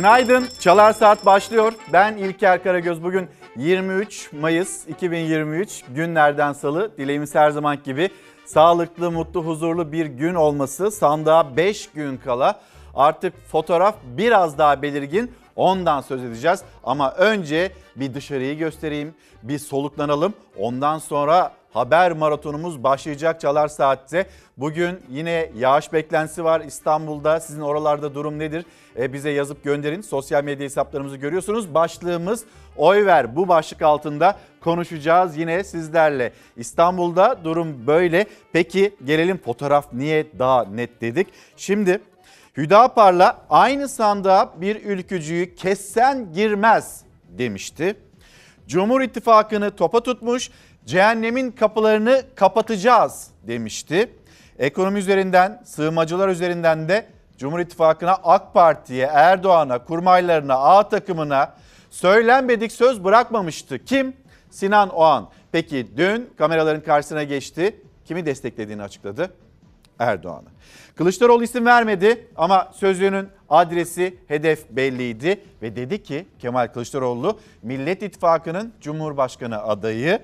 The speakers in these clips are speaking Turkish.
Günaydın. Çalar Saat başlıyor. Ben İlker Karagöz. Bugün 23 Mayıs 2023 günlerden salı. Dileğimiz her zaman gibi sağlıklı, mutlu, huzurlu bir gün olması. Sandığa 5 gün kala artık fotoğraf biraz daha belirgin. Ondan söz edeceğiz. Ama önce bir dışarıyı göstereyim. Bir soluklanalım. Ondan sonra haber maratonumuz başlayacak Çalar Saat'te. Bugün yine yağış beklentisi var İstanbul'da. Sizin oralarda durum nedir? E, bize yazıp gönderin. Sosyal medya hesaplarımızı görüyorsunuz. Başlığımız oy ver. Bu başlık altında konuşacağız yine sizlerle. İstanbul'da durum böyle. Peki gelelim fotoğraf niye daha net dedik. Şimdi Hüdapar'la aynı sandığa bir ülkücüyü kessen girmez demişti. Cumhur İttifakı'nı topa tutmuş, cehennemin kapılarını kapatacağız demişti. Ekonomi üzerinden, sığınmacılar üzerinden de Cumhur İttifakı'na, AK Parti'ye, Erdoğan'a, kurmaylarına, A takımına söylenmedik söz bırakmamıştı. Kim? Sinan Oğan. Peki dün kameraların karşısına geçti. Kimi desteklediğini açıkladı. Erdoğan'ı. Kılıçdaroğlu isim vermedi ama sözlüğünün adresi, hedef belliydi ve dedi ki Kemal Kılıçdaroğlu Millet İttifakı'nın Cumhurbaşkanı adayı.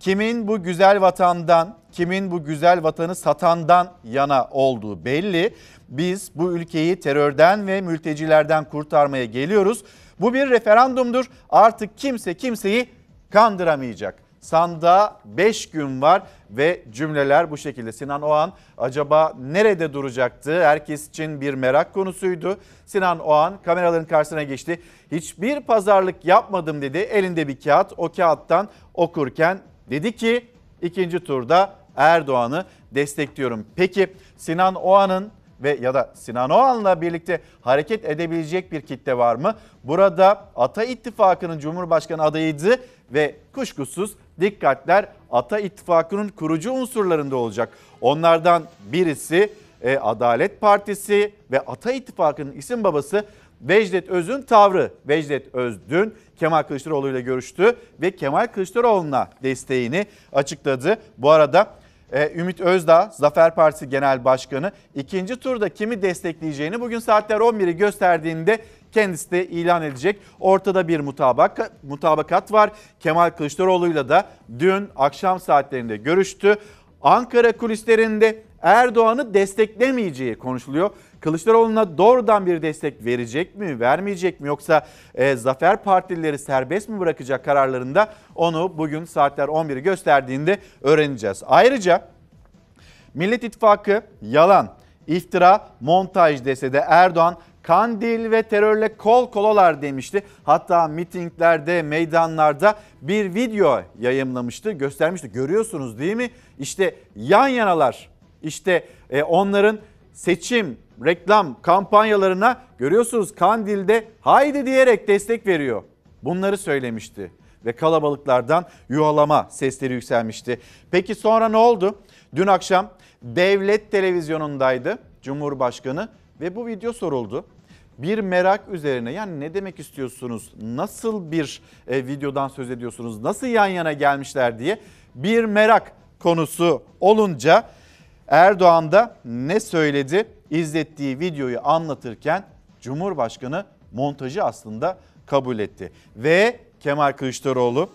Kimin bu güzel vatandan, kimin bu güzel vatanı satandan yana olduğu belli. Biz bu ülkeyi terörden ve mültecilerden kurtarmaya geliyoruz. Bu bir referandumdur. Artık kimse kimseyi kandıramayacak. Sandığa 5 gün var ve cümleler bu şekilde. Sinan Oğan acaba nerede duracaktı? Herkes için bir merak konusuydu. Sinan Oğan kameraların karşısına geçti. Hiçbir pazarlık yapmadım dedi. Elinde bir kağıt. O kağıttan okurken dedi ki ikinci turda Erdoğan'ı destekliyorum. Peki Sinan Oğan'ın ve ya da Sinan Oğan'la birlikte hareket edebilecek bir kitle var mı? Burada Ata İttifakı'nın Cumhurbaşkanı adayıydı ve kuşkusuz dikkatler Ata İttifakı'nın kurucu unsurlarında olacak. Onlardan birisi e, Adalet Partisi ve Ata İttifakı'nın isim babası Vecdet Öz'ün tavrı. Vecdet Öz dün Kemal Kılıçdaroğlu ile görüştü ve Kemal Kılıçdaroğlu'na desteğini açıkladı. Bu arada e, Ümit Özdağ, Zafer Partisi Genel Başkanı ikinci turda kimi destekleyeceğini bugün saatler 11'i gösterdiğinde kendisi de ilan edecek. Ortada bir mutabak, mutabakat var. Kemal Kılıçdaroğlu'yla da dün akşam saatlerinde görüştü. Ankara kulislerinde Erdoğan'ı desteklemeyeceği konuşuluyor. Kılıçdaroğlu'na doğrudan bir destek verecek mi, vermeyecek mi yoksa e, Zafer Partilileri serbest mi bırakacak kararlarında onu bugün saatler 11'i gösterdiğinde öğreneceğiz. Ayrıca Millet İttifakı yalan, iftira, montaj dese de Erdoğan Kandil ve terörle kol kolalar demişti. Hatta mitinglerde, meydanlarda bir video yayınlamıştı, göstermişti. Görüyorsunuz değil mi? İşte yan yanalar. İşte e, onların seçim, reklam kampanyalarına görüyorsunuz Kandil'de haydi diyerek destek veriyor. Bunları söylemişti ve kalabalıklardan yuvalama sesleri yükselmişti. Peki sonra ne oldu? Dün akşam devlet televizyonundaydı Cumhurbaşkanı ve bu video soruldu bir merak üzerine yani ne demek istiyorsunuz? Nasıl bir e, videodan söz ediyorsunuz? Nasıl yan yana gelmişler diye bir merak konusu olunca Erdoğan da ne söyledi? İzlettiği videoyu anlatırken Cumhurbaşkanı montajı aslında kabul etti. Ve Kemal Kılıçdaroğlu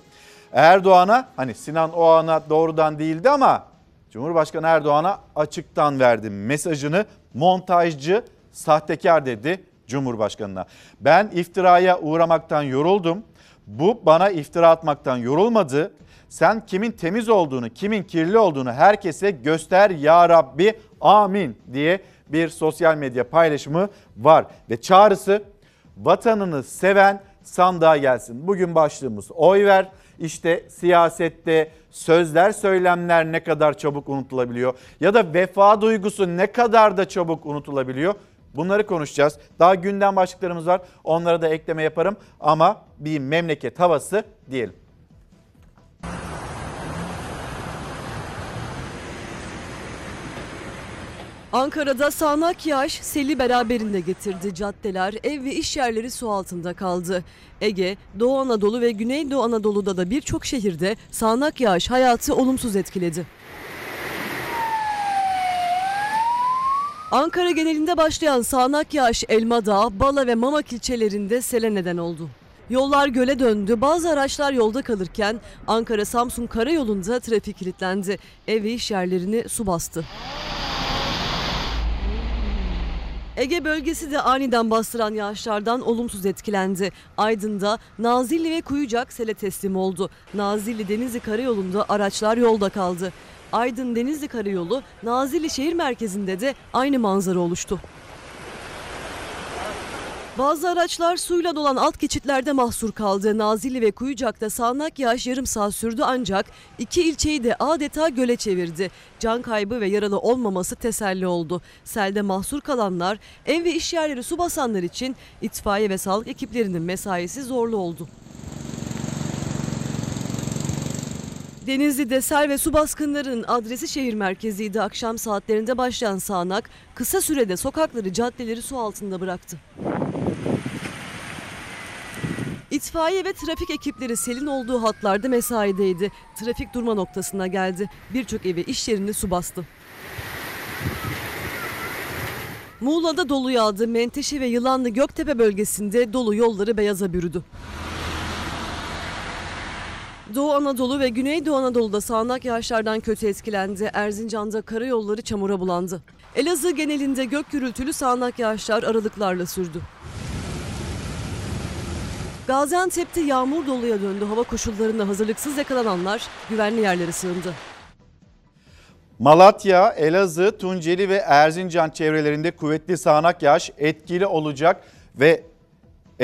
Erdoğan'a hani Sinan Oğan'a doğrudan değildi ama Cumhurbaşkanı Erdoğan'a açıktan verdi mesajını montajcı sahtekar dedi Cumhurbaşkanı'na. Ben iftiraya uğramaktan yoruldum. Bu bana iftira atmaktan yorulmadı. Sen kimin temiz olduğunu, kimin kirli olduğunu herkese göster ya Rabbi amin diye bir sosyal medya paylaşımı var. Ve çağrısı vatanını seven sandığa gelsin. Bugün başlığımız oy ver. İşte siyasette sözler, söylemler ne kadar çabuk unutulabiliyor ya da vefa duygusu ne kadar da çabuk unutulabiliyor. Bunları konuşacağız. Daha gündem başlıklarımız var. Onlara da ekleme yaparım ama bir memleket havası diyelim. Ankara'da sağanak yağış seli beraberinde getirdi. Caddeler, ev ve iş yerleri su altında kaldı. Ege, Doğu Anadolu ve Güneydoğu Anadolu'da da birçok şehirde sağanak yağış hayatı olumsuz etkiledi. Ankara genelinde başlayan sağanak yağış Elmadağ, Bala ve Mamak ilçelerinde sele neden oldu. Yollar göle döndü. Bazı araçlar yolda kalırken Ankara-Samsun karayolunda trafik kilitlendi. Ev ve iş yerlerini su bastı. Ege bölgesi de aniden bastıran yağışlardan olumsuz etkilendi. Aydın'da Nazilli ve Kuyucak sele teslim oldu. Nazilli Denizli Karayolu'nda araçlar yolda kaldı. Aydın Denizli Karayolu, Nazilli şehir merkezinde de aynı manzara oluştu. Bazı araçlar suyla dolan alt geçitlerde mahsur kaldı. Nazilli ve Kuyucak'ta sağanak yağış yarım saat sürdü ancak iki ilçeyi de adeta göle çevirdi. Can kaybı ve yaralı olmaması teselli oldu. Selde mahsur kalanlar, ev ve iş yerleri su basanlar için itfaiye ve sağlık ekiplerinin mesaisi zorlu oldu. Denizli'de sel ve su baskınlarının adresi şehir merkeziydi. Akşam saatlerinde başlayan sağanak kısa sürede sokakları, caddeleri su altında bıraktı. İtfaiye ve trafik ekipleri selin olduğu hatlarda mesaideydi. Trafik durma noktasına geldi. Birçok evi iş yerini su bastı. Muğla'da dolu yağdı. Menteşe ve Yılanlı Göktepe bölgesinde dolu yolları beyaza bürüdü. Doğu Anadolu ve Güneydoğu Anadolu'da sağanak yağışlardan kötü etkilendi. Erzincan'da karayolları çamura bulandı. Elazığ genelinde gök gürültülü sağanak yağışlar aralıklarla sürdü. Gaziantep'te yağmur doluya döndü. Hava koşullarında hazırlıksız yakalananlar güvenli yerlere sığındı. Malatya, Elazığ, Tunceli ve Erzincan çevrelerinde kuvvetli sağanak yağış etkili olacak ve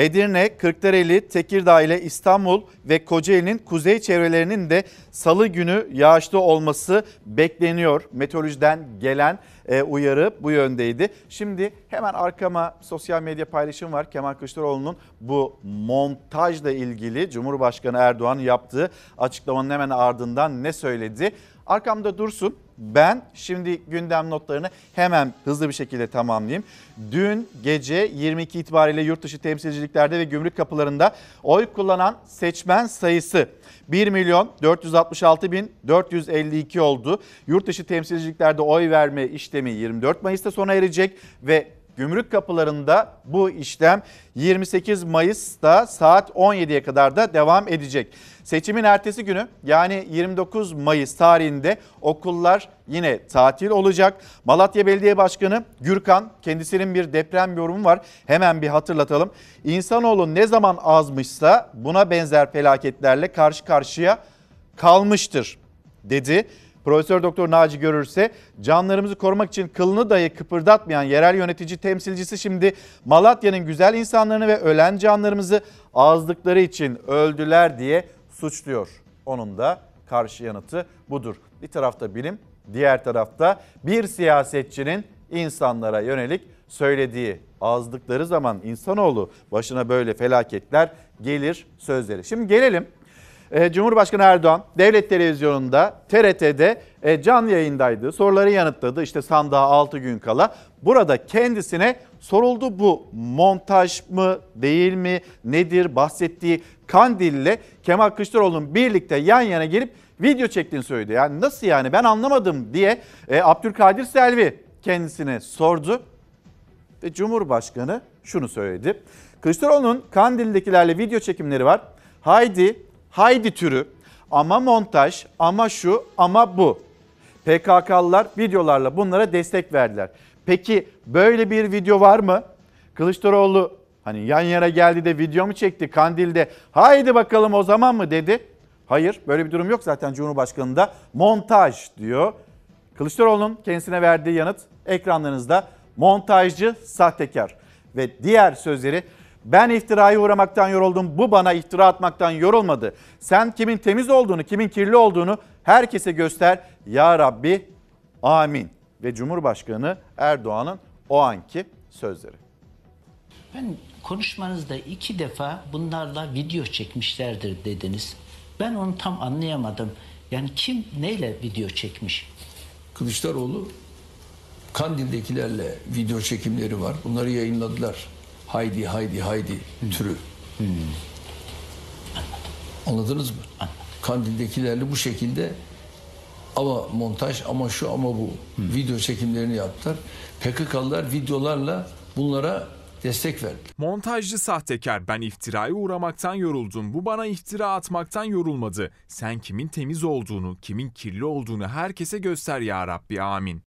Edirne, Kırklareli, Tekirdağ ile İstanbul ve Kocaeli'nin kuzey çevrelerinin de salı günü yağışlı olması bekleniyor. Meteorolojiden gelen e, uyarı bu yöndeydi. Şimdi hemen arkama sosyal medya paylaşım var. Kemal Kılıçdaroğlu'nun bu montajla ilgili Cumhurbaşkanı Erdoğan yaptığı açıklamanın hemen ardından ne söyledi? Arkamda dursun. Ben şimdi gündem notlarını hemen hızlı bir şekilde tamamlayayım. Dün gece 22 itibariyle yurt dışı temsilciliklerde ve gümrük kapılarında oy kullanan seçmen sayısı 1 milyon 466 bin 452 oldu. Yurt dışı temsilciliklerde oy verme işlemi 24 Mayıs'ta sona erecek ve gümrük kapılarında bu işlem 28 Mayıs'ta saat 17'ye kadar da devam edecek. Seçimin ertesi günü yani 29 Mayıs tarihinde okullar yine tatil olacak. Malatya Belediye Başkanı Gürkan kendisinin bir deprem yorumu var. Hemen bir hatırlatalım. İnsanoğlu ne zaman azmışsa buna benzer felaketlerle karşı karşıya kalmıştır dedi. Profesör Doktor Naci Görürse canlarımızı korumak için kılını dahi kıpırdatmayan yerel yönetici temsilcisi şimdi Malatya'nın güzel insanlarını ve ölen canlarımızı azdıkları için öldüler diye suçluyor. Onun da karşı yanıtı budur. Bir tarafta bilim, diğer tarafta bir siyasetçinin insanlara yönelik söylediği azdıkları zaman insanoğlu başına böyle felaketler gelir sözleri. Şimdi gelelim Cumhurbaşkanı Erdoğan devlet televizyonunda TRT'de e, canlı yayındaydı. Soruları yanıtladı işte sandığa 6 gün kala. Burada kendisine soruldu bu montaj mı değil mi nedir bahsettiği Kandil'le Kemal Kılıçdaroğlu'nun birlikte yan yana gelip video çektiğini söyledi. Yani nasıl yani ben anlamadım diye e, Abdülkadir Selvi kendisine sordu. Ve Cumhurbaşkanı şunu söyledi. Kılıçdaroğlu'nun Kandil'dekilerle video çekimleri var. Haydi haydi türü ama montaj ama şu ama bu. PKK'lılar videolarla bunlara destek verdiler. Peki böyle bir video var mı? Kılıçdaroğlu hani yan yana geldi de video mu çekti Kandil'de haydi bakalım o zaman mı dedi. Hayır böyle bir durum yok zaten Cumhurbaşkanı'nda montaj diyor. Kılıçdaroğlu'nun kendisine verdiği yanıt ekranlarınızda montajcı sahtekar ve diğer sözleri ben iftiraya uğramaktan yoruldum. Bu bana iftira atmaktan yorulmadı. Sen kimin temiz olduğunu, kimin kirli olduğunu herkese göster. Ya Rabbi amin. Ve Cumhurbaşkanı Erdoğan'ın o anki sözleri. Ben konuşmanızda iki defa bunlarla video çekmişlerdir dediniz. Ben onu tam anlayamadım. Yani kim neyle video çekmiş? Kılıçdaroğlu Kandil'dekilerle video çekimleri var. Bunları yayınladılar. Haydi haydi haydi türü. Anladınız mı? Kandil'dekilerle bu şekilde Ama montaj ama şu ama bu. Video çekimlerini yaptılar. PKK'lılar videolarla bunlara destek verdi. Montajcı sahtekar ben iftiraya uğramaktan yoruldum. Bu bana iftira atmaktan yorulmadı. Sen kimin temiz olduğunu, kimin kirli olduğunu herkese göster ya Rabbi amin.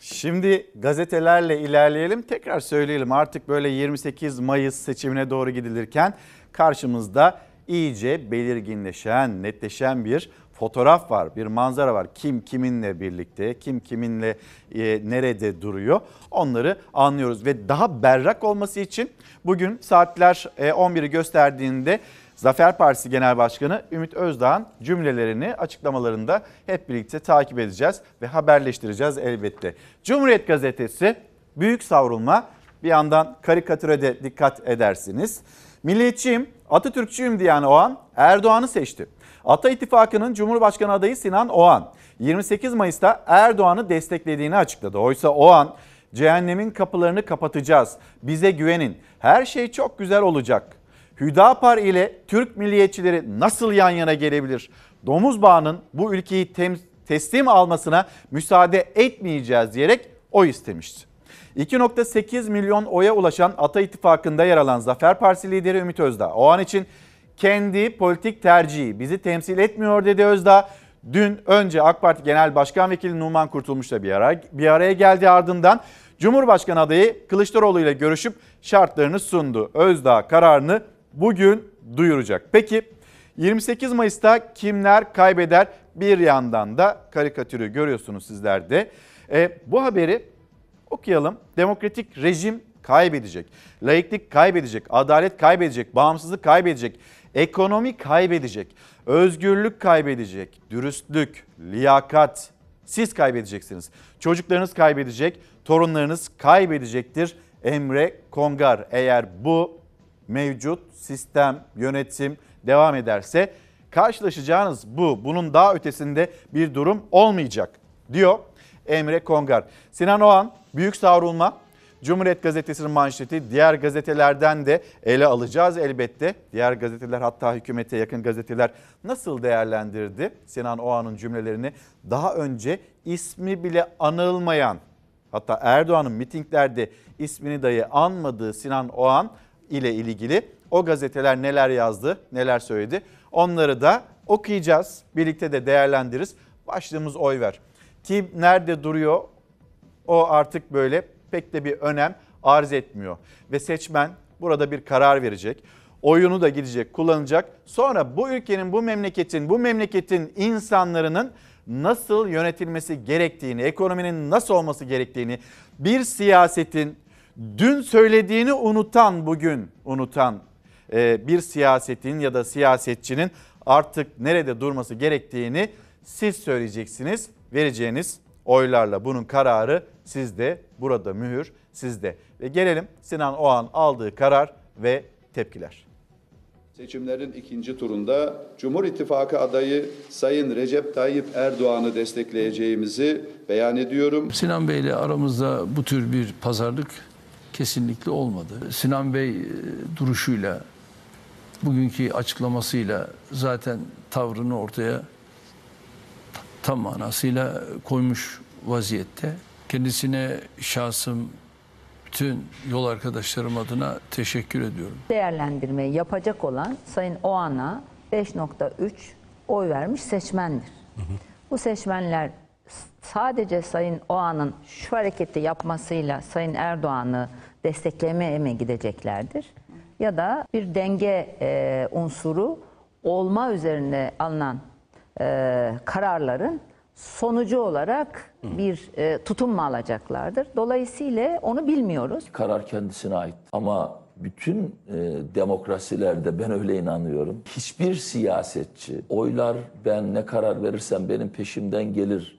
Şimdi gazetelerle ilerleyelim. Tekrar söyleyelim artık böyle 28 Mayıs seçimine doğru gidilirken karşımızda iyice belirginleşen, netleşen bir fotoğraf var, bir manzara var. Kim kiminle birlikte, kim kiminle e, nerede duruyor onları anlıyoruz. Ve daha berrak olması için bugün saatler e, 11'i gösterdiğinde Zafer Partisi Genel Başkanı Ümit Özdağ'ın cümlelerini açıklamalarında hep birlikte takip edeceğiz ve haberleştireceğiz elbette. Cumhuriyet Gazetesi büyük savrulma bir yandan karikatüre de dikkat edersiniz. Milliyetçiyim, Atatürkçüyüm diyen Oğan Erdoğan'ı seçti. Ata İttifakı'nın Cumhurbaşkanı adayı Sinan Oğan 28 Mayıs'ta Erdoğan'ı desteklediğini açıkladı. Oysa Oğan cehennemin kapılarını kapatacağız. Bize güvenin. Her şey çok güzel olacak. Hüdapar ile Türk milliyetçileri nasıl yan yana gelebilir? Domuz bağının bu ülkeyi teslim almasına müsaade etmeyeceğiz diyerek oy istemişti. 2.8 milyon oya ulaşan Ata İttifakı'nda yer alan Zafer Partisi lideri Ümit Özdağ o an için kendi politik tercihi bizi temsil etmiyor dedi Özdağ. Dün önce AK Parti Genel Başkan Vekili Numan Kurtulmuş'la bir, ara, bir araya geldi ardından Cumhurbaşkanı adayı Kılıçdaroğlu ile görüşüp şartlarını sundu. Özdağ kararını bugün duyuracak. Peki 28 Mayıs'ta kimler kaybeder? Bir yandan da karikatürü görüyorsunuz sizler de. E, bu haberi okuyalım. Demokratik rejim kaybedecek. Laiklik kaybedecek. Adalet kaybedecek. Bağımsızlık kaybedecek. Ekonomi kaybedecek. Özgürlük kaybedecek. Dürüstlük, liyakat siz kaybedeceksiniz. Çocuklarınız kaybedecek. Torunlarınız kaybedecektir. Emre Kongar eğer bu mevcut sistem, yönetim devam ederse karşılaşacağınız bu. Bunun daha ötesinde bir durum olmayacak diyor Emre Kongar. Sinan Oğan büyük savrulma. Cumhuriyet Gazetesi'nin manşeti diğer gazetelerden de ele alacağız elbette. Diğer gazeteler hatta hükümete yakın gazeteler nasıl değerlendirdi Sinan Oğan'ın cümlelerini? Daha önce ismi bile anılmayan hatta Erdoğan'ın mitinglerde ismini dahi anmadığı Sinan Oğan ile ilgili o gazeteler neler yazdı, neler söyledi onları da okuyacağız. Birlikte de değerlendiririz. Başlığımız oy ver. Kim nerede duruyor o artık böyle pek de bir önem arz etmiyor. Ve seçmen burada bir karar verecek. Oyunu da gidecek, kullanacak. Sonra bu ülkenin, bu memleketin, bu memleketin insanlarının nasıl yönetilmesi gerektiğini, ekonominin nasıl olması gerektiğini, bir siyasetin dün söylediğini unutan bugün unutan e, bir siyasetin ya da siyasetçinin artık nerede durması gerektiğini siz söyleyeceksiniz. Vereceğiniz oylarla bunun kararı sizde, burada mühür sizde. Ve gelelim Sinan Oğan aldığı karar ve tepkiler. Seçimlerin ikinci turunda Cumhur İttifakı adayı Sayın Recep Tayyip Erdoğan'ı destekleyeceğimizi beyan ediyorum. Sinan Bey ile aramızda bu tür bir pazarlık kesinlikle olmadı. Sinan Bey e, duruşuyla, bugünkü açıklamasıyla zaten tavrını ortaya tam manasıyla koymuş vaziyette. Kendisine şahsım, bütün yol arkadaşlarım adına teşekkür ediyorum. değerlendirmeyi yapacak olan Sayın Oğan'a 5.3 oy vermiş seçmendir. Bu seçmenler sadece Sayın Oğan'ın şu hareketi yapmasıyla Sayın Erdoğan'ı desteklemeye mi gideceklerdir? Ya da bir denge e, unsuru olma üzerine alınan e, kararların sonucu olarak bir e, tutum mu alacaklardır? Dolayısıyla onu bilmiyoruz. karar kendisine ait. Ama bütün e, demokrasilerde ben öyle inanıyorum. Hiçbir siyasetçi oylar ben ne karar verirsem benim peşimden gelir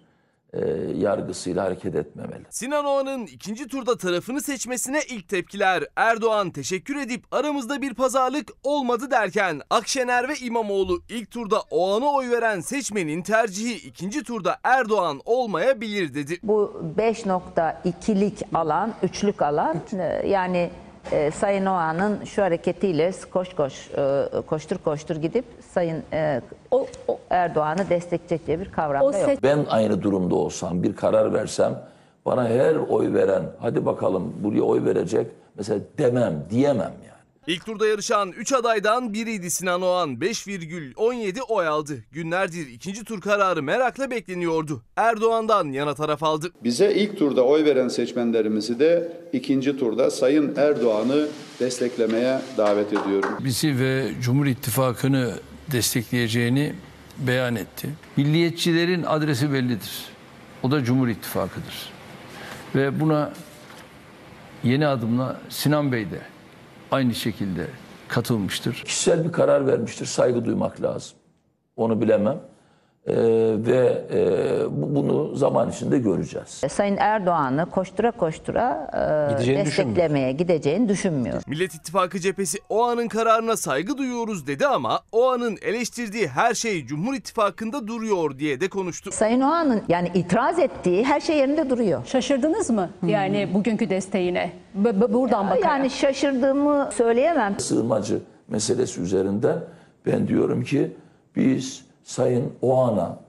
e, yargısıyla hareket etmemeli. Sinan Oğan'ın ikinci turda tarafını seçmesine ilk tepkiler. Erdoğan teşekkür edip aramızda bir pazarlık olmadı derken Akşener ve İmamoğlu ilk turda Oğan'a oy veren seçmenin tercihi ikinci turda Erdoğan olmayabilir dedi. Bu 5.2'lik alan, üçlük alan e, yani e, Sayın Oğan'ın şu hareketiyle koş koş e, koştur koştur gidip Sayın e, o, o Erdoğan'ı destekleyecek diye bir kavram da yok. Ben aynı durumda olsam bir karar versem bana her oy veren hadi bakalım buraya oy verecek mesela demem diyemem yani. İlk turda yarışan 3 adaydan biriydi Sinan Oğan. 5,17 oy aldı. Günlerdir ikinci tur kararı merakla bekleniyordu. Erdoğan'dan yana taraf aldı. Bize ilk turda oy veren seçmenlerimizi de ikinci turda Sayın Erdoğan'ı desteklemeye davet ediyorum. bizi ve Cumhur İttifakı'nı destekleyeceğini beyan etti. Milliyetçilerin adresi bellidir. O da Cumhur İttifakı'dır. Ve buna yeni adımla Sinan Bey de aynı şekilde katılmıştır. Kişisel bir karar vermiştir saygı duymak lazım. Onu bilemem. Ee, ve e, bu- bunu zaman içinde göreceğiz. Sayın Erdoğan'ı koştura koştura e, Gideceğini desteklemeye gideceğini düşünmüyor. Millet İttifakı cephesi Oğan'ın kararına saygı duyuyoruz dedi ama Oğan'ın eleştirdiği her şey Cumhur İttifakı'nda duruyor diye de konuştu. Sayın Oğan'ın yani itiraz ettiği her şey yerinde duruyor. Şaşırdınız mı yani bugünkü desteğine? B- b- buradan bakarak. Yani şaşırdığımı söyleyemem. Sığınmacı meselesi üzerinden ben diyorum ki biz Sayın Oğan'a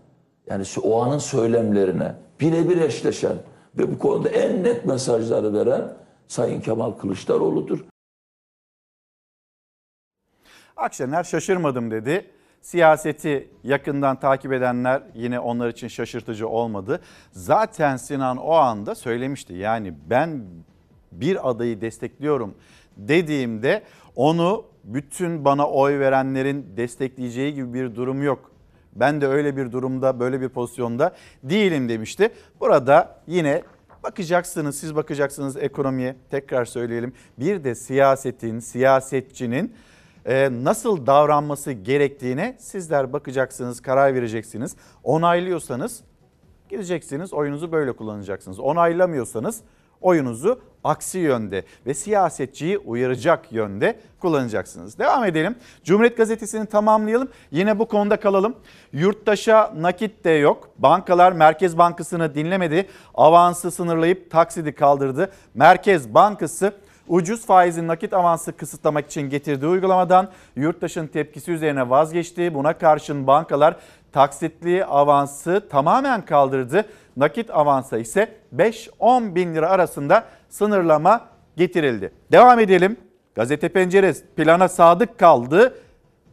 yani Oğan'ın söylemlerine birebir eşleşen ve bu konuda en net mesajları veren Sayın Kemal Kılıçdaroğlu'dur. Akşener şaşırmadım dedi. Siyaseti yakından takip edenler yine onlar için şaşırtıcı olmadı. Zaten Sinan o anda söylemişti. Yani ben bir adayı destekliyorum dediğimde onu bütün bana oy verenlerin destekleyeceği gibi bir durum yok. Ben de öyle bir durumda, böyle bir pozisyonda değilim demişti. Burada yine bakacaksınız, siz bakacaksınız ekonomiye. Tekrar söyleyelim. Bir de siyasetin, siyasetçinin e, nasıl davranması gerektiğine sizler bakacaksınız, karar vereceksiniz. Onaylıyorsanız gideceksiniz, oyunuzu böyle kullanacaksınız. Onaylamıyorsanız oyunuzu aksi yönde ve siyasetçiyi uyaracak yönde kullanacaksınız. Devam edelim. Cumhuriyet Gazetesi'ni tamamlayalım. Yine bu konuda kalalım. Yurttaşa nakit de yok. Bankalar Merkez Bankası'nı dinlemedi. Avansı sınırlayıp taksidi kaldırdı. Merkez Bankası ucuz faizin nakit avansı kısıtlamak için getirdiği uygulamadan yurttaşın tepkisi üzerine vazgeçti. Buna karşın bankalar taksitli avansı tamamen kaldırdı. Nakit avansa ise 5-10 bin lira arasında sınırlama getirildi. Devam edelim. Gazete Penceresi plana sadık kaldı.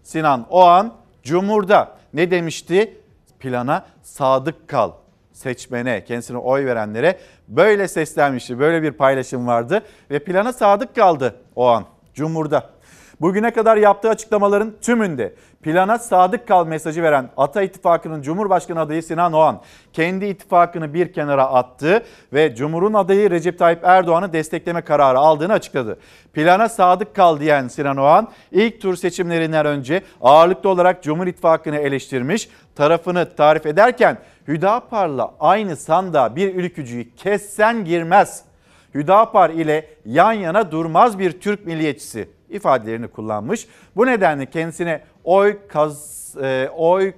Sinan Oğan Cumhur'da ne demişti? Plana sadık kal seçmene, kendisine oy verenlere böyle seslenmişti. Böyle bir paylaşım vardı ve plana sadık kaldı o an Cumhur'da. Bugüne kadar yaptığı açıklamaların tümünde plana sadık kal mesajı veren Ata İttifakı'nın Cumhurbaşkanı adayı Sinan Oğan kendi ittifakını bir kenara attı ve Cumhur'un adayı Recep Tayyip Erdoğan'ı destekleme kararı aldığını açıkladı. Plana sadık kal diyen Sinan Oğan ilk tur seçimlerinden önce ağırlıklı olarak Cumhur İttifakı'nı eleştirmiş, tarafını tarif ederken Hüdapar'la aynı sandığa bir ülkücüyü kessen girmez. Hüdapar ile yan yana durmaz bir Türk milliyetçisi ifadelerini kullanmış. Bu nedenle kendisine oy kaz, e, oy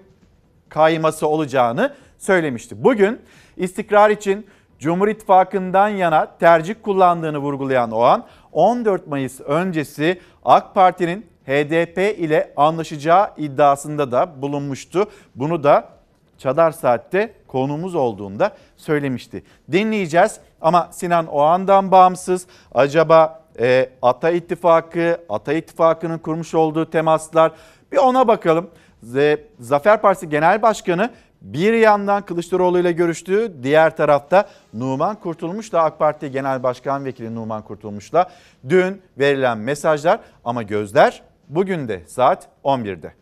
kayması olacağını söylemişti. Bugün istikrar için Cumhur İttifakı'ndan yana tercih kullandığını vurgulayan Oğan, 14 Mayıs öncesi AK Parti'nin HDP ile anlaşacağı iddiasında da bulunmuştu. Bunu da Çadar Saat'te konumuz olduğunda söylemişti. Dinleyeceğiz ama Sinan Oğan'dan bağımsız acaba e, Ata İttifakı, Ata İttifakı'nın kurmuş olduğu temaslar bir ona bakalım. Z- Zafer Partisi Genel Başkanı bir yandan Kılıçdaroğlu ile görüştü, diğer tarafta Numan Kurtulmuş'la AK Parti Genel Başkan Vekili Numan Kurtulmuş'la dün verilen mesajlar ama gözler bugün de saat 11'de.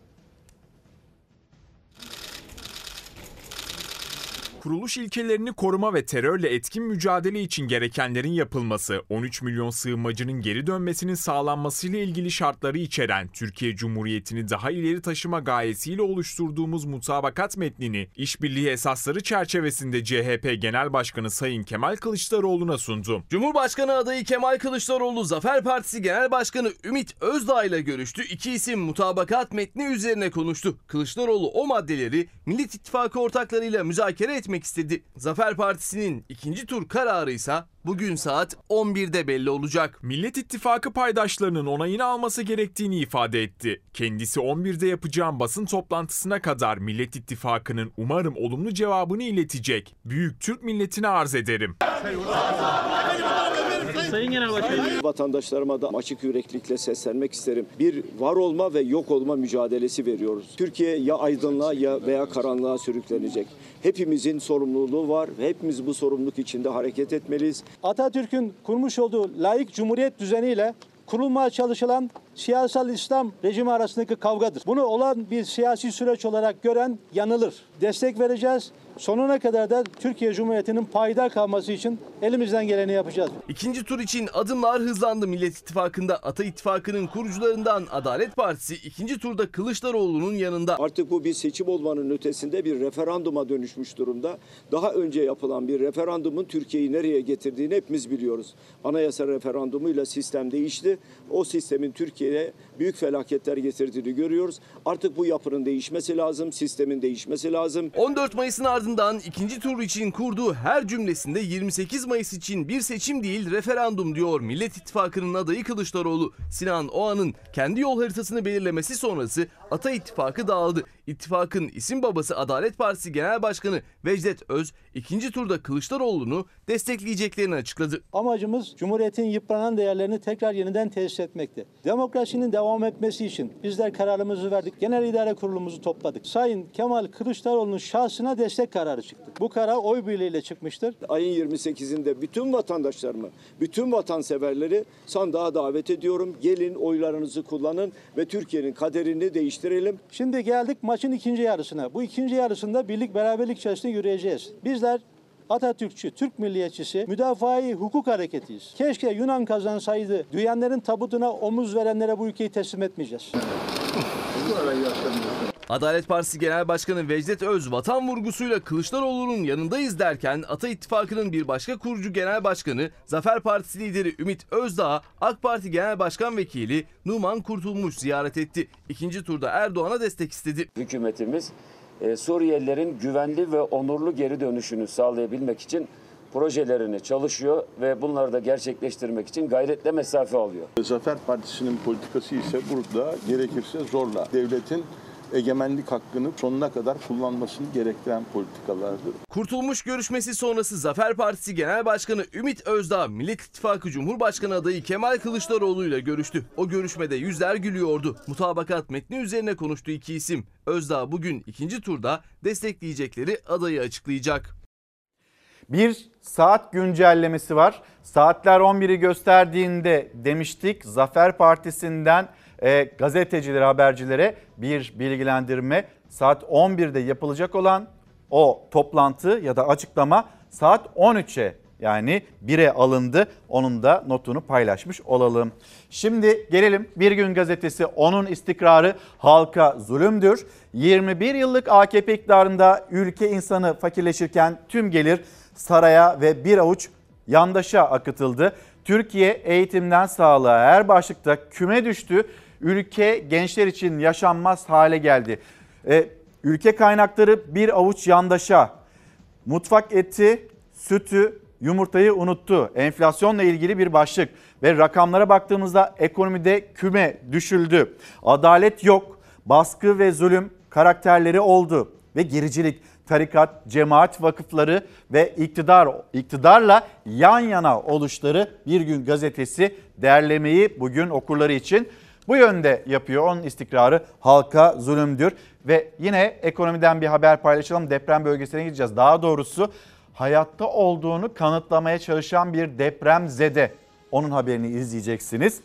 Kuruluş ilkelerini koruma ve terörle etkin mücadele için gerekenlerin yapılması, 13 milyon sığınmacının geri dönmesinin sağlanmasıyla ilgili şartları içeren Türkiye Cumhuriyeti'ni daha ileri taşıma gayesiyle oluşturduğumuz mutabakat metnini işbirliği esasları çerçevesinde CHP Genel Başkanı Sayın Kemal Kılıçdaroğlu'na sundu. Cumhurbaşkanı adayı Kemal Kılıçdaroğlu Zafer Partisi Genel Başkanı Ümit Özdağ ile görüştü. İki isim mutabakat metni üzerine konuştu. Kılıçdaroğlu o maddeleri Millet İttifakı ortaklarıyla müzakere etmeyi seçmek istedi. Zafer Partisi'nin ikinci tur kararı ise bugün saat 11'de belli olacak. Millet İttifakı paydaşlarının onayını alması gerektiğini ifade etti. Kendisi 11'de yapacağım basın toplantısına kadar Millet İttifakı'nın umarım olumlu cevabını iletecek. Büyük Türk milletine arz ederim. Sayın Genel Başkanım. Vatandaşlarıma da açık yüreklilikle seslenmek isterim. Bir var olma ve yok olma mücadelesi veriyoruz. Türkiye ya aydınlığa ya veya karanlığa sürüklenecek. Hepimizin sorumluluğu var ve hepimiz bu sorumluluk içinde hareket etmeliyiz. Atatürk'ün kurmuş olduğu layık cumhuriyet düzeniyle kurulmaya çalışılan siyasal İslam rejimi arasındaki kavgadır. Bunu olan bir siyasi süreç olarak gören yanılır. Destek vereceğiz. Sonuna kadar da Türkiye Cumhuriyeti'nin payidar kalması için elimizden geleni yapacağız. İkinci tur için adımlar hızlandı Millet İttifakı'nda. Ata İttifakı'nın kurucularından Adalet Partisi ikinci turda Kılıçdaroğlu'nun yanında. Artık bu bir seçim olmanın ötesinde bir referanduma dönüşmüş durumda. Daha önce yapılan bir referandumun Türkiye'yi nereye getirdiğini hepimiz biliyoruz. Anayasa referandumuyla sistem değişti. O sistemin Türkiye'ye büyük felaketler getirdiğini görüyoruz. Artık bu yapının değişmesi lazım, sistemin değişmesi lazım. 14 Mayıs'ın ardından ikinci tur için kurduğu her cümlesinde 28 Mayıs için bir seçim değil referandum diyor Millet İttifakı'nın adayı Kılıçdaroğlu. Sinan Oğan'ın kendi yol haritasını belirlemesi sonrası Ata İttifakı dağıldı. İttifakın isim babası Adalet Partisi Genel Başkanı Vecdet Öz ikinci turda Kılıçdaroğlu'nu destekleyeceklerini açıkladı. Amacımız Cumhuriyet'in yıpranan değerlerini tekrar yeniden tesis etmekti. Demokrasinin devam etmesi için bizler kararımızı verdik. Genel İdare Kurulumuzu topladık. Sayın Kemal Kılıçdaroğlu'nun şahsına destek kararı çıktı. Bu karar oy birliğiyle çıkmıştır. Ayın 28'inde bütün vatandaşlarımı, bütün vatanseverleri sandığa davet ediyorum. Gelin oylarınızı kullanın ve Türkiye'nin kaderini değiştirelim. Şimdi geldik maçın ikinci yarısına. Bu ikinci yarısında birlik beraberlik içerisinde yürüyeceğiz. Bizler Atatürkçü, Türk milliyetçisi, müdafaa hukuk hareketiyiz. Keşke Yunan kazansaydı, duyanların tabutuna omuz verenlere bu ülkeyi teslim etmeyeceğiz. Adalet Partisi Genel Başkanı Vecdet Öz vatan vurgusuyla Kılıçdaroğlu'nun yanındayız derken Ata İttifakı'nın bir başka kurucu genel başkanı Zafer Partisi lideri Ümit Özdağ AK Parti Genel Başkan Vekili Numan Kurtulmuş ziyaret etti. İkinci turda Erdoğan'a destek istedi. Hükümetimiz e, Suriyelilerin güvenli ve onurlu geri dönüşünü sağlayabilmek için projelerini çalışıyor ve bunları da gerçekleştirmek için gayretle mesafe alıyor. Zafer Partisi'nin politikası ise burada gerekirse zorla devletin egemenlik hakkını sonuna kadar kullanmasını gerektiren politikalardır. Kurtulmuş görüşmesi sonrası Zafer Partisi Genel Başkanı Ümit Özdağ, Millet İttifakı Cumhurbaşkanı adayı Kemal Kılıçdaroğlu ile görüştü. O görüşmede yüzler gülüyordu. Mutabakat metni üzerine konuştu iki isim. Özdağ bugün ikinci turda destekleyecekleri adayı açıklayacak. Bir saat güncellemesi var. Saatler 11'i gösterdiğinde demiştik Zafer Partisi'nden e, gazetecilere, habercilere bir bilgilendirme. Saat 11'de yapılacak olan o toplantı ya da açıklama saat 13'e yani 1'e alındı. Onun da notunu paylaşmış olalım. Şimdi gelelim Bir Gün Gazetesi onun istikrarı halka zulümdür. 21 yıllık AKP iktidarında ülke insanı fakirleşirken tüm gelir saraya ve bir avuç yandaşa akıtıldı. Türkiye eğitimden sağlığa her başlıkta küme düştü. Ülke gençler için yaşanmaz hale geldi. E, ülke kaynakları bir avuç yandaşa, mutfak eti, sütü, yumurtayı unuttu. Enflasyonla ilgili bir başlık ve rakamlara baktığımızda ekonomide küme düşüldü. Adalet yok, baskı ve zulüm karakterleri oldu ve gericilik tarikat, cemaat vakıfları ve iktidar iktidarla yan yana oluşları Bir Gün Gazetesi derlemeyi bugün okurları için bu yönde yapıyor. Onun istikrarı halka zulümdür ve yine ekonomiden bir haber paylaşalım. Deprem bölgesine gideceğiz. Daha doğrusu hayatta olduğunu kanıtlamaya çalışan bir deprem zede. Onun haberini izleyeceksiniz.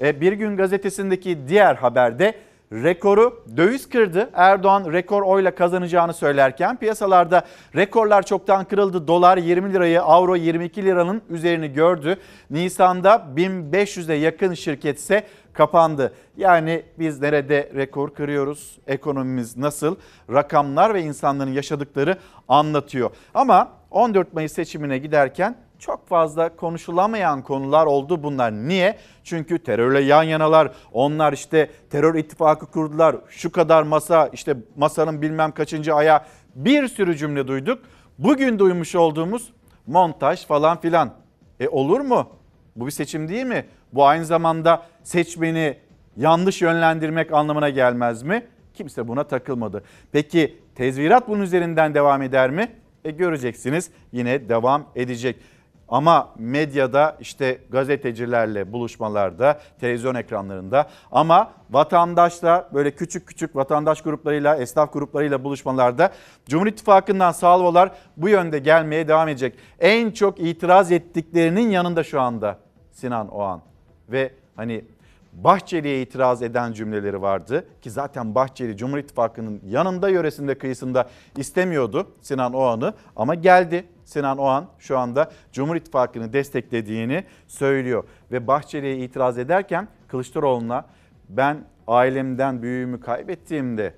E, bir Gün Gazetesi'ndeki diğer haberde rekoru döviz kırdı. Erdoğan rekor oyla kazanacağını söylerken piyasalarda rekorlar çoktan kırıldı. Dolar 20 lirayı, avro 22 liranın üzerini gördü. Nisan'da 1500'e yakın şirket ise kapandı. Yani biz nerede rekor kırıyoruz? Ekonomimiz nasıl? Rakamlar ve insanların yaşadıkları anlatıyor. Ama 14 Mayıs seçimine giderken çok fazla konuşulamayan konular oldu bunlar. Niye? Çünkü terörle yan yanalar. Onlar işte terör ittifakı kurdular. Şu kadar masa işte masanın bilmem kaçıncı aya bir sürü cümle duyduk. Bugün duymuş olduğumuz montaj falan filan. E olur mu? Bu bir seçim değil mi? Bu aynı zamanda seçmeni yanlış yönlendirmek anlamına gelmez mi? Kimse buna takılmadı. Peki tezvirat bunun üzerinden devam eder mi? E göreceksiniz yine devam edecek. Ama medyada işte gazetecilerle buluşmalarda, televizyon ekranlarında ama vatandaşla böyle küçük küçük vatandaş gruplarıyla, esnaf gruplarıyla buluşmalarda Cumhur İttifakı'ndan salvolar bu yönde gelmeye devam edecek. En çok itiraz ettiklerinin yanında şu anda Sinan Oğan ve hani Bahçeli'ye itiraz eden cümleleri vardı ki zaten Bahçeli Cumhur İttifakı'nın yanında yöresinde kıyısında istemiyordu Sinan Oğan'ı ama geldi. Sinan Oğan şu anda Cumhur İttifakı'nı desteklediğini söylüyor ve Bahçeli'ye itiraz ederken Kılıçdaroğlu'na ben ailemden büyüğümü kaybettiğimde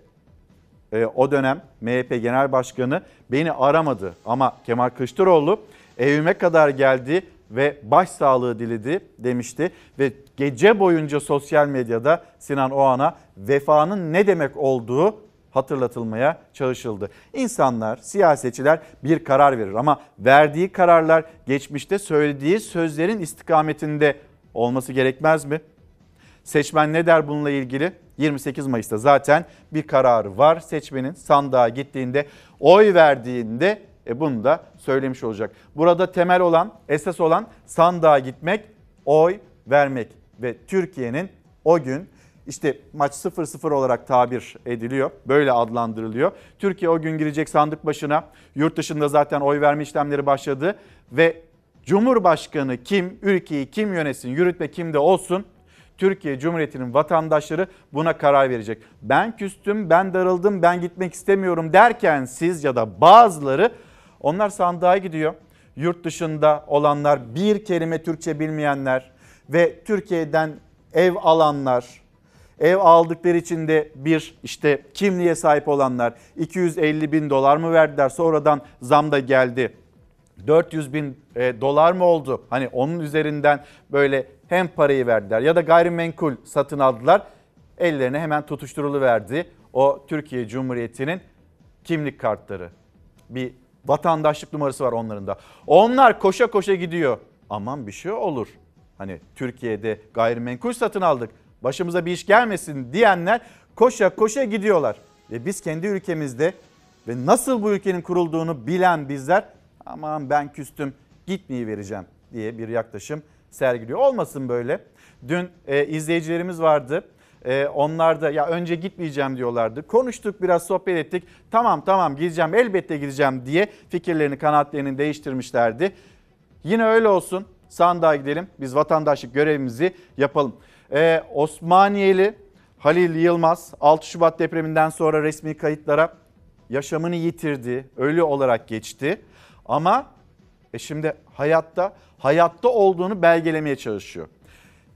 e, o dönem MHP Genel Başkanı beni aramadı ama Kemal Kılıçdaroğlu evime kadar geldi ve başsağlığı diledi demişti ve gece boyunca sosyal medyada Sinan Oğan'a vefanın ne demek olduğu hatırlatılmaya çalışıldı. İnsanlar, siyasetçiler bir karar verir ama verdiği kararlar geçmişte söylediği sözlerin istikametinde olması gerekmez mi? Seçmen ne der bununla ilgili? 28 Mayıs'ta zaten bir kararı var seçmenin sandığa gittiğinde oy verdiğinde e bunu da söylemiş olacak. Burada temel olan, esas olan sandığa gitmek, oy vermek ve Türkiye'nin o gün işte maç 0-0 olarak tabir ediliyor. Böyle adlandırılıyor. Türkiye o gün girecek sandık başına. Yurt dışında zaten oy verme işlemleri başladı ve Cumhurbaşkanı kim, ülkeyi kim yönetsin, yürütme kimde olsun Türkiye Cumhuriyeti'nin vatandaşları buna karar verecek. Ben küstüm, ben darıldım, ben gitmek istemiyorum derken siz ya da bazıları onlar sandığa gidiyor. Yurt dışında olanlar, bir kelime Türkçe bilmeyenler ve Türkiye'den ev alanlar, ev aldıkları için de bir işte kimliğe sahip olanlar 250 bin dolar mı verdiler sonradan zam da geldi. 400 bin e, dolar mı oldu? Hani onun üzerinden böyle hem parayı verdiler ya da gayrimenkul satın aldılar. Ellerine hemen tutuşturuluverdi o Türkiye Cumhuriyeti'nin kimlik kartları. Bir vatandaşlık numarası var onların da. Onlar koşa koşa gidiyor. Aman bir şey olur. Hani Türkiye'de gayrimenkul satın aldık. Başımıza bir iş gelmesin diyenler koşa koşa gidiyorlar. Ve biz kendi ülkemizde ve nasıl bu ülkenin kurulduğunu bilen bizler aman ben küstüm gitmeyi vereceğim diye bir yaklaşım sergiliyor. Olmasın böyle. Dün e, izleyicilerimiz vardı. E, onlar da ya önce gitmeyeceğim diyorlardı. Konuştuk biraz sohbet ettik. Tamam tamam gideceğim elbette gideceğim diye fikirlerini kanaatlerini değiştirmişlerdi. Yine öyle olsun sandığa gidelim biz vatandaşlık görevimizi yapalım. E, Osmaniyeli Halil Yılmaz 6 Şubat depreminden sonra resmi kayıtlara yaşamını yitirdi. Ölü olarak geçti. Ama e şimdi hayatta hayatta olduğunu belgelemeye çalışıyor.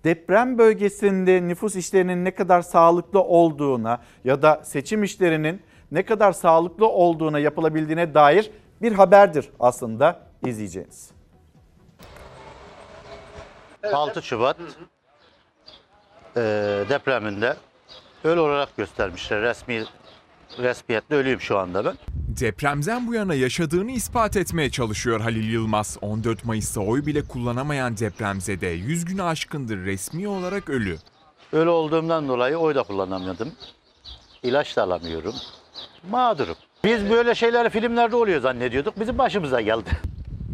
Deprem bölgesinde nüfus işlerinin ne kadar sağlıklı olduğuna ya da seçim işlerinin ne kadar sağlıklı olduğuna yapılabildiğine dair bir haberdir aslında izleyeceğiniz. 6 Şubat e, depreminde ölü olarak göstermişler. Resmi resmiyetle ölüyüm şu anda ben. Depremden bu yana yaşadığını ispat etmeye çalışıyor Halil Yılmaz. 14 Mayıs'ta oy bile kullanamayan depremzede 100 günü aşkındır resmi olarak ölü. Ölü olduğumdan dolayı oy da kullanamıyordum. İlaç da alamıyorum. Mağdurum. Biz böyle şeyler filmlerde oluyor zannediyorduk. Bizim başımıza geldi.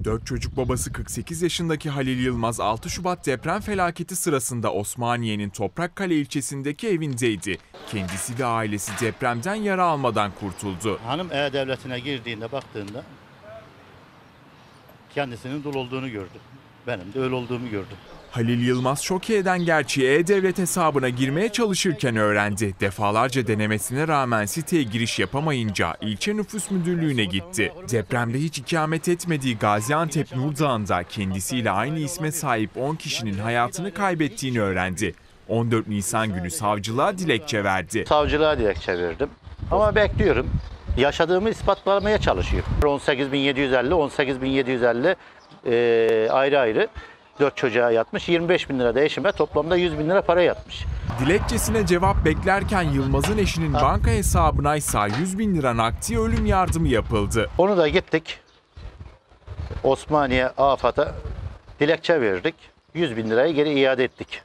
4 çocuk babası 48 yaşındaki Halil Yılmaz 6 Şubat deprem felaketi sırasında Osmaniye'nin Toprakkale ilçesindeki evindeydi. Kendisi ve ailesi depremden yara almadan kurtuldu. Hanım E-Devleti'ne girdiğinde baktığında kendisinin dul olduğunu gördü. Benim de öyle olduğumu gördüm. Halil Yılmaz şok eden gerçeği E-Devlet hesabına girmeye çalışırken öğrendi. Defalarca denemesine rağmen siteye giriş yapamayınca ilçe nüfus müdürlüğüne gitti. Depremde hiç ikamet etmediği Gaziantep Nurdağ'ında kendisiyle aynı isme sahip 10 kişinin hayatını kaybettiğini öğrendi. 14 Nisan günü savcılığa dilekçe verdi. Savcılığa dilekçe verdim. Ama bekliyorum. Yaşadığımı ispatlamaya çalışıyor. 18.750, 18.750 e, ayrı ayrı 4 çocuğa yatmış. 25 bin lira da eşime toplamda 100 bin lira para yatmış. Dilekçesine cevap beklerken Yılmaz'ın eşinin banka hesabına ise 100 bin lira nakdi ölüm yardımı yapıldı. Onu da gittik. Osmaniye AFAD'a dilekçe verdik. 100 bin lirayı geri iade ettik.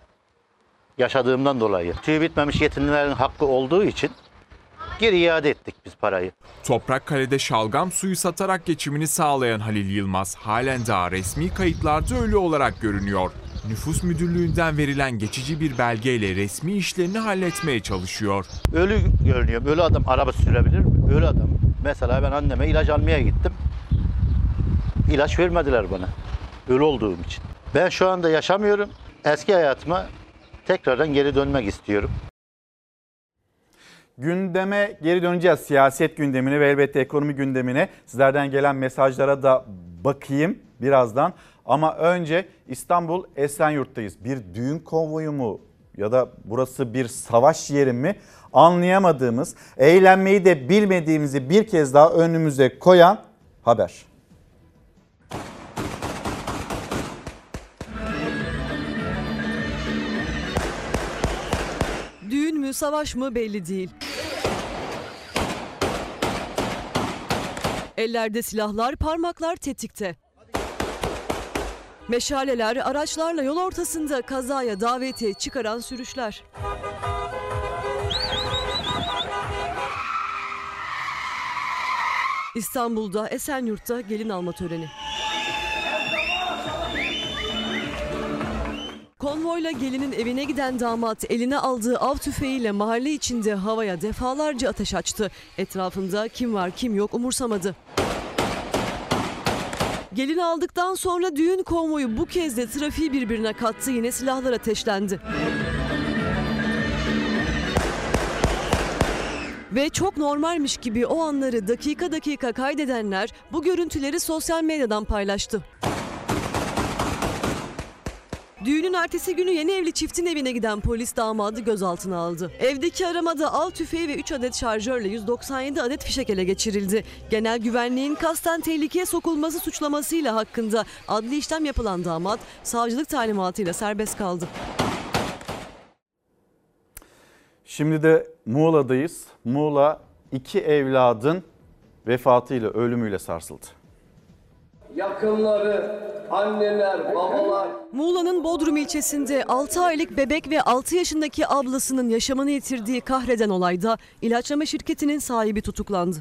Yaşadığımdan dolayı. Tüyü bitmemiş yetimlerin hakkı olduğu için geri iade ettik biz parayı. Toprakkale'de şalgam suyu satarak geçimini sağlayan Halil Yılmaz halen daha resmi kayıtlarda ölü olarak görünüyor. Nüfus müdürlüğünden verilen geçici bir belgeyle resmi işlerini halletmeye çalışıyor. Ölü görünüyor. Ölü adam araba sürebilir mi? Ölü adam. Mesela ben anneme ilaç almaya gittim. İlaç vermediler bana. Ölü olduğum için. Ben şu anda yaşamıyorum. Eski hayatıma tekrardan geri dönmek istiyorum. Gündeme geri döneceğiz. Siyaset gündemine ve elbette ekonomi gündemine. Sizlerden gelen mesajlara da bakayım birazdan. Ama önce İstanbul Esenyurt'tayız. Bir düğün konvoyu mu ya da burası bir savaş yeri mi anlayamadığımız, eğlenmeyi de bilmediğimizi bir kez daha önümüze koyan haber. Savaş mı belli değil. Ellerde silahlar, parmaklar tetikte. Meşaleler, araçlarla yol ortasında kazaya davetiye çıkaran sürüşler. İstanbul'da Esenyurt'ta gelin alma töreni. Konvoyla gelinin evine giden damat eline aldığı av tüfeğiyle mahalle içinde havaya defalarca ateş açtı. Etrafında kim var kim yok umursamadı. Gelini aldıktan sonra düğün konvoyu bu kez de trafiği birbirine kattı yine silahlar ateşlendi. Ve çok normalmiş gibi o anları dakika dakika kaydedenler bu görüntüleri sosyal medyadan paylaştı. Düğünün ertesi günü yeni evli çiftin evine giden polis damadı gözaltına aldı. Evdeki aramada av tüfeği ve 3 adet şarjörle 197 adet fişek ele geçirildi. Genel güvenliğin kasten tehlikeye sokulması suçlamasıyla hakkında adli işlem yapılan damat savcılık talimatıyla serbest kaldı. Şimdi de Muğla'dayız. Muğla iki evladın vefatıyla, ölümüyle sarsıldı. Yakınları, anneler, babalar Muğla'nın Bodrum ilçesinde 6 aylık bebek ve 6 yaşındaki ablasının yaşamını yitirdiği kahreden olayda ilaçlama şirketinin sahibi tutuklandı.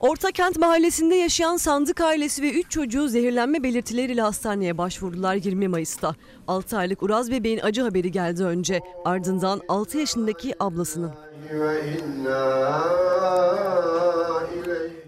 Ortakent mahallesinde yaşayan Sandık ailesi ve 3 çocuğu zehirlenme belirtileriyle hastaneye başvurdular 20 Mayıs'ta. 6 aylık Uraz bebeğin acı haberi geldi önce. Ardından 6 yaşındaki ablasının.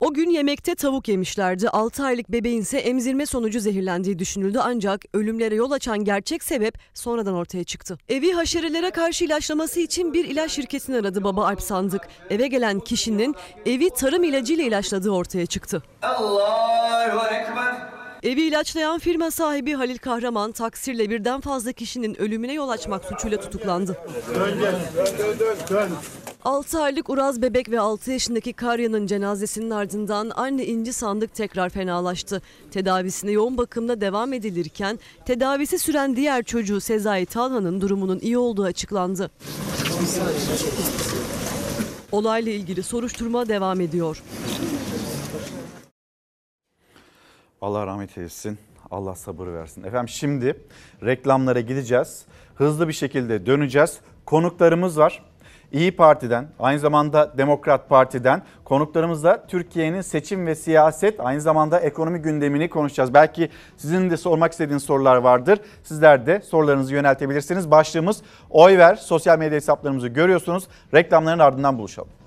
O gün yemekte tavuk yemişlerdi. 6 aylık bebeğin ise emzirme sonucu zehirlendiği düşünüldü ancak ölümlere yol açan gerçek sebep sonradan ortaya çıktı. Evi haşerelere karşı ilaçlaması için bir ilaç şirketini aradı baba Alp Sandık. Eve gelen kişinin evi tarım ilacıyla ilaçladığı ortaya çıktı. Allahu Ekber. Evi ilaçlayan firma sahibi Halil Kahraman taksirle birden fazla kişinin ölümüne yol açmak suçuyla tutuklandı. 6 aylık Uraz bebek ve 6 yaşındaki Karya'nın cenazesinin ardından anne İnci Sandık tekrar fenalaştı. Tedavisine yoğun bakımda devam edilirken tedavisi süren diğer çocuğu Sezai Talhan'ın durumunun iyi olduğu açıklandı. Olayla ilgili soruşturma devam ediyor. Allah rahmet eylesin. Allah sabır versin. Efendim şimdi reklamlara gideceğiz. Hızlı bir şekilde döneceğiz. Konuklarımız var. İyi Parti'den, aynı zamanda Demokrat Parti'den konuklarımızla Türkiye'nin seçim ve siyaset, aynı zamanda ekonomi gündemini konuşacağız. Belki sizin de sormak istediğiniz sorular vardır. Sizler de sorularınızı yöneltebilirsiniz. Başlığımız oy ver. Sosyal medya hesaplarımızı görüyorsunuz. Reklamların ardından buluşalım.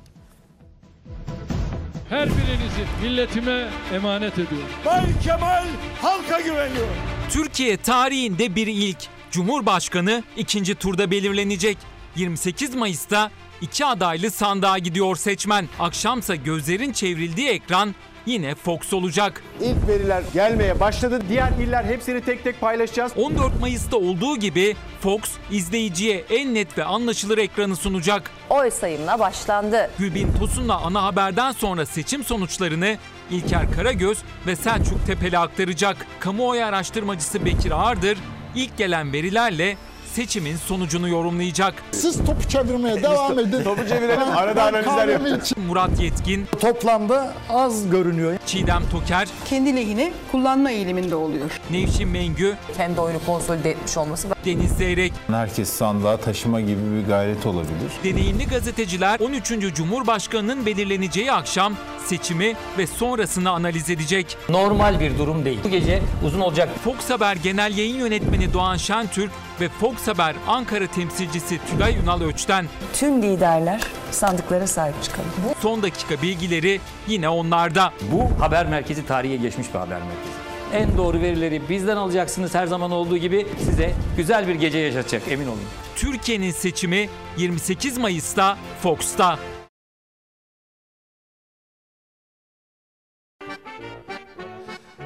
Her birinizi milletime emanet ediyorum. Bay Kemal halka güveniyor. Türkiye tarihinde bir ilk. Cumhurbaşkanı ikinci turda belirlenecek. 28 Mayıs'ta iki adaylı sandığa gidiyor seçmen. Akşamsa gözlerin çevrildiği ekran yine Fox olacak. İlk veriler gelmeye başladı. Diğer iller hepsini tek tek paylaşacağız. 14 Mayıs'ta olduğu gibi Fox izleyiciye en net ve anlaşılır ekranı sunacak. Oy sayımına başlandı. Gülbin Tosun'la ana haberden sonra seçim sonuçlarını İlker Karagöz ve Selçuk Tepeli aktaracak. Kamuoyu araştırmacısı Bekir Ağırdır ilk gelen verilerle seçimin sonucunu yorumlayacak. Siz topu çevirmeye devam edin. Topu çevirelim, arada analizler içeyim. Murat Yetkin, Toplamda az görünüyor. Çiğdem Toker, kendi lehine kullanma eğiliminde oluyor. Nevşin Mengü, Kendi oyunu konsolide etmiş olması Deniz Zeyrek, Herkes sandığa taşıma gibi bir gayret olabilir. deneyimli gazeteciler 13. Cumhurbaşkanının belirleneceği akşam seçimi ve sonrasını analiz edecek. Normal bir durum değil. Bu gece uzun olacak. Fox Haber Genel Yayın Yönetmeni Doğan Şentürk ve Fox Haber Ankara temsilcisi Tülay Ünal Öç'ten Tüm liderler sandıklara sahip çıkalım. son dakika bilgileri yine onlarda. Bu haber merkezi tarihe geçmiş bir haber merkezi. En doğru verileri bizden alacaksınız her zaman olduğu gibi size güzel bir gece yaşatacak emin olun. Türkiye'nin seçimi 28 Mayıs'ta Fox'ta.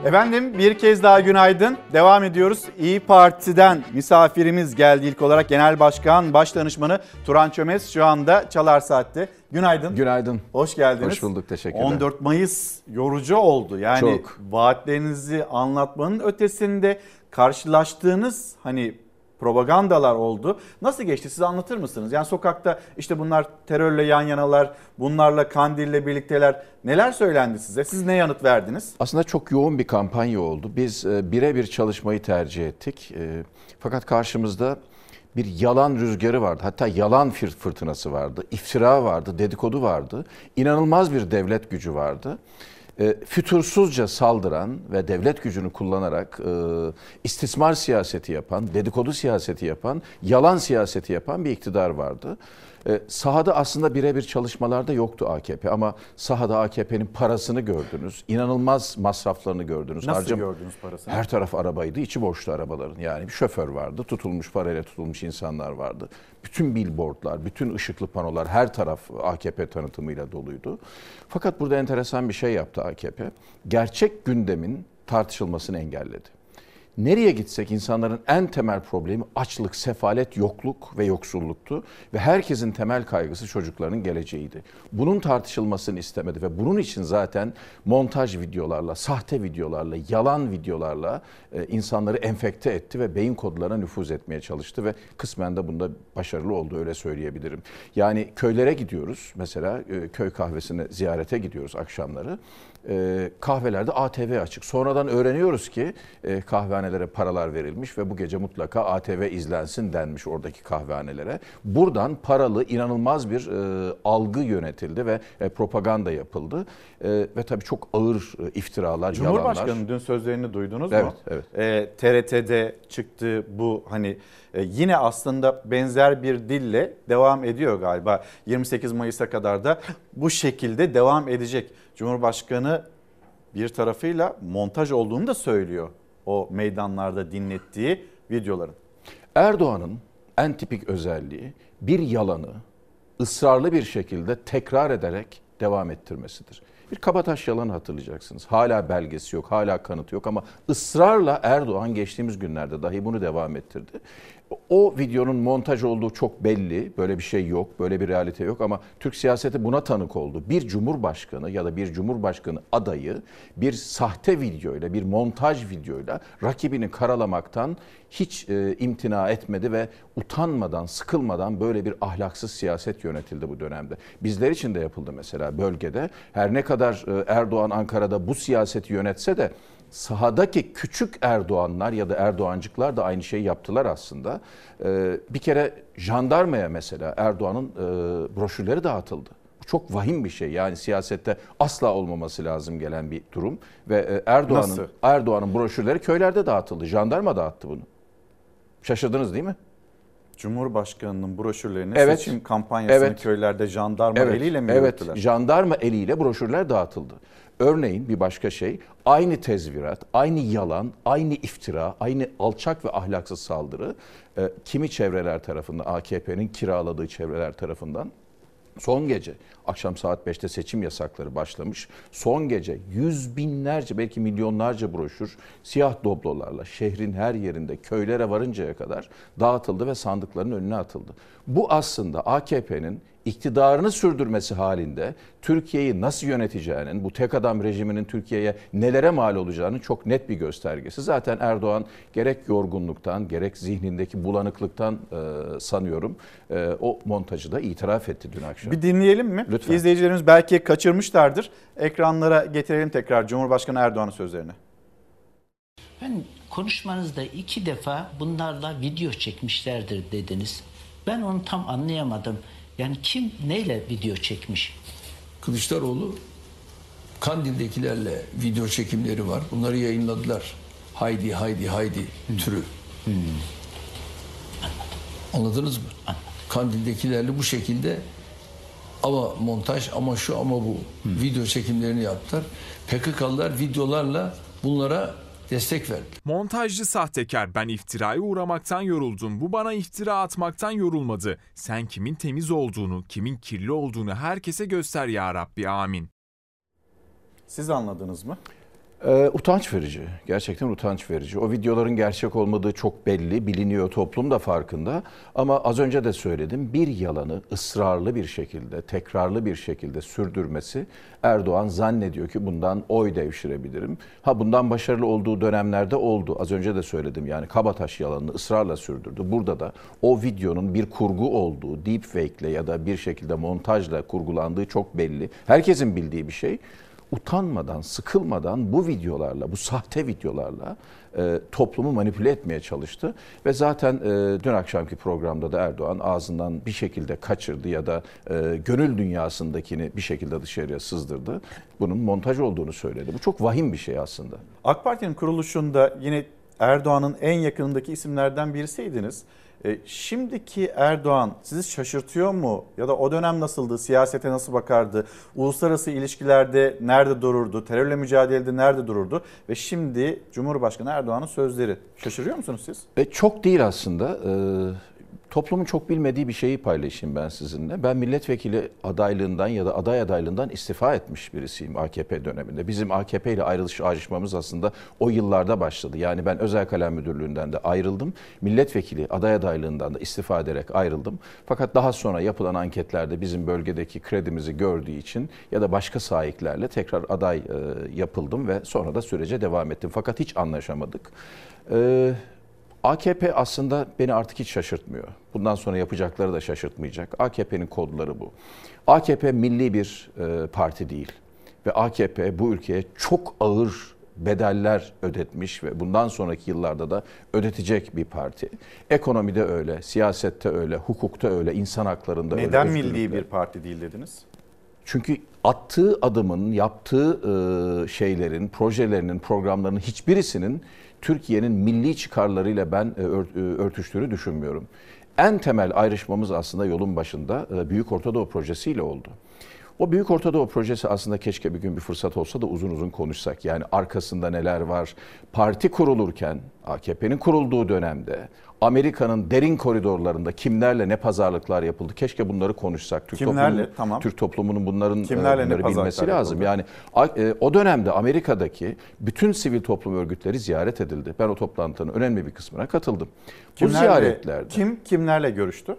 Efendim bir kez daha günaydın. Devam ediyoruz. İyi Parti'den misafirimiz geldi ilk olarak. Genel Başkan Başdanışmanı Turan Çömez şu anda Çalar Saat'te. Günaydın. Günaydın. Hoş geldiniz. Hoş bulduk, teşekkürler. 14 Mayıs yorucu oldu. Yani Çok. vaatlerinizi anlatmanın ötesinde karşılaştığınız hani propagandalar oldu. Nasıl geçti size anlatır mısınız? Yani sokakta işte bunlar terörle yan yanalar, bunlarla Kandil'le birlikteler. Neler söylendi size? Siz ne yanıt verdiniz? Aslında çok yoğun bir kampanya oldu. Biz e, birebir çalışmayı tercih ettik. E, Fakat karşımızda bir yalan rüzgarı vardı. Hatta yalan fır- fırtınası vardı. İftira vardı, dedikodu vardı. İnanılmaz bir devlet gücü vardı. E, fütursuzca saldıran ve devlet gücünü kullanarak e, istismar siyaseti yapan, dedikodu siyaseti yapan, yalan siyaseti yapan bir iktidar vardı. E, sahada aslında birebir çalışmalarda yoktu AKP ama sahada AKP'nin parasını gördünüz. İnanılmaz masraflarını gördünüz. Nasıl Harcam- gördünüz parasını? Her taraf arabaydı, içi boştu arabaların. Yani bir şoför vardı, tutulmuş parayla tutulmuş insanlar vardı. Bütün billboardlar, bütün ışıklı panolar, her taraf AKP tanıtımıyla doluydu. Fakat burada enteresan bir şey yaptı AKP. Gerçek gündemin tartışılmasını engelledi. Nereye gitsek insanların en temel problemi açlık, sefalet, yokluk ve yoksulluktu. Ve herkesin temel kaygısı çocuklarının geleceğiydi. Bunun tartışılmasını istemedi ve bunun için zaten montaj videolarla, sahte videolarla, yalan videolarla e, insanları enfekte etti ve beyin kodlarına nüfuz etmeye çalıştı ve kısmen de bunda başarılı oldu öyle söyleyebilirim. Yani köylere gidiyoruz mesela e, köy kahvesine ziyarete gidiyoruz akşamları e, kahvelerde ATV açık. Sonradan öğreniyoruz ki e, kahvehanelere paralar verilmiş ve bu gece mutlaka ATV izlensin denmiş oradaki kahvehanelere. Buradan paralı inanılmaz bir e, algı yönetildi ve e, propaganda yapıldı. E, ve tabii çok ağır e, iftiralar, Cumhurbaşkanı yalanlar. dün sözlerini duydunuz Evet, mu? evet. Ee, TRT'de çıktı bu hani e, yine aslında benzer bir dille devam ediyor galiba. 28 Mayıs'a kadar da bu şekilde devam edecek. Cumhurbaşkanı bir tarafıyla montaj olduğunu da söylüyor o meydanlarda dinlettiği videoların. Erdoğan'ın en tipik özelliği bir yalanı ısrarlı bir şekilde tekrar ederek devam ettirmesidir. Bir kabataş yalanı hatırlayacaksınız. Hala belgesi yok, hala kanıtı yok ama ısrarla Erdoğan geçtiğimiz günlerde dahi bunu devam ettirdi. O videonun montaj olduğu çok belli. Böyle bir şey yok, böyle bir realite yok ama Türk siyaseti buna tanık oldu. Bir cumhurbaşkanı ya da bir cumhurbaşkanı adayı bir sahte videoyla, bir montaj videoyla rakibini karalamaktan hiç e, imtina etmedi ve utanmadan, sıkılmadan böyle bir ahlaksız siyaset yönetildi bu dönemde. Bizler için de yapıldı mesela bölgede. Her ne kadar e, Erdoğan Ankara'da bu siyaseti yönetse de sahadaki küçük Erdoğanlar ya da Erdoğancıklar da aynı şeyi yaptılar aslında. Ee, bir kere jandarmaya mesela Erdoğan'ın e, broşürleri dağıtıldı. Bu çok vahim bir şey. Yani siyasette asla olmaması lazım gelen bir durum ve e, Erdoğan'ın? Erdoğan'ın broşürleri köylerde dağıtıldı. Jandarma dağıttı bunu. Şaşırdınız değil mi? Cumhurbaşkanının broşürlerini Evet. seçim kampanyasını Evet. köylerde jandarma Evet, eliyle mi evet, yürüttüler? jandarma eliyle broşürler dağıtıldı. Örneğin bir başka şey, aynı tezvirat, aynı yalan, aynı iftira, aynı alçak ve ahlaksız saldırı e, kimi çevreler tarafından, AKP'nin kiraladığı çevreler tarafından son gece Akşam saat 5'te seçim yasakları başlamış. Son gece yüz binlerce belki milyonlarca broşür siyah doblolarla şehrin her yerinde köylere varıncaya kadar dağıtıldı ve sandıkların önüne atıldı. Bu aslında AKP'nin iktidarını sürdürmesi halinde Türkiye'yi nasıl yöneteceğinin, bu tek adam rejiminin Türkiye'ye nelere mal olacağının çok net bir göstergesi. Zaten Erdoğan gerek yorgunluktan gerek zihnindeki bulanıklıktan e, sanıyorum e, o montajı da itiraf etti dün akşam. Bir dinleyelim mi? Lütfen. İzleyicilerimiz belki kaçırmışlardır. Ekranlara getirelim tekrar Cumhurbaşkanı Erdoğan'ın sözlerini. Ben konuşmanızda iki defa bunlarla video çekmişlerdir dediniz. Ben onu tam anlayamadım. Yani kim neyle video çekmiş? Kılıçdaroğlu Kandil'dekilerle video çekimleri var. Bunları yayınladılar. Haydi haydi haydi türü. Anladınız mı? Kandil'dekilerle bu şekilde ama montaj ama şu ama bu video çekimlerini yaptılar. PKK'lılar videolarla bunlara destek verdi. Montajcı sahtekar ben iftiraya uğramaktan yoruldum. Bu bana iftira atmaktan yorulmadı. Sen kimin temiz olduğunu, kimin kirli olduğunu herkese göster ya Rabbi amin. Siz anladınız mı? Ee, utanç verici. Gerçekten utanç verici. O videoların gerçek olmadığı çok belli, biliniyor, toplum da farkında. Ama az önce de söyledim, bir yalanı ısrarlı bir şekilde, tekrarlı bir şekilde sürdürmesi Erdoğan zannediyor ki bundan oy devşirebilirim. Ha bundan başarılı olduğu dönemlerde oldu. Az önce de söyledim yani Kabataş yalanını ısrarla sürdürdü. Burada da o videonun bir kurgu olduğu, deepfake ile ya da bir şekilde montajla kurgulandığı çok belli. Herkesin bildiği bir şey utanmadan, sıkılmadan bu videolarla, bu sahte videolarla e, toplumu manipüle etmeye çalıştı. Ve zaten e, dün akşamki programda da Erdoğan ağzından bir şekilde kaçırdı ya da e, gönül dünyasındakini bir şekilde dışarıya sızdırdı. Bunun montaj olduğunu söyledi. Bu çok vahim bir şey aslında. AK Parti'nin kuruluşunda yine Erdoğan'ın en yakınındaki isimlerden birisiydiniz. E, şimdiki Erdoğan sizi şaşırtıyor mu? Ya da o dönem nasıldı? Siyasete nasıl bakardı? Uluslararası ilişkilerde nerede dururdu? Terörle mücadelede nerede dururdu? Ve şimdi Cumhurbaşkanı Erdoğan'ın sözleri. Şaşırıyor musunuz siz? E, çok değil aslında. E, toplumun çok bilmediği bir şeyi paylaşayım ben sizinle. Ben milletvekili adaylığından ya da aday adaylığından istifa etmiş birisiyim AKP döneminde. Bizim AKP ile ayrılış ayrışmamız aslında o yıllarda başladı. Yani ben özel kalem müdürlüğünden de ayrıldım. Milletvekili aday adaylığından da istifa ederek ayrıldım. Fakat daha sonra yapılan anketlerde bizim bölgedeki kredimizi gördüğü için ya da başka sahiplerle tekrar aday e, yapıldım ve sonra da sürece devam ettim. Fakat hiç anlaşamadık. Eee AKP aslında beni artık hiç şaşırtmıyor. Bundan sonra yapacakları da şaşırtmayacak. AKP'nin kodları bu. AKP milli bir e, parti değil. Ve AKP bu ülkeye çok ağır bedeller ödetmiş ve bundan sonraki yıllarda da ödetecek bir parti. Ekonomide öyle, siyasette öyle, hukukta öyle, insan haklarında öyle. Neden milli bir parti değil dediniz? Çünkü attığı adımın, yaptığı e, şeylerin, projelerinin, programlarının hiçbirisinin Türkiye'nin milli çıkarlarıyla ben e, e, örtüştüğünü düşünmüyorum. En temel ayrışmamız aslında yolun başında e, Büyük Ortadoğu projesiyle oldu. O Büyük Ortadoğu projesi aslında keşke bir gün bir fırsat olsa da uzun uzun konuşsak. Yani arkasında neler var? Parti kurulurken, AKP'nin kurulduğu dönemde, Amerika'nın derin koridorlarında kimlerle ne pazarlıklar yapıldı? Keşke bunları konuşsak. Türk kimlerle? Toplumunun, tamam. Türk toplumunun bunların kimlerle bunları bilmesi lazım. Yani o dönemde Amerika'daki bütün sivil toplum örgütleri ziyaret edildi. Ben o toplantının önemli bir kısmına katıldım. Kimlerle, Bu ziyaretlerde kim kimlerle görüştü?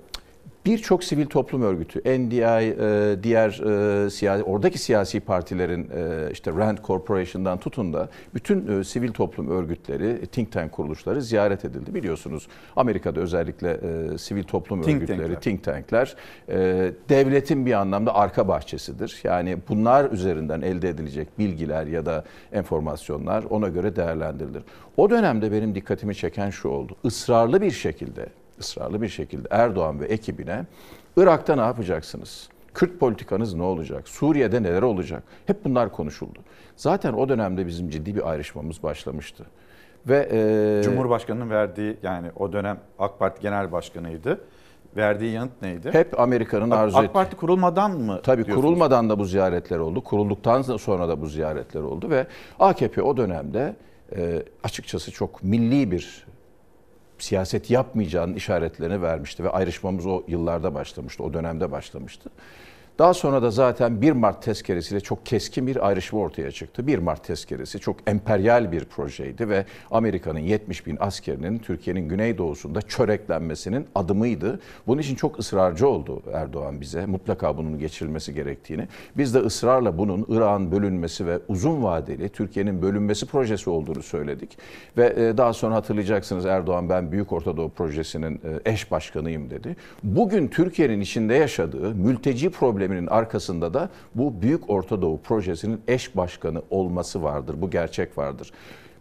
Birçok sivil toplum örgütü, NDI, e, diğer e, siyasi, oradaki siyasi partilerin e, işte Rand Corporation'dan tutun da bütün sivil toplum örgütleri, think tank kuruluşları ziyaret edildi. Biliyorsunuz Amerika'da özellikle sivil toplum think örgütleri, tankler. think tankler devletin bir anlamda arka bahçesidir. Yani bunlar üzerinden elde edilecek bilgiler ya da enformasyonlar ona göre değerlendirilir. O dönemde benim dikkatimi çeken şu oldu. Israrlı bir şekilde ısrarlı bir şekilde Erdoğan ve ekibine Irak'ta ne yapacaksınız? Kürt politikanız ne olacak? Suriye'de neler olacak? Hep bunlar konuşuldu. Zaten o dönemde bizim ciddi bir ayrışmamız başlamıştı. Ve e, Cumhurbaşkanının verdiği yani o dönem AK Parti Genel Başkanıydı. Verdiği yanıt neydi? Hep Amerika'nın arzu ettiği. AK Parti kurulmadan mı? Tabii kurulmadan da bu ziyaretler oldu. Kurulduktan sonra da bu ziyaretler oldu ve AKP o dönemde e, açıkçası çok milli bir siyaset yapmayacağının işaretlerini vermişti ve ayrışmamız o yıllarda başlamıştı, o dönemde başlamıştı. Daha sonra da zaten 1 Mart tezkeresiyle çok keskin bir ayrışma ortaya çıktı. 1 Mart tezkeresi çok emperyal bir projeydi ve Amerika'nın 70 bin askerinin Türkiye'nin güneydoğusunda çöreklenmesinin adımıydı. Bunun için çok ısrarcı oldu Erdoğan bize. Mutlaka bunun geçirilmesi gerektiğini. Biz de ısrarla bunun Irak'ın bölünmesi ve uzun vadeli Türkiye'nin bölünmesi projesi olduğunu söyledik. Ve e, daha sonra hatırlayacaksınız Erdoğan ben Büyük Ortadoğu Projesi'nin e, eş başkanıyım dedi. Bugün Türkiye'nin içinde yaşadığı mülteci probleminin arkasında da bu Büyük Ortadoğu Projesi'nin eş başkanı olması vardır. Bu gerçek vardır.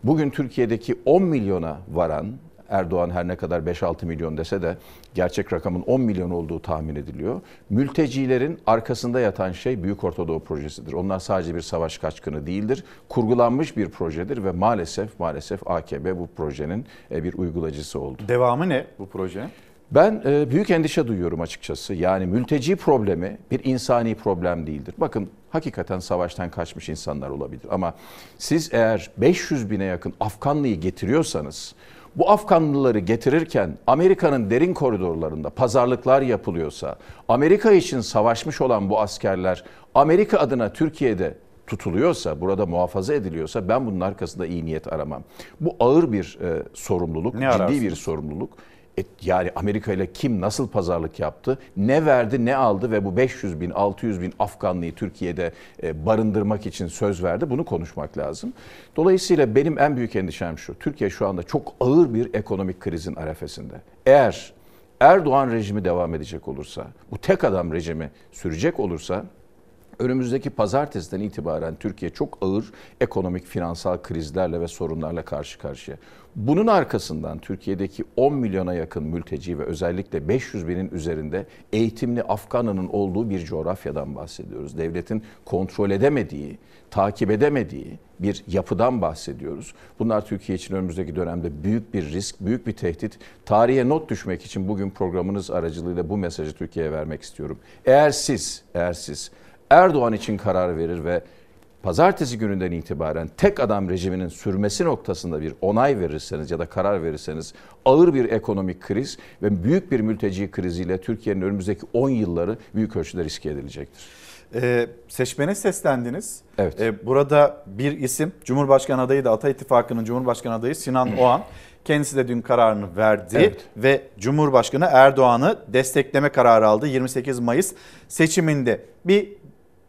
Bugün Türkiye'deki 10 milyona varan Erdoğan her ne kadar 5-6 milyon dese de gerçek rakamın 10 milyon olduğu tahmin ediliyor. Mültecilerin arkasında yatan şey Büyük Ortadoğu Projesi'dir. Onlar sadece bir savaş kaçkını değildir. Kurgulanmış bir projedir ve maalesef maalesef AKP bu projenin e, bir uygulayıcısı oldu. Devamı ne bu projenin? Ben e, büyük endişe duyuyorum açıkçası. Yani mülteci problemi bir insani problem değildir. Bakın hakikaten savaştan kaçmış insanlar olabilir. Ama siz eğer 500 bine yakın Afganlıyı getiriyorsanız bu Afganlıları getirirken Amerika'nın derin koridorlarında pazarlıklar yapılıyorsa, Amerika için savaşmış olan bu askerler Amerika adına Türkiye'de tutuluyorsa, burada muhafaza ediliyorsa ben bunun arkasında iyi niyet aramam. Bu ağır bir e, sorumluluk, Ne ciddi bir sorumluluk. Yani Amerika ile kim nasıl pazarlık yaptı, ne verdi, ne aldı ve bu 500 bin, 600 bin Afganlıyı Türkiye'de e, barındırmak için söz verdi. Bunu konuşmak lazım. Dolayısıyla benim en büyük endişem şu. Türkiye şu anda çok ağır bir ekonomik krizin arefesinde. Eğer Erdoğan rejimi devam edecek olursa, bu tek adam rejimi sürecek olursa Önümüzdeki pazartesiden itibaren Türkiye çok ağır ekonomik finansal krizlerle ve sorunlarla karşı karşıya. Bunun arkasından Türkiye'deki 10 milyona yakın mülteci ve özellikle 500 binin üzerinde eğitimli Afganının olduğu bir coğrafyadan bahsediyoruz. Devletin kontrol edemediği, takip edemediği bir yapıdan bahsediyoruz. Bunlar Türkiye için önümüzdeki dönemde büyük bir risk, büyük bir tehdit. Tarihe not düşmek için bugün programınız aracılığıyla bu mesajı Türkiye'ye vermek istiyorum. Eğer siz, eğer siz Erdoğan için karar verir ve pazartesi gününden itibaren tek adam rejiminin sürmesi noktasında bir onay verirseniz ya da karar verirseniz ağır bir ekonomik kriz ve büyük bir mülteci kriziyle Türkiye'nin önümüzdeki 10 yılları büyük ölçüde riske edilecektir. Ee, seçmene seslendiniz. Evet. Ee, burada bir isim Cumhurbaşkanı adayı da Ata İttifakı'nın Cumhurbaşkanı adayı Sinan Oğan. Kendisi de dün kararını verdi Evet. ve Cumhurbaşkanı Erdoğan'ı destekleme kararı aldı 28 Mayıs seçiminde. Bir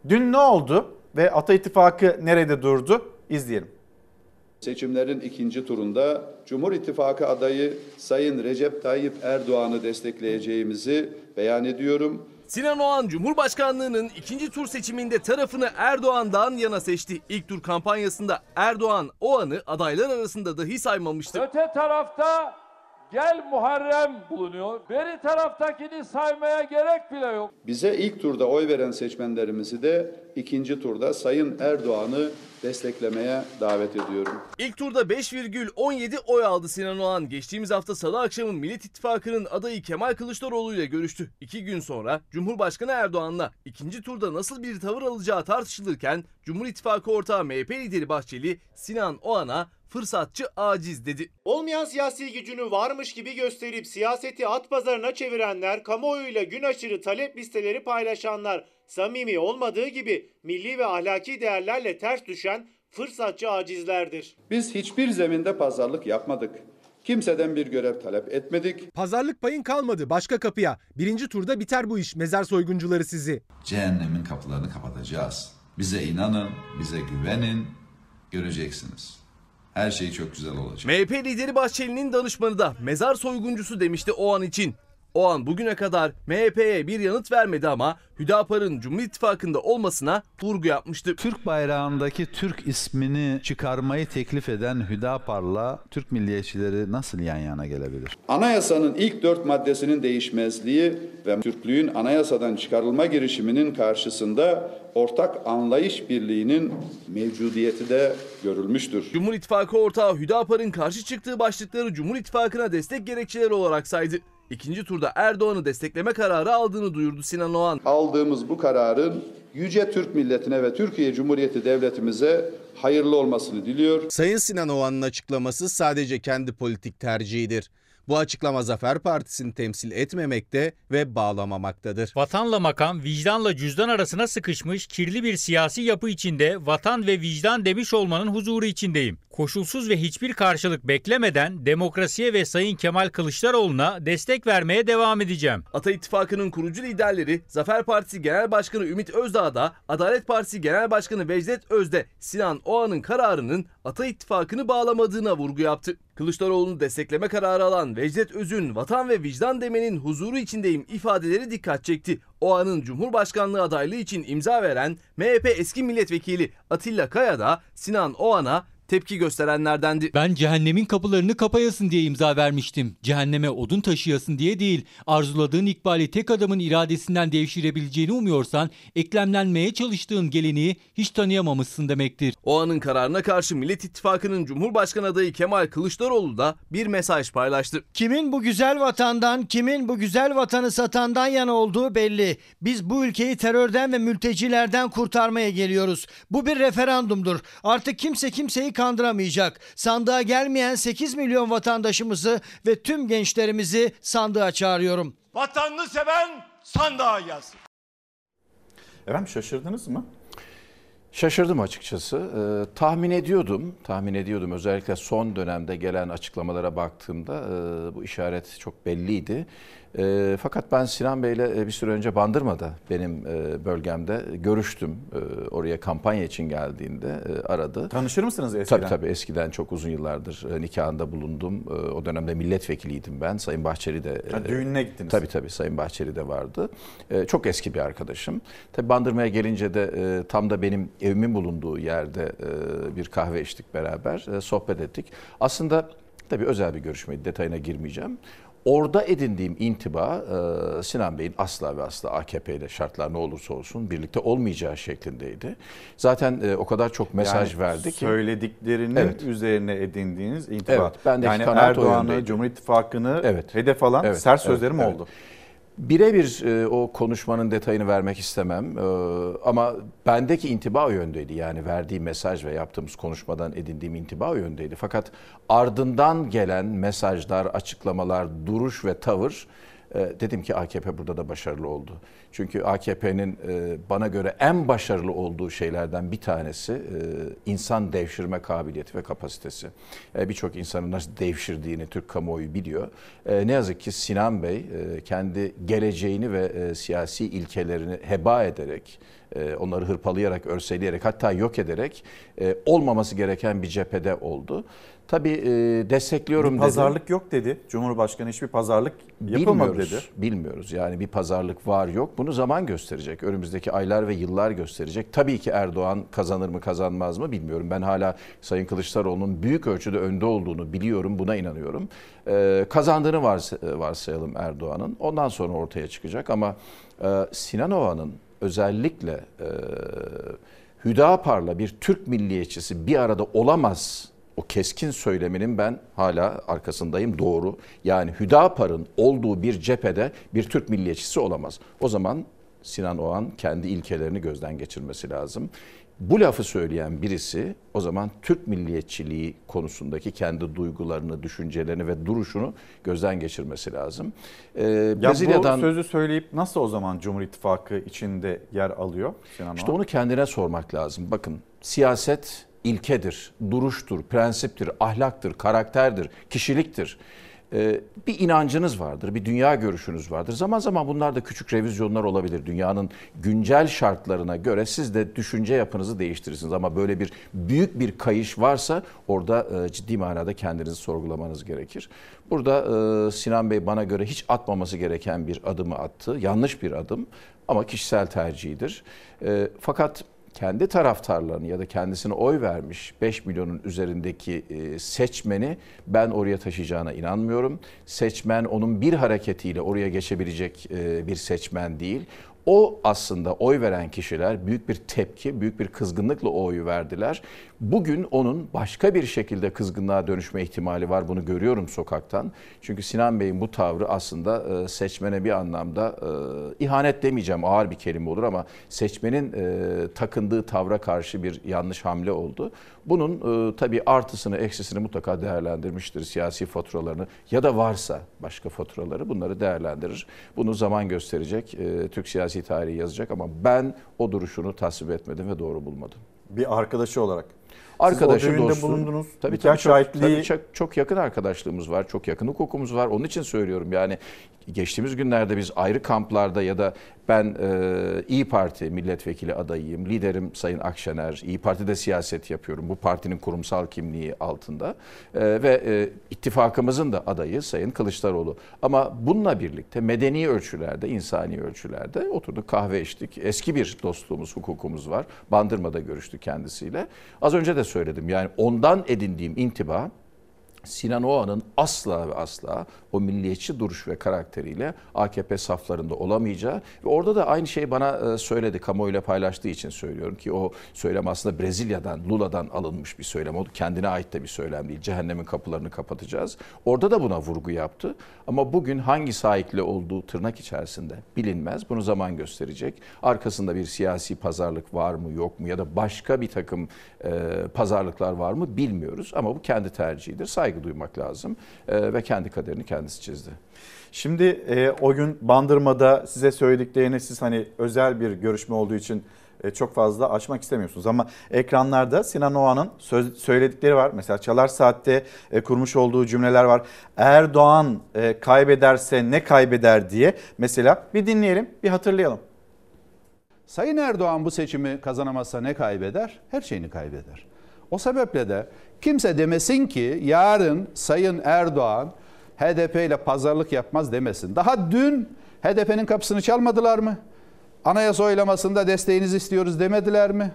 dün ne oldu ve Ata İttifakı nerede durdu? İzleyelim. Seçimlerin ikinci turunda Cumhur İttifakı adayı Sayın Recep Tayyip Erdoğan'ı destekleyeceğimizi beyan ediyorum. Sinan Oğan Cumhurbaşkanlığının ikinci tur seçiminde tarafını Erdoğan'dan yana seçti. İlk tur kampanyasında Erdoğan Oğan'ı adaylar arasında dahi saymamıştı. Öte tarafta gel Muharrem bulunuyor. Beri taraftakini saymaya gerek bile yok. Bize ilk turda oy veren seçmenlerimizi de ikinci turda Sayın Erdoğan'ı desteklemeye davet ediyorum. İlk turda 5,17 oy aldı Sinan Oğan. Geçtiğimiz hafta salı akşamı Millet İttifakı'nın adayı Kemal Kılıçdaroğlu ile görüştü. İki gün sonra Cumhurbaşkanı Erdoğan'la ikinci turda nasıl bir tavır alacağı tartışılırken Cumhur İttifakı ortağı MHP lideri Bahçeli Sinan Oğan'a fırsatçı aciz dedi. Olmayan siyasi gücünü varmış gibi gösterip siyaseti at pazarına çevirenler, kamuoyuyla gün aşırı talep listeleri paylaşanlar, samimi olmadığı gibi milli ve ahlaki değerlerle ters düşen fırsatçı acizlerdir. Biz hiçbir zeminde pazarlık yapmadık. Kimseden bir görev talep etmedik. Pazarlık payın kalmadı başka kapıya. Birinci turda biter bu iş mezar soyguncuları sizi. Cehennemin kapılarını kapatacağız. Bize inanın, bize güvenin, göreceksiniz. Her şey çok güzel olacak. MHP lideri Bahçeli'nin danışmanı da mezar soyguncusu demişti o an için. O an bugüne kadar MHP'ye bir yanıt vermedi ama Hüdapar'ın Cumhur İttifakı'nda olmasına vurgu yapmıştı. Türk bayrağındaki Türk ismini çıkarmayı teklif eden Hüdapar'la Türk milliyetçileri nasıl yan yana gelebilir? Anayasanın ilk dört maddesinin değişmezliği ve Türklüğün anayasadan çıkarılma girişiminin karşısında ortak anlayış birliğinin mevcudiyeti de görülmüştür. Cumhur İttifakı ortağı Hüdapar'ın karşı çıktığı başlıkları Cumhur İttifakı'na destek gerekçeleri olarak saydı. İkinci turda Erdoğan'ı destekleme kararı aldığını duyurdu Sinan Oğan. Aldığımız bu kararın yüce Türk milletine ve Türkiye Cumhuriyeti devletimize hayırlı olmasını diliyor. Sayın Sinan Oğan'ın açıklaması sadece kendi politik tercihidir. Bu açıklama Zafer Partisi'ni temsil etmemekte ve bağlamamaktadır. Vatanla makam, vicdanla cüzdan arasına sıkışmış kirli bir siyasi yapı içinde vatan ve vicdan demiş olmanın huzuru içindeyim. Koşulsuz ve hiçbir karşılık beklemeden demokrasiye ve Sayın Kemal Kılıçdaroğlu'na destek vermeye devam edeceğim. Ata İttifakı'nın kurucu liderleri Zafer Partisi Genel Başkanı Ümit Özdağ'da, Adalet Partisi Genel Başkanı Vecdet Özde, Sinan Oğan'ın kararının Ata İttifakı'nı bağlamadığına vurgu yaptı. Kılıçdaroğlu'nu destekleme kararı alan Vecdet Öz'ün vatan ve vicdan demenin huzuru içindeyim ifadeleri dikkat çekti. O anın Cumhurbaşkanlığı adaylığı için imza veren MHP eski milletvekili Atilla Kaya da Sinan Oğan'a tepki gösterenlerdendi. Ben cehennemin kapılarını kapayasın diye imza vermiştim. Cehenneme odun taşıyasın diye değil. Arzuladığın ikbali tek adamın iradesinden devşirebileceğini umuyorsan eklemlenmeye çalıştığın geleneği hiç tanıyamamışsın demektir. O anın kararına karşı Millet İttifakı'nın Cumhurbaşkanı adayı Kemal Kılıçdaroğlu da bir mesaj paylaştı. Kimin bu güzel vatandan, kimin bu güzel vatanı satandan yana olduğu belli. Biz bu ülkeyi terörden ve mültecilerden kurtarmaya geliyoruz. Bu bir referandumdur. Artık kimse kimseyi kandıramayacak. Sandığa gelmeyen 8 milyon vatandaşımızı ve tüm gençlerimizi sandığa çağırıyorum. Vatanını seven sandığa gelsin. Efendim şaşırdınız mı? Şaşırdım açıkçası. Ee, tahmin ediyordum, tahmin ediyordum. Özellikle son dönemde gelen açıklamalara baktığımda e, bu işaret çok belliydi. E, fakat ben Sinan Bey'le e, bir süre önce Bandırma'da benim e, bölgemde görüştüm. E, oraya kampanya için geldiğinde e, aradı. Tanışır mısınız eskiden? Tabii tabii eskiden çok uzun yıllardır e, nikahında bulundum. E, o dönemde milletvekiliydim ben. Sayın Bahçeli de... Ha, düğününe gittiniz. Tabii tabii Sayın Bahçeli de vardı. E, çok eski bir arkadaşım. Tabii Bandırma'ya gelince de e, tam da benim evimin bulunduğu yerde e, bir kahve içtik beraber. E, sohbet ettik. Aslında tabii özel bir görüşmeydi. Detayına girmeyeceğim. Orada edindiğim intiba e, Sinan Bey'in asla ve asla AKP ile şartlar ne olursa olsun birlikte olmayacağı şeklindeydi. Zaten e, o kadar çok mesaj Yani verdi ki. Söylediklerinin Evet. üzerine edindiğiniz intiba. Evet, bendeki yani kanaat o Erdoğan'ı. Cumhur İttifakı'nı Evet. hedef alan Evet, sert evet, sözlerim evet. oldu. Birebir e, o konuşmanın detayını vermek istemem E, ama bendeki intiba o yöndeydi. Yani verdiği mesaj ve yaptığımız konuşmadan edindiğim intiba o yöndeydi. Fakat ardından gelen mesajlar, açıklamalar, duruş ve tavır dedim ki AKP burada da başarılı oldu. Çünkü AKP'nin e, bana göre en başarılı olduğu şeylerden bir tanesi e, insan devşirme kabiliyeti ve kapasitesi. E, Birçok insanın nasıl devşirdiğini Türk kamuoyu biliyor. Ne yazık ki Sinan Bey kendi geleceğini ve siyasi ilkelerini heba ederek, onları hırpalayarak, örseleyerek hatta yok ederek olmaması gereken bir cephede oldu. Tabii e, destekliyorum Bir dedi. pazarlık yok dedi. Cumhurbaşkanı hiçbir pazarlık yapılmadı Bilmiyoruz, dedi. Bilmiyoruz. Yani bir pazarlık var yok. Bunu zaman gösterecek. Önümüzdeki aylar ve yıllar gösterecek. Tabii ki Erdoğan kazanır mı kazanmaz mı bilmiyorum. Ben hala Sayın Kılıçdaroğlu'nun büyük ölçüde önde olduğunu biliyorum. Buna inanıyorum. Ee, kazandığını varsa- varsayalım Erdoğan'ın. Ondan sonra ortaya çıkacak ama e, Sinan Ova'nın özellikle e, Hüdapar'la bir Türk milliyetçisi bir arada olamaz o keskin söyleminin ben hala arkasındayım doğru. Yani Hüdapar'ın olduğu bir cephede bir Türk milliyetçisi olamaz. O zaman Sinan Oğan kendi ilkelerini gözden geçirmesi lazım. Bu lafı söyleyen birisi o zaman Türk milliyetçiliği konusundaki kendi duygularını, düşüncelerini ve duruşunu gözden geçirmesi lazım. Ee, Ya Brezilya'dan bu sözü söyleyip nasıl o zaman Cumhur İttifakı içinde yer alıyor Sinan İşte onu kendine sormak lazım. Bakın siyaset ilkedir, duruştur, prensiptir, ahlaktır, karakterdir, kişiliktir. Ee, bir inancınız vardır, bir dünya görüşünüz vardır. Zaman zaman bunlar da küçük revizyonlar olabilir. Dünyanın güncel şartlarına göre siz de düşünce yapınızı değiştirirsiniz. Ama böyle bir büyük bir kayış varsa orada e, ciddi manada kendinizi sorgulamanız gerekir. Burada e, Sinan Bey bana göre hiç atmaması gereken bir adımı attı. Yanlış bir adım ama kişisel tercihidir. E, fakat kendi taraftarlarını ya da kendisine oy vermiş 5 milyonun üzerindeki e, seçmeni ben oraya taşıyacağına inanmıyorum. Seçmen onun bir hareketiyle oraya geçebilecek e, bir seçmen değil. O aslında oy veren kişiler büyük bir tepki, büyük bir kızgınlıkla o oyu verdiler. Bugün onun başka bir şekilde kızgınlığa dönüşme ihtimali var. Bunu görüyorum sokaktan. Çünkü Sinan Bey'in bu tavrı aslında e, seçmene bir anlamda e, ihanet demeyeceğim ağır bir kelime olur ama seçmenin e, takındığı tavra karşı bir yanlış hamle oldu. Bunun e, tabii artısını eksisini mutlaka değerlendirmiştir siyasi faturalarını ya da varsa başka faturaları bunları değerlendirir. Bunu zaman gösterecek. E, Türk siyasi tarihi yazacak ama ben o duruşunu tasvip etmedim ve doğru bulmadım. Bir arkadaşı olarak. Arkadaşı Siz o düğünde dostu. bulundunuz. Tabii, tabii, çok, şahitliği- tabii çok, çok yakın arkadaşlığımız var. Çok yakın hukukumuz var. Onun için söylüyorum yani geçtiğimiz günlerde biz ayrı kamplarda ya da ben e, İyi Parti milletvekili adayıyım. Liderim Sayın Akşener. İyi Parti'de siyaset yapıyorum. Bu partinin kurumsal kimliği altında. E, ve e, ittifakımızın da adayı Sayın Kılıçdaroğlu. Ama bununla birlikte medeni ölçülerde, insani ölçülerde oturduk kahve içtik. Eski bir dostluğumuz, hukukumuz var. Bandırma'da görüştük kendisiyle. Az önce de söyledim yani ondan edindiğim intiba Sinan Oğan'ın asla ve asla o milliyetçi duruş ve karakteriyle AKP saflarında olamayacağı ve orada da aynı şeyi bana e, söyledi kamuoyuyla paylaştığı için söylüyorum ki o söylem aslında Brezilya'dan, Lula'dan alınmış bir söylem. O kendine ait de bir söylem değil. Cehennemin kapılarını kapatacağız. Orada da buna vurgu yaptı. Ama bugün hangi sahikle olduğu tırnak içerisinde bilinmez. Bunu zaman gösterecek. Arkasında bir siyasi pazarlık var mı yok mu ya da başka bir takım e, pazarlıklar var mı bilmiyoruz. Ama bu kendi tercihidir. Saygı duymak lazım e, ve kendi kaderini kendisi çizdi. Şimdi e, o gün Bandırma'da size söylediklerini siz hani özel bir görüşme olduğu için e, çok fazla açmak istemiyorsunuz. Ama ekranlarda Sinan Oğan'ın söz, söyledikleri var. Mesela Çalar Saat'te e, kurmuş olduğu cümleler var. Erdoğan e, kaybederse ne kaybeder diye. Mesela bir dinleyelim, bir hatırlayalım. Sayın Erdoğan bu seçimi kazanamazsa ne kaybeder? Her şeyini kaybeder. O sebeple de kimse demesin ki yarın Sayın Erdoğan HDP ile pazarlık yapmaz demesin. Daha dün HDP'nin kapısını çalmadılar mı? Anayasa oylamasında desteğinizi istiyoruz demediler mi?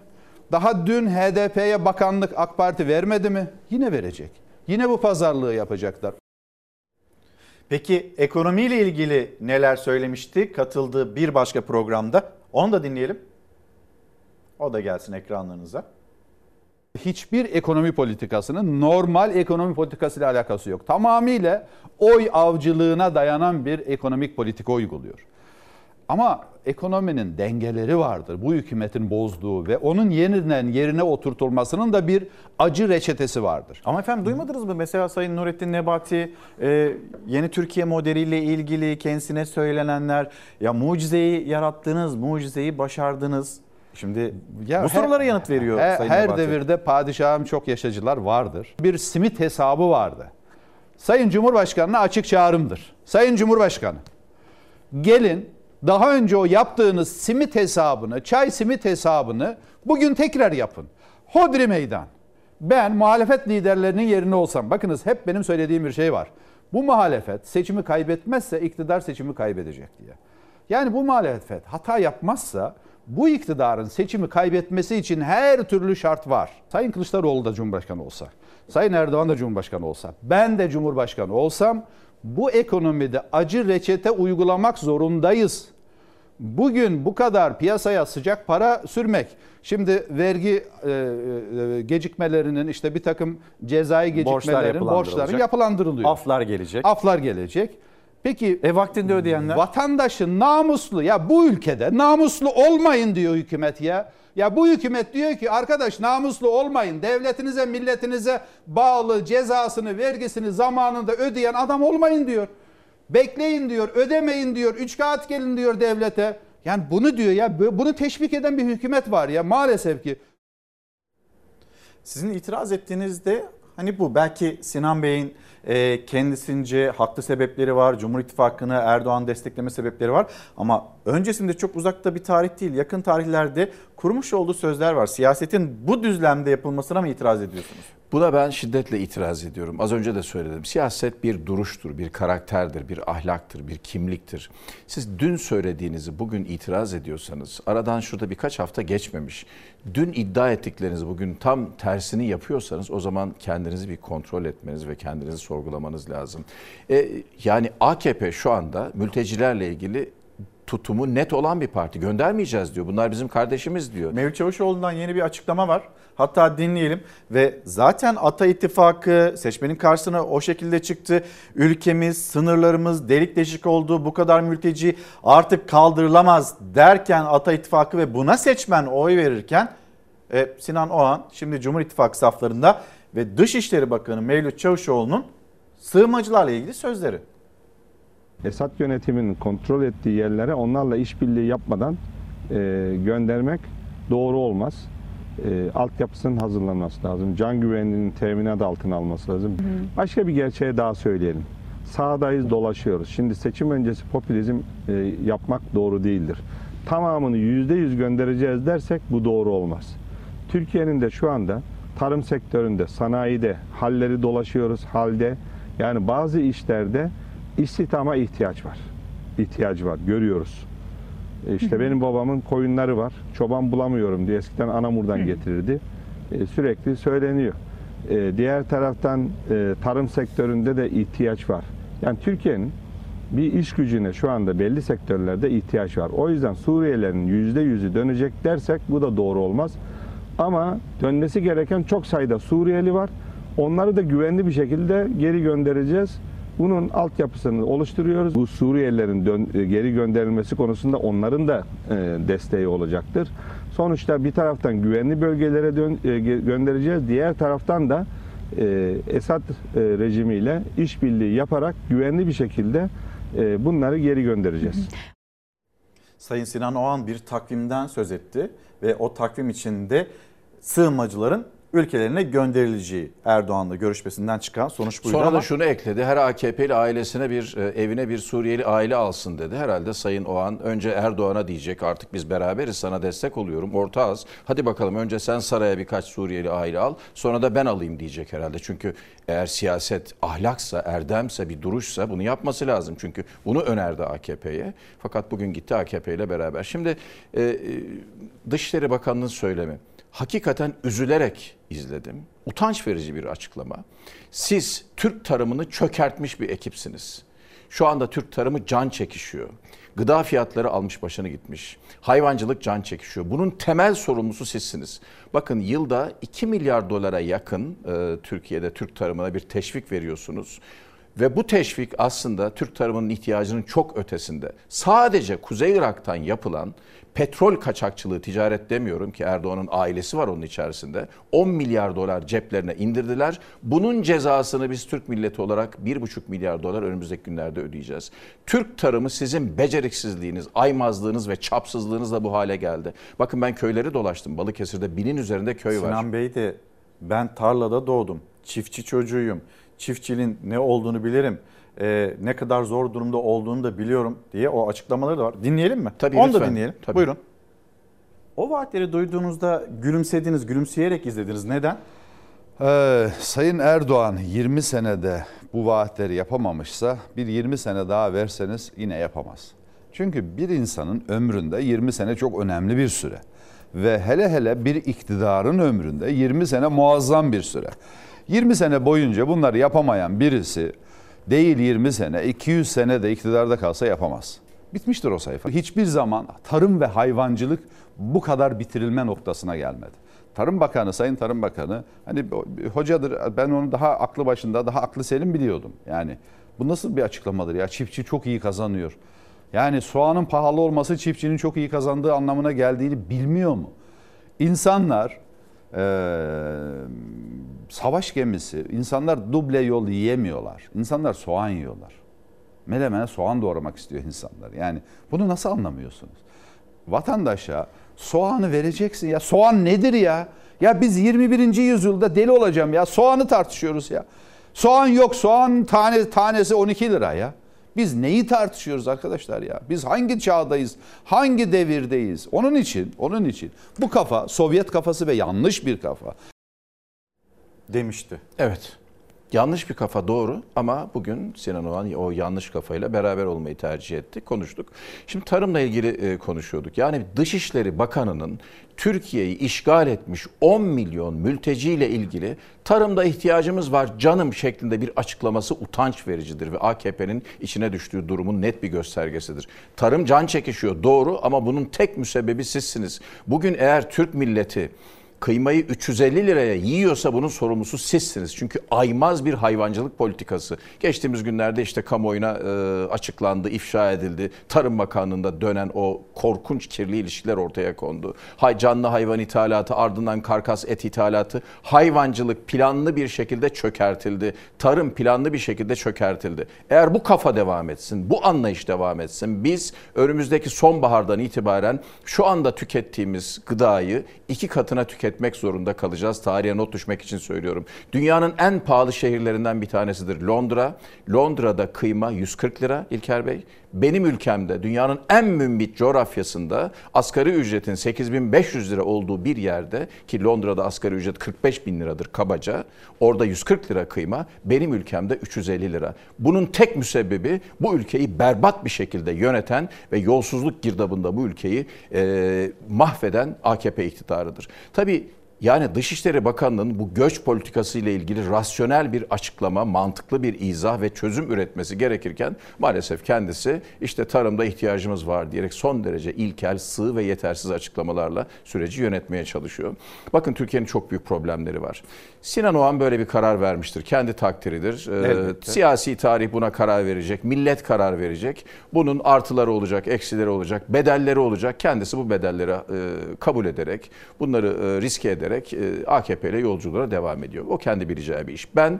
Daha dün HDP'ye bakanlık AK Parti vermedi mi? Yine verecek. Yine bu pazarlığı yapacaklar. Peki ekonomiyle ilgili neler söylemişti katıldığı bir başka programda? Onu da dinleyelim. O da gelsin ekranlarınıza. Hiçbir ekonomi politikasının normal ekonomi politikasıyla alakası yok. Tamamıyla oy avcılığına dayanan bir ekonomik politika uyguluyor. Ama ekonominin dengeleri vardır. Bu hükümetin bozduğu ve onun yeniden yerine oturtulmasının da bir acı reçetesi vardır. Ama efendim duymadınız mı? Mesela Sayın Nurettin Nebati e, yeni Türkiye modeliyle ilgili kendisine söylenenler ya mucizeyi yarattınız, mucizeyi başardınız. Şimdi Ya bu her- sorulara yanıt veriyor her, Sayın her Nebati. devirde padişahım çok yaşacılar vardır. Bir simit hesabı vardı. Sayın Cumhurbaşkanı'na açık çağrımdır. Sayın Cumhurbaşkanı, gelin daha önce o yaptığınız simit hesabını, çay simit hesabını bugün tekrar yapın. Hodri meydan. Ben muhalefet liderlerinin yerine olsam, bakınız hep benim söylediğim bir şey var. Bu muhalefet seçimi kaybetmezse iktidar seçimi kaybedecek diye. Yani bu muhalefet hata yapmazsa bu iktidarın seçimi kaybetmesi için her türlü şart var. Sayın Kılıçdaroğlu da Cumhurbaşkanı olsa, Sayın Erdoğan da Cumhurbaşkanı olsa, ben de Cumhurbaşkanı olsam bu ekonomide acı reçete uygulamak zorundayız. Bugün bu kadar piyasaya sıcak para sürmek, şimdi vergi e, e, gecikmelerinin işte bir takım cezai gecikmelerin borçların yapılandırılacak. yapılandırılıyor. Aflar gelecek. Aflar gelecek. Peki e vaktinde ödeyenler? Vatandaşın namuslu ya bu ülkede namuslu olmayın diyor hükümet ya. Ya bu hükümet diyor ki arkadaş namuslu olmayın. Devletinize, milletinize bağlı cezasını, vergisini zamanında ödeyen adam olmayın diyor. Bekleyin diyor, ödemeyin diyor, üç kağıt gelin diyor devlete. Yani bunu diyor ya, bunu teşvik eden bir hükümet var ya maalesef ki. Sizin itiraz ettiğinizde hani bu belki Sinan Bey'in e, kendisince haklı sebepleri var. Cumhur İttifakı'nı Erdoğan destekleme sebepleri var. Ama öncesinde çok uzakta bir tarih değil. Yakın tarihlerde kurmuş olduğu sözler var. Siyasetin bu düzlemde yapılmasına mı itiraz ediyorsunuz? Buna ben şiddetle itiraz ediyorum. Az önce de söyledim. Siyaset bir duruştur, bir karakterdir, bir ahlaktır, bir kimliktir. Siz dün söylediğinizi bugün itiraz ediyorsanız, aradan şurada birkaç hafta geçmemiş, dün iddia ettiklerinizi bugün tam tersini yapıyorsanız o zaman kendinizi bir kontrol etmeniz ve kendinizi sorgulamanız lazım. E, yani AKP şu anda mültecilerle ilgili tutumu net olan bir parti. Göndermeyeceğiz diyor. Bunlar bizim kardeşimiz diyor. Mevlüt Çavuşoğlu'ndan yeni bir açıklama var. Hatta dinleyelim ve zaten Ata İttifakı seçmenin karşısına o şekilde çıktı. Ülkemiz, sınırlarımız delik deşik oldu. Bu kadar mülteci artık kaldırılamaz derken Ata İttifakı ve buna seçmen oy verirken e, Sinan Oğan şimdi Cumhur İttifakı saflarında ve Dışişleri Bakanı Mevlüt Çavuşoğlu'nun sığınmacılarla ilgili sözleri. Esad yönetiminin kontrol ettiği yerlere onlarla işbirliği yapmadan e, göndermek doğru olmaz. E, altyapısının hazırlanması lazım. Can güvenliğinin teminat altına alması lazım. Başka bir gerçeği daha söyleyelim. Sağdayız dolaşıyoruz. Şimdi seçim öncesi popülizm e, yapmak doğru değildir. Tamamını yüzde yüz göndereceğiz dersek bu doğru olmaz. Türkiye'nin de şu anda tarım sektöründe, sanayide halleri dolaşıyoruz halde. Yani bazı işlerde istihdama ihtiyaç var. İhtiyacı var. Görüyoruz. E İşte benim babamın koyunları var. Çoban bulamıyorum diye eskiden Anamur'dan getirirdi. E, Sürekli söyleniyor. E, Diğer taraftan tarım sektöründe de ihtiyaç var. Yani Türkiye'nin bir iş gücüne şu anda belli sektörlerde ihtiyaç var. O yüzden Suriyelilerin yüzde yüzü dönecek dersek bu da doğru olmaz. Ama dönmesi gereken çok sayıda Suriyeli var. Onları da güvenli bir şekilde geri göndereceğiz. Bunun altyapısını oluşturuyoruz. Bu Suriyelilerin dön- e, geri gönderilmesi konusunda onların da e, desteği olacaktır. Sonuçta bir taraftan güvenli bölgelere dön- e, göndereceğiz. Diğer taraftan da e, Esad e, rejimiyle işbirliği yaparak güvenli bir şekilde e, bunları geri göndereceğiz. Sayın Sinan Oğan bir takvimden söz etti ve o takvim içinde sığınmacıların ülkelerine gönderileceği Erdoğan'la görüşmesinden çıkan sonuç buydu Sonra ama da şunu ekledi. Her AKP'li ailesine bir e, evine bir Suriyeli aile alsın dedi. Herhalde Sayın Oğan önce Erdoğan'a diyecek artık biz beraberiz sana destek oluyorum ortağız. Hadi bakalım önce sen saraya birkaç Suriyeli aile al sonra da ben alayım diyecek herhalde. Çünkü eğer siyaset ahlaksa, erdemse, bir duruşsa bunu yapması lazım. Çünkü bunu önerdi AKP'ye. Fakat bugün gitti AKP ile beraber. Şimdi e, e, Dışişleri Bakanı'nın söylemi hakikaten üzülerek izledim. Utanç verici bir açıklama. Siz Türk tarımını çökertmiş bir ekipsiniz. Şu anda Türk tarımı can çekişiyor. Gıda fiyatları almış başını gitmiş. Hayvancılık can çekişiyor. Bunun temel sorumlusu sizsiniz. Bakın yılda 2 milyar dolara yakın e, Türkiye'de Türk tarımına bir teşvik veriyorsunuz. Ve bu teşvik aslında Türk tarımının ihtiyacının çok ötesinde. Sadece Kuzey Irak'tan yapılan petrol kaçakçılığı ticaret demiyorum ki Erdoğan'ın ailesi var onun içerisinde. 10 milyar dolar ceplerine indirdiler. Bunun cezasını biz Türk milleti olarak 1,5 milyar dolar önümüzdeki günlerde ödeyeceğiz. Türk tarımı sizin beceriksizliğiniz, aymazlığınız ve çapsızlığınızla bu hale geldi. Bakın ben köyleri dolaştım. Balıkesir'de binin üzerinde köy var. Sinan Bey de ben tarlada doğdum. Çiftçi çocuğuyum. Çiftçiliğin ne olduğunu bilirim. Ee, ne kadar zor durumda olduğunu da biliyorum diye o açıklamaları da var. Dinleyelim mi? Tabii, Onu da lütfen. dinleyelim. Tabii. Buyurun. O vaatleri duyduğunuzda gülümsediniz, gülümseyerek izlediniz. Neden? Ee, Sayın Erdoğan 20 senede bu vaatleri yapamamışsa bir 20 sene daha verseniz yine yapamaz. Çünkü bir insanın ömründe 20 sene çok önemli bir süre. Ve hele hele bir iktidarın ömründe 20 sene muazzam bir süre. 20 sene boyunca bunları yapamayan birisi değil 20 sene 200 sene de iktidarda kalsa yapamaz. Bitmiştir o sayfa. Hiçbir zaman tarım ve hayvancılık bu kadar bitirilme noktasına gelmedi. Tarım Bakanı, Sayın Tarım Bakanı hani hocadır ben onu daha aklı başında, daha aklı selim biliyordum. Yani bu nasıl bir açıklamadır ya? Çiftçi çok iyi kazanıyor. Yani soğanın pahalı olması çiftçinin çok iyi kazandığı anlamına geldiğini bilmiyor mu? İnsanlar savaş gemisi, insanlar duble yol yiyemiyorlar. İnsanlar soğan yiyorlar. Melemene soğan doğramak istiyor insanlar. Yani bunu nasıl anlamıyorsunuz? Vatandaşa soğanı vereceksin ya. Soğan nedir ya? Ya biz 21. yüzyılda deli olacağım ya. Soğanı tartışıyoruz ya. Soğan yok. Soğan tane tanesi 12 lira ya. Biz neyi tartışıyoruz arkadaşlar ya? Biz hangi çağdayız? Hangi devirdeyiz? Onun için, onun için bu kafa Sovyet kafası ve yanlış bir kafa. Demişti. Evet. Yanlış bir kafa doğru ama bugün Sinan Oğan o yanlış kafayla beraber olmayı tercih etti. Konuştuk. Şimdi tarımla ilgili e, konuşuyorduk. Yani Dışişleri Bakanı'nın Türkiye'yi işgal etmiş 10 milyon mülteciyle ilgili tarımda ihtiyacımız var canım şeklinde bir açıklaması utanç vericidir ve AKP'nin içine düştüğü durumun net bir göstergesidir. Tarım can çekişiyor doğru ama bunun tek müsebbibi sizsiniz. Bugün eğer Türk milleti kıymayı 350 liraya yiyorsa bunun sorumlusu sizsiniz. Çünkü aymaz bir hayvancılık politikası. Geçtiğimiz günlerde işte kamuoyuna e, açıklandı, ifşa edildi. Tarım Bakanlığı'nda dönen o korkunç kirli ilişkiler ortaya kondu. Hay, canlı hayvan ithalatı, ardından karkas et ithalatı, hayvancılık planlı bir şekilde çökertildi. Tarım planlı bir şekilde çökertildi. Eğer bu kafa devam etsin, bu anlayış devam etsin, biz önümüzdeki sonbahardan itibaren şu anda tükettiğimiz gıdayı iki katına tüket etmek zorunda kalacağız. Tarihe not düşmek için söylüyorum. Dünyanın en pahalı şehirlerinden bir tanesidir Londra. Londra'da kıyma 140 lira İlker Bey. Benim ülkemde dünyanın en mümbit coğrafyasında asgari ücretin 8500 lira olduğu bir yerde ki Londra'da asgari ücret 45 bin liradır kabaca. Orada 140 lira kıyma benim ülkemde 350 lira. Bunun tek müsebbibi bu ülkeyi berbat bir şekilde yöneten ve yolsuzluk girdabında bu ülkeyi e, mahveden AKP iktidarıdır. Tabii yani Dışişleri Bakanlığı'nın bu göç politikası ile ilgili rasyonel bir açıklama, mantıklı bir izah ve çözüm üretmesi gerekirken maalesef kendisi işte tarımda ihtiyacımız var diyerek son derece ilkel, sığ ve yetersiz açıklamalarla süreci yönetmeye çalışıyor. Bakın Türkiye'nin çok büyük problemleri var. Sinan Oğan böyle bir karar vermiştir. Kendi takdiridir. Ee, siyasi tarih buna karar verecek. Millet karar verecek. Bunun artıları olacak, eksileri olacak, bedelleri olacak. Kendisi bu bedelleri e, kabul ederek, bunları e, riske ederek e, AKP ile yolculuğa devam ediyor. O kendi bileceği bir iş. Ben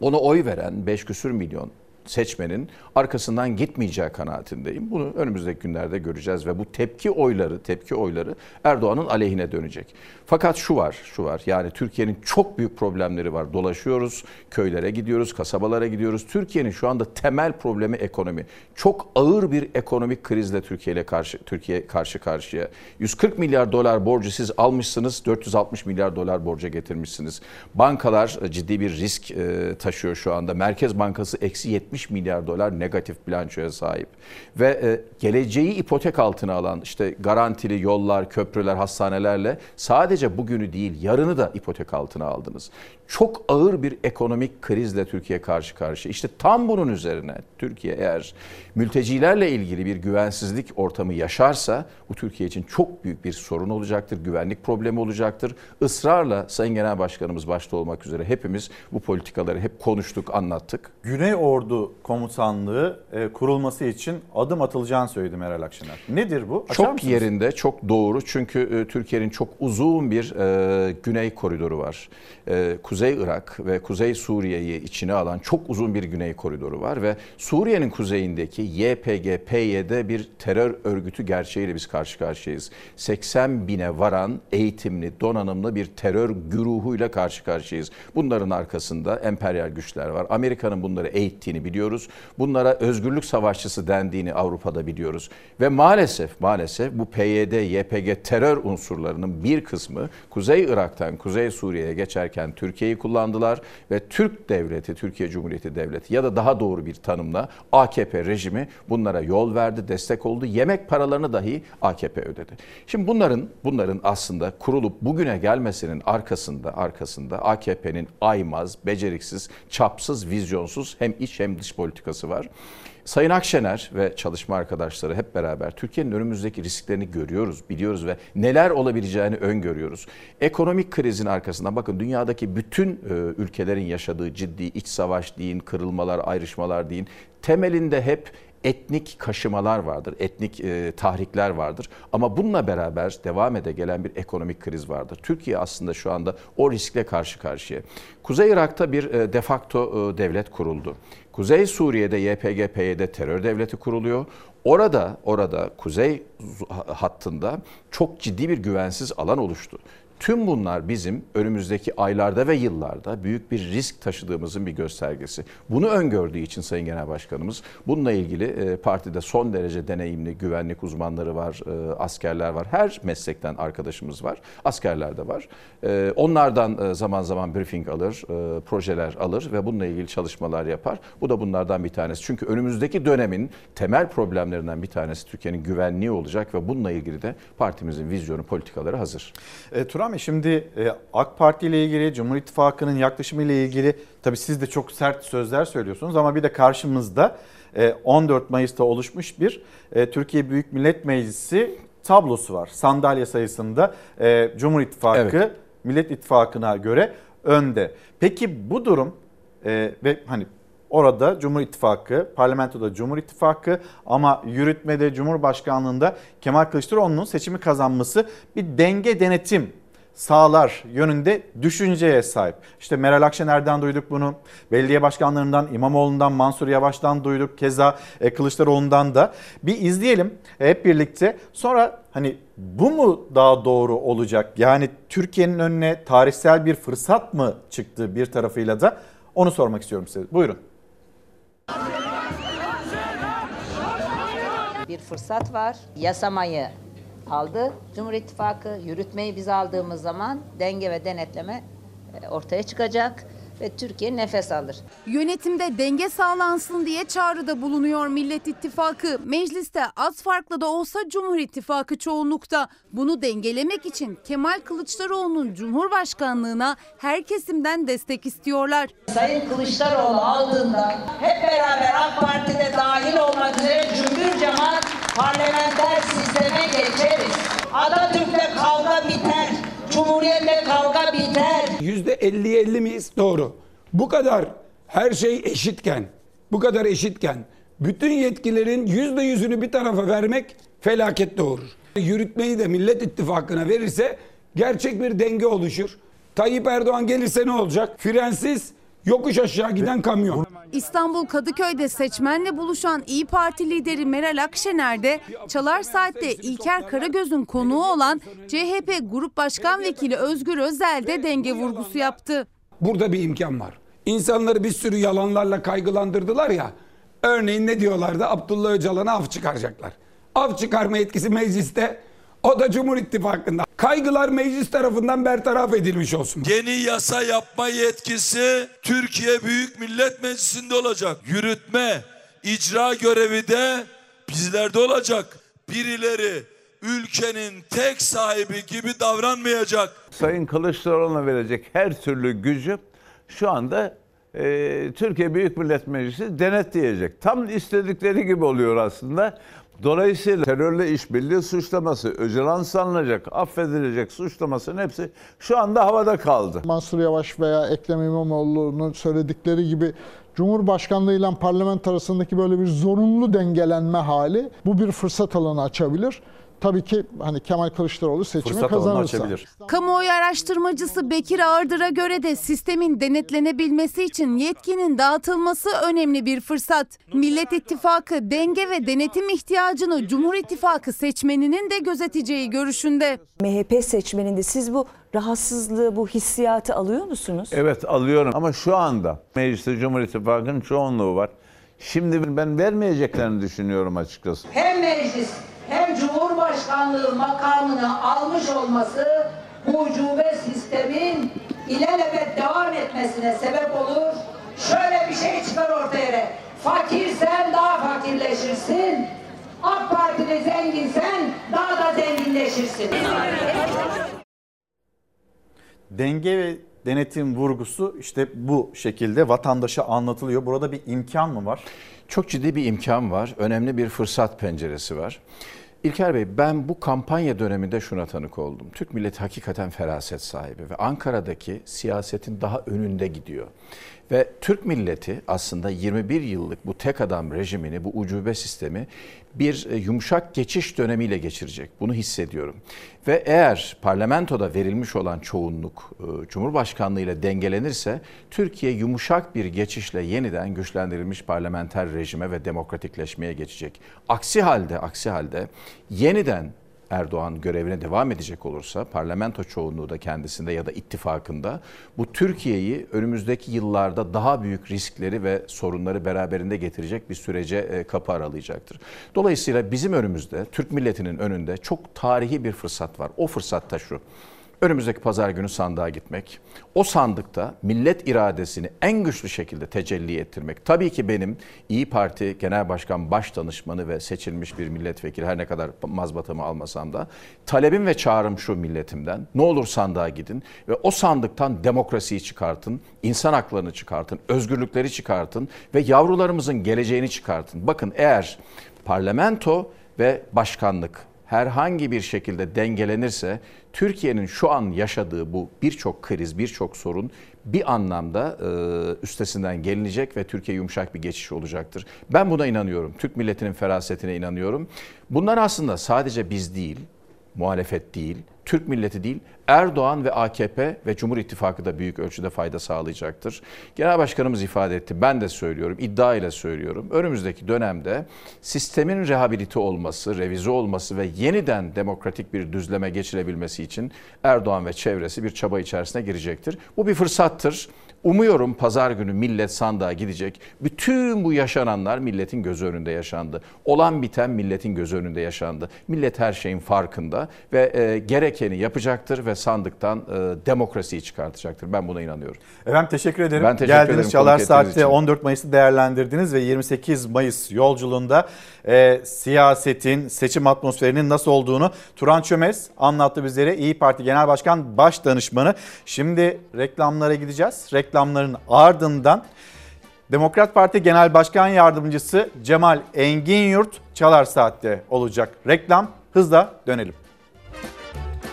ona oy veren 5 küsür milyon seçmenin arkasından gitmeyeceği kanaatindeyim. Bunu önümüzdeki günlerde göreceğiz ve bu tepki oyları, tepki oyları Erdoğan'ın aleyhine dönecek. Fakat şu var, şu var. Yani Türkiye'nin çok büyük problemleri var. Dolaşıyoruz, köylere gidiyoruz, kasabalara gidiyoruz. Türkiye'nin şu anda temel problemi ekonomi. Çok ağır bir ekonomik krizle Türkiye ile karşı Türkiye karşı karşıya. 140 milyar dolar borcu siz almışsınız, 460 milyar dolar borca getirmişsiniz. Bankalar ciddi bir risk taşıyor şu anda. Merkez Bankası eksi 70 milyar dolar negatif bilançoya sahip. Ve geleceği ipotek altına alan işte garantili yollar, köprüler, hastanelerle sadece bugünü değil yarını da ipotek altına aldınız. Çok ağır bir ekonomik krizle Türkiye karşı karşıya. İşte tam bunun üzerine Türkiye eğer mültecilerle ilgili bir güvensizlik ortamı yaşarsa bu Türkiye için çok büyük bir sorun olacaktır. Güvenlik problemi olacaktır. Israrla Sayın Genel Başkanımız başta olmak üzere hepimiz bu politikaları hep konuştuk, anlattık. Güney Ordu Komutanlığı e, kurulması için adım atılacağını söyledi Meral Akşener. Nedir bu? Açar çok mısınız? yerinde, çok doğru. Çünkü e, Türkiye'nin çok uzun bir e, güney koridoru var. E, Kuzey Irak ve Kuzey Suriye'yi içine alan çok uzun bir güney koridoru var ve Suriye'nin kuzeyindeki YPG, PYD bir terör örgütü gerçeğiyle biz karşı karşıyayız. 80 bine varan eğitimli, donanımlı bir terör güruhuyla karşı karşıyayız. Bunların arkasında emperyal güçler var. Amerika'nın bunları eğittiğini biliyoruz. Bunlara özgürlük savaşçısı dendiğini Avrupa'da biliyoruz. Ve maalesef maalesef bu PYD, YPG terör unsurlarının bir kısmı Kuzey Irak'tan Kuzey Suriye'ye geçerken Türkiye'yi kullandılar ve Türk devleti, Türkiye Cumhuriyeti devleti ya da daha doğru bir tanımla AKP rejimi bunlara yol verdi, destek oldu. Yemek paralarını dahi AKP ödedi. Şimdi bunların bunların aslında kurulup bugüne gelmesinin arkasında arkasında AKP'nin aymaz, beceriksiz, çapsız, vizyonsuz hem iç hem dış politikası var. Sayın Akşener ve çalışma arkadaşları hep beraber Türkiye'nin önümüzdeki risklerini görüyoruz, biliyoruz ve neler olabileceğini öngörüyoruz. Ekonomik krizin arkasında bakın dünyadaki bütün e, ülkelerin yaşadığı ciddi iç savaş deyin, kırılmalar, ayrışmalar deyin temelinde hep etnik kaşımalar vardır, etnik e, tahrikler vardır. Ama bununla beraber devam ede gelen bir ekonomik kriz vardır. Türkiye aslında şu anda o riskle karşı karşıya. Kuzey Irak'ta bir e, defakto e, devlet kuruldu. Kuzey Suriye'de YPG-PYD terör devleti kuruluyor. Orada orada kuzey hattında çok ciddi bir güvensiz alan oluştu. Tüm bunlar bizim önümüzdeki aylarda ve yıllarda büyük bir risk taşıdığımızın bir göstergesi. Bunu öngördüğü için Sayın Genel Başkanımız bununla ilgili e, partide son derece deneyimli güvenlik uzmanları var, e, askerler var. Her meslekten arkadaşımız var. Askerler de var. E, onlardan zaman zaman briefing alır, projeler alır ve bununla ilgili çalışmalar yapar. Bu da bunlardan bir tanesi. Çünkü önümüzdeki dönemin temel problemlerinden bir tanesi Türkiye'nin güvenliği olacak ve bununla ilgili de partimizin vizyonu, politikaları hazır. E, Turan Bey şimdi e, AK Parti ile ilgili, Cumhur İttifakı'nın yaklaşımı ile ilgili tabii siz de çok sert sözler söylüyorsunuz ama bir de karşımızda e, 14 Mayıs'ta oluşmuş bir e, Türkiye Büyük Millet Meclisi tablosu var. Sandalye sayısında e, Cumhur İttifakı Evet. Millet İttifakı'na göre önde. Peki bu durum e, ve hani orada Cumhur İttifakı, parlamentoda Cumhur İttifakı ama yürütmede Cumhurbaşkanlığında Kemal Kılıçdaroğlu'nun seçimi kazanması bir denge denetim sağlar yönünde düşünceye sahip. İşte Meral Akşener'den duyduk bunu. Belediye başkanlarından İmamoğlu'ndan, Mansur Yavaş'tan duyduk. Keza e, Kılıçdaroğlu'ndan da. Bir izleyelim hep birlikte. Sonra hani bu mu daha doğru olacak? Yani Türkiye'nin önüne tarihsel bir fırsat mı çıktı bir tarafıyla da? Onu sormak istiyorum size. Buyurun. bir fırsat var. Yasamayı aldı Cumhur İttifakı. Yürütmeyi biz aldığımız zaman denge ve denetleme e, ortaya çıkacak ve Türkiye nefes alır. Yönetimde denge sağlansın diye çağrıda bulunuyor Millet İttifakı. Mecliste az farklı da olsa Cumhur İttifakı çoğunlukta. Bunu dengelemek için Kemal Kılıçdaroğlu'nun Cumhurbaşkanlığına her kesimden destek istiyorlar. Sayın Kılıçdaroğlu aldığında hep beraber AK Parti'de dahil olmak üzere cümbür cemaat parlamenter sisteme geçeriz. Atatürk'le kavga biter, Cumhuriyet'le kavga biter. Yüzde 50'ye 50 miyiz? Doğru. Bu kadar her şey eşitken, bu kadar eşitken bütün yetkilerin yüzde yüzünü bir tarafa vermek felaket doğurur. Yürütmeyi de Millet İttifakı'na verirse gerçek bir denge oluşur. Tayyip Erdoğan gelirse ne olacak? Frensiz yokuş aşağı giden kamyon. İstanbul Kadıköy'de seçmenle buluşan İyi Parti lideri Meral Akşener de Çalar Saat'te İlker Karagöz'ün konuğu olan CHP Grup Başkan Vekili Özgür Özel de denge vurgusu yaptı. Burada bir imkan var. İnsanları bir sürü yalanlarla kaygılandırdılar ya. Örneğin ne diyorlardı? Abdullah Öcalan'a af çıkaracaklar. Af çıkarma yetkisi mecliste. O da Cumhur İttifakı'nda. Kaygılar meclis tarafından bertaraf edilmiş olsun. Yeni yasa yapma yetkisi Türkiye Büyük Millet Meclisi'nde olacak. Yürütme, icra görevi de bizlerde olacak. Birileri ülkenin tek sahibi gibi davranmayacak. Sayın Kılıçdaroğlu'na verecek her türlü gücü şu anda e, Türkiye Büyük Millet Meclisi denetleyecek. Tam istedikleri gibi oluyor aslında. Dolayısıyla terörle işbirliği suçlaması, Öcalan sanılacak, affedilecek suçlamasının hepsi şu anda havada kaldı. Mansur Yavaş veya Ekrem İmamoğlu'nun söyledikleri gibi Cumhurbaşkanlığı ile parlamento arasındaki böyle bir zorunlu dengelenme hali bu bir fırsat alanı açabilir. Tabii ki hani Kemal Kılıçdaroğlu seçimi Fırsat kazanırsa. açabilir. Kamuoyu araştırmacısı Bekir Ağırdır'a göre de sistemin denetlenebilmesi için yetkinin dağıtılması önemli bir fırsat. Millet İttifakı denge ve denetim ihtiyacını Cumhur İttifakı seçmeninin de gözeteceği görüşünde. MHP seçmeninde siz bu rahatsızlığı, bu hissiyatı alıyor musunuz? Evet alıyorum ama şu anda mecliste Cumhur İttifakı'nın çoğunluğu var. Şimdi ben vermeyeceklerini düşünüyorum açıkçası. Hem meclis hem Cumhurbaşkanlığı makamını almış olması bu ucube sistemin ilelebet devam etmesine sebep olur. Şöyle bir şey çıkar ortaya. Fakirsen daha fakirleşirsin. AK Partili zenginsen daha da zenginleşirsin. Denge ve denetim vurgusu işte bu şekilde vatandaşa anlatılıyor. Burada bir imkan mı var? Çok ciddi bir imkan var. Önemli bir fırsat penceresi var. İlker Bey ben bu kampanya döneminde şuna tanık oldum. Türk milleti hakikaten feraset sahibi ve Ankara'daki siyasetin daha önünde gidiyor. Ve Türk milleti aslında 21 yıllık bu tek adam rejimini, bu ucube sistemi bir e, yumuşak geçiş dönemiyle geçirecek. Bunu hissediyorum. Ve eğer parlamentoda verilmiş olan çoğunluk e, Cumhurbaşkanlığı ile dengelenirse Türkiye yumuşak bir geçişle yeniden güçlendirilmiş parlamenter rejime ve demokratikleşmeye geçecek. Aksi halde, aksi halde yeniden Erdoğan görevine devam edecek olursa parlamento çoğunluğu da kendisinde ya da ittifakında bu Türkiye'yi önümüzdeki yıllarda daha büyük riskleri ve sorunları beraberinde getirecek bir sürece e, kapı aralayacaktır. Dolayısıyla bizim önümüzde Türk milletinin önünde çok tarihi bir fırsat var. O fırsat da şu. Önümüzdeki pazar günü sandığa gitmek. O sandıkta millet iradesini en güçlü şekilde tecelli ettirmek. Tabii ki benim İyi Parti Genel Başkan Baş Danışmanı ve seçilmiş bir milletvekili her ne kadar mazbatamı almasam da talebim ve çağrım şu milletimden. Ne olur sandığa gidin ve o sandıktan demokrasiyi çıkartın, insan haklarını çıkartın, özgürlükleri çıkartın ve yavrularımızın geleceğini çıkartın. Bakın eğer parlamento ve başkanlık herhangi bir şekilde dengelenirse Türkiye'nin şu an yaşadığı bu birçok kriz, birçok sorun bir anlamda e, üstesinden gelinecek ve Türkiye yumuşak bir geçiş olacaktır. Ben buna inanıyorum. Türk milletinin ferasetine inanıyorum. Bunlar aslında sadece biz değil, muhalefet değil, Türk milleti değil, Erdoğan ve AKP ve Cumhur İttifakı da büyük ölçüde fayda sağlayacaktır. Genel Başkanımız ifade etti, ben de söylüyorum, iddia ile söylüyorum. Önümüzdeki dönemde sistemin rehabilite olması, revize olması ve yeniden demokratik bir düzleme geçirebilmesi için Erdoğan ve çevresi bir çaba içerisine girecektir. Bu bir fırsattır. Umuyorum pazar günü millet sandığa gidecek. Bütün bu yaşananlar milletin gözü önünde yaşandı. Olan biten milletin gözü önünde yaşandı. Millet her şeyin farkında ve e, gerekeni yapacaktır ve sandıktan e, demokrasiyi çıkartacaktır. Ben buna inanıyorum. Efendim teşekkür ederim. Ben teşekkür Geldiniz ederim Çalar Saat'te için. 14 Mayıs'ı değerlendirdiniz ve 28 Mayıs yolculuğunda e, siyasetin, seçim atmosferinin nasıl olduğunu Turan Çömez anlattı bizlere. İyi Parti Genel Başkan Baş Danışmanı. Şimdi reklamlara gideceğiz. Reklamların ardından Demokrat Parti Genel Başkan Yardımcısı Cemal Engin Çalar Saat'te olacak. Reklam hızla dönelim.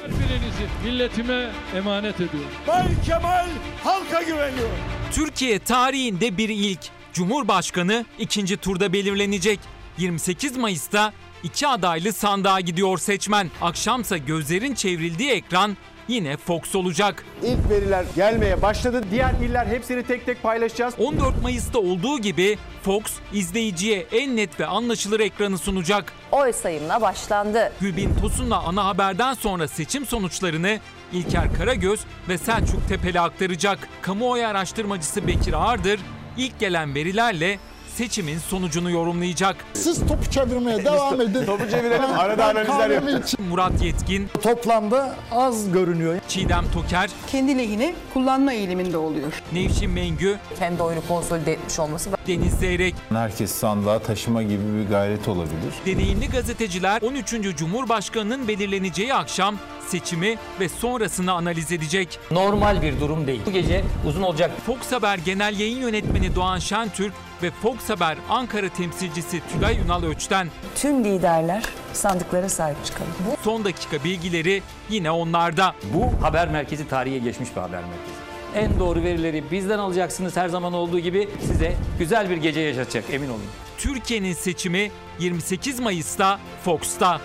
Birinizi milletime emanet ediyorum. Bay Kemal halka güveniyor. Türkiye tarihinde bir ilk. Cumhurbaşkanı ikinci turda belirlenecek. 28 Mayıs'ta iki adaylı sandığa gidiyor seçmen. Akşamsa gözlerin çevrildiği ekran yine Fox olacak. İlk veriler gelmeye başladı. Diğer iller hepsini tek tek paylaşacağız. 14 Mayıs'ta olduğu gibi Fox izleyiciye en net ve anlaşılır ekranı sunacak. Oy sayımına başlandı. Gülbin Tosun'la ana haberden sonra seçim sonuçlarını İlker Karagöz ve Selçuk Tepeli aktaracak. Kamuoyu araştırmacısı Bekir Ağırdır ilk gelen verilerle seçimin sonucunu yorumlayacak. Siz topu çevirmeye devam edin. Topu çevirelim, arada analizler yapacağız. Murat Yetkin. Toplamda az görünüyor. Çiğdem Toker. Kendi lehine kullanma eğiliminde oluyor. Nevşin Mengü. Kendi oyunu konsolide etmiş olması. Deniz Zeyrek. Herkes sandığa taşıma gibi bir gayret olabilir. Deneyimli gazeteciler 13. Cumhurbaşkanının belirleneceği akşam seçimi ve sonrasını analiz edecek. Normal bir durum değil. Bu gece uzun olacak. Fox Haber Genel Yayın Yönetmeni Doğan Şentürk ve Fox Haber Ankara temsilcisi Tülay Ünal Öç'ten Tüm liderler sandıklara sahip çıkalım. son dakika bilgileri yine onlarda. Bu haber merkezi tarihe geçmiş bir haber merkezi. En doğru verileri bizden alacaksınız her zaman olduğu gibi size güzel bir gece yaşatacak emin olun. Türkiye'nin seçimi 28 Mayıs'ta Fox'ta.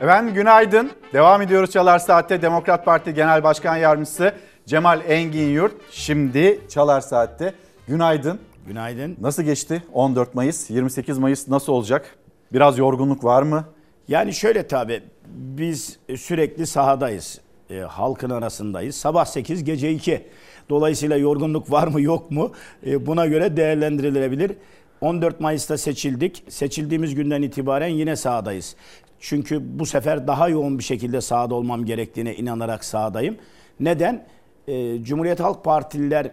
Efendim günaydın. Devam ediyoruz Çalar Saat'te Demokrat Parti Genel Başkan Yardımcısı Cemal Engin Yurt. Şimdi Çalar Saat'te. Günaydın. Günaydın. Nasıl geçti 14 Mayıs? 28 Mayıs nasıl olacak? Biraz yorgunluk var mı? Yani şöyle tabii biz sürekli sahadayız. E, halkın arasındayız. Sabah 8 gece 2. Dolayısıyla yorgunluk var mı yok mu E, buna göre değerlendirilebilir. 14 Mayıs'ta seçildik. Seçildiğimiz günden itibaren yine sahadayız. Çünkü bu sefer daha yoğun bir şekilde sahada olmam gerektiğine inanarak sahadayım. Neden? E, Cumhuriyet Halk Partililer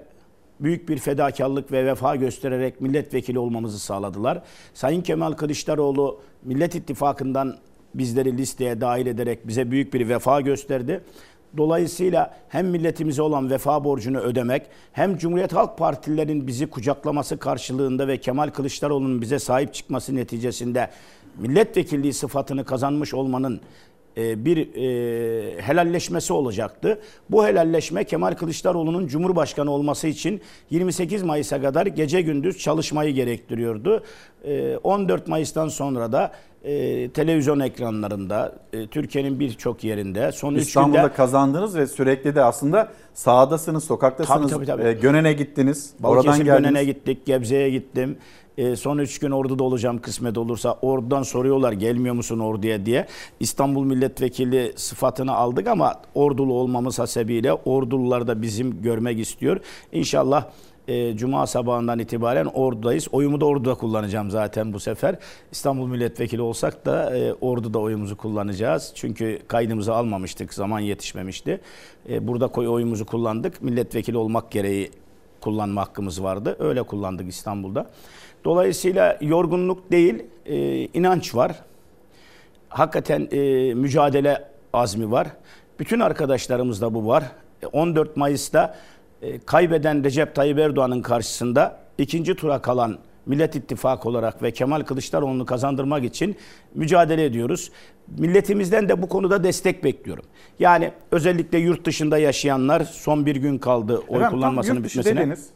büyük bir fedakarlık ve vefa göstererek milletvekili olmamızı sağladılar. Sayın Kemal Kılıçdaroğlu Millet İttifakı'ndan bizleri listeye dahil ederek bize büyük bir vefa gösterdi. Dolayısıyla hem milletimize olan vefa borcunu ödemek hem Cumhuriyet Halk Partililerin bizi kucaklaması karşılığında ve Kemal Kılıçdaroğlu'nun bize sahip çıkması neticesinde milletvekilliği sıfatını kazanmış olmanın bir e, helalleşmesi olacaktı. Bu helalleşme Kemal Kılıçdaroğlu'nun Cumhurbaşkanı olması için 28 Mayıs'a kadar gece gündüz çalışmayı gerektiriyordu. E, 14 Mayıs'tan sonra da e, televizyon ekranlarında, e, Türkiye'nin birçok yerinde son 3 İstanbul'da günde kazandınız ve sürekli de aslında sahadasınız, sokaktasınız. Tabii, tabii, tabii. E, Gönen'e gittiniz. Balıkesir oradan geldiniz. Gönen'e gittik, Gebze'ye gittim. E, son 3 gün Ordu'da olacağım kısmet olursa. Ordu'dan soruyorlar gelmiyor musun Ordu'ya diye. İstanbul Milletvekili sıfatını aldık ama Ordulu olmamız hasebiyle Ordulular da bizim görmek istiyor. İnşallah e, Cuma sabahından itibaren Ordu'dayız. Oyumu da Ordu'da kullanacağım zaten bu sefer. İstanbul Milletvekili olsak da e, Ordu'da oyumuzu kullanacağız. Çünkü kaydımızı almamıştık, zaman yetişmemişti. E, burada koy oyumuzu kullandık. Milletvekili olmak gereği kullanma hakkımız vardı. Öyle kullandık İstanbul'da. Dolayısıyla yorgunluk değil, e, inanç var. Hakikaten e, mücadele azmi var. Bütün arkadaşlarımızda bu var. E, 14 Mayıs'ta e, kaybeden Recep Tayyip Erdoğan'ın karşısında ikinci tura kalan Millet İttifakı olarak ve Kemal Kılıçdaroğlu'nu kazandırmak için mücadele ediyoruz. Milletimizden de bu konuda destek bekliyorum. Yani özellikle yurt dışında yaşayanlar son bir gün kaldı oy Efendim, kullanmasının bitmesine. dediniz.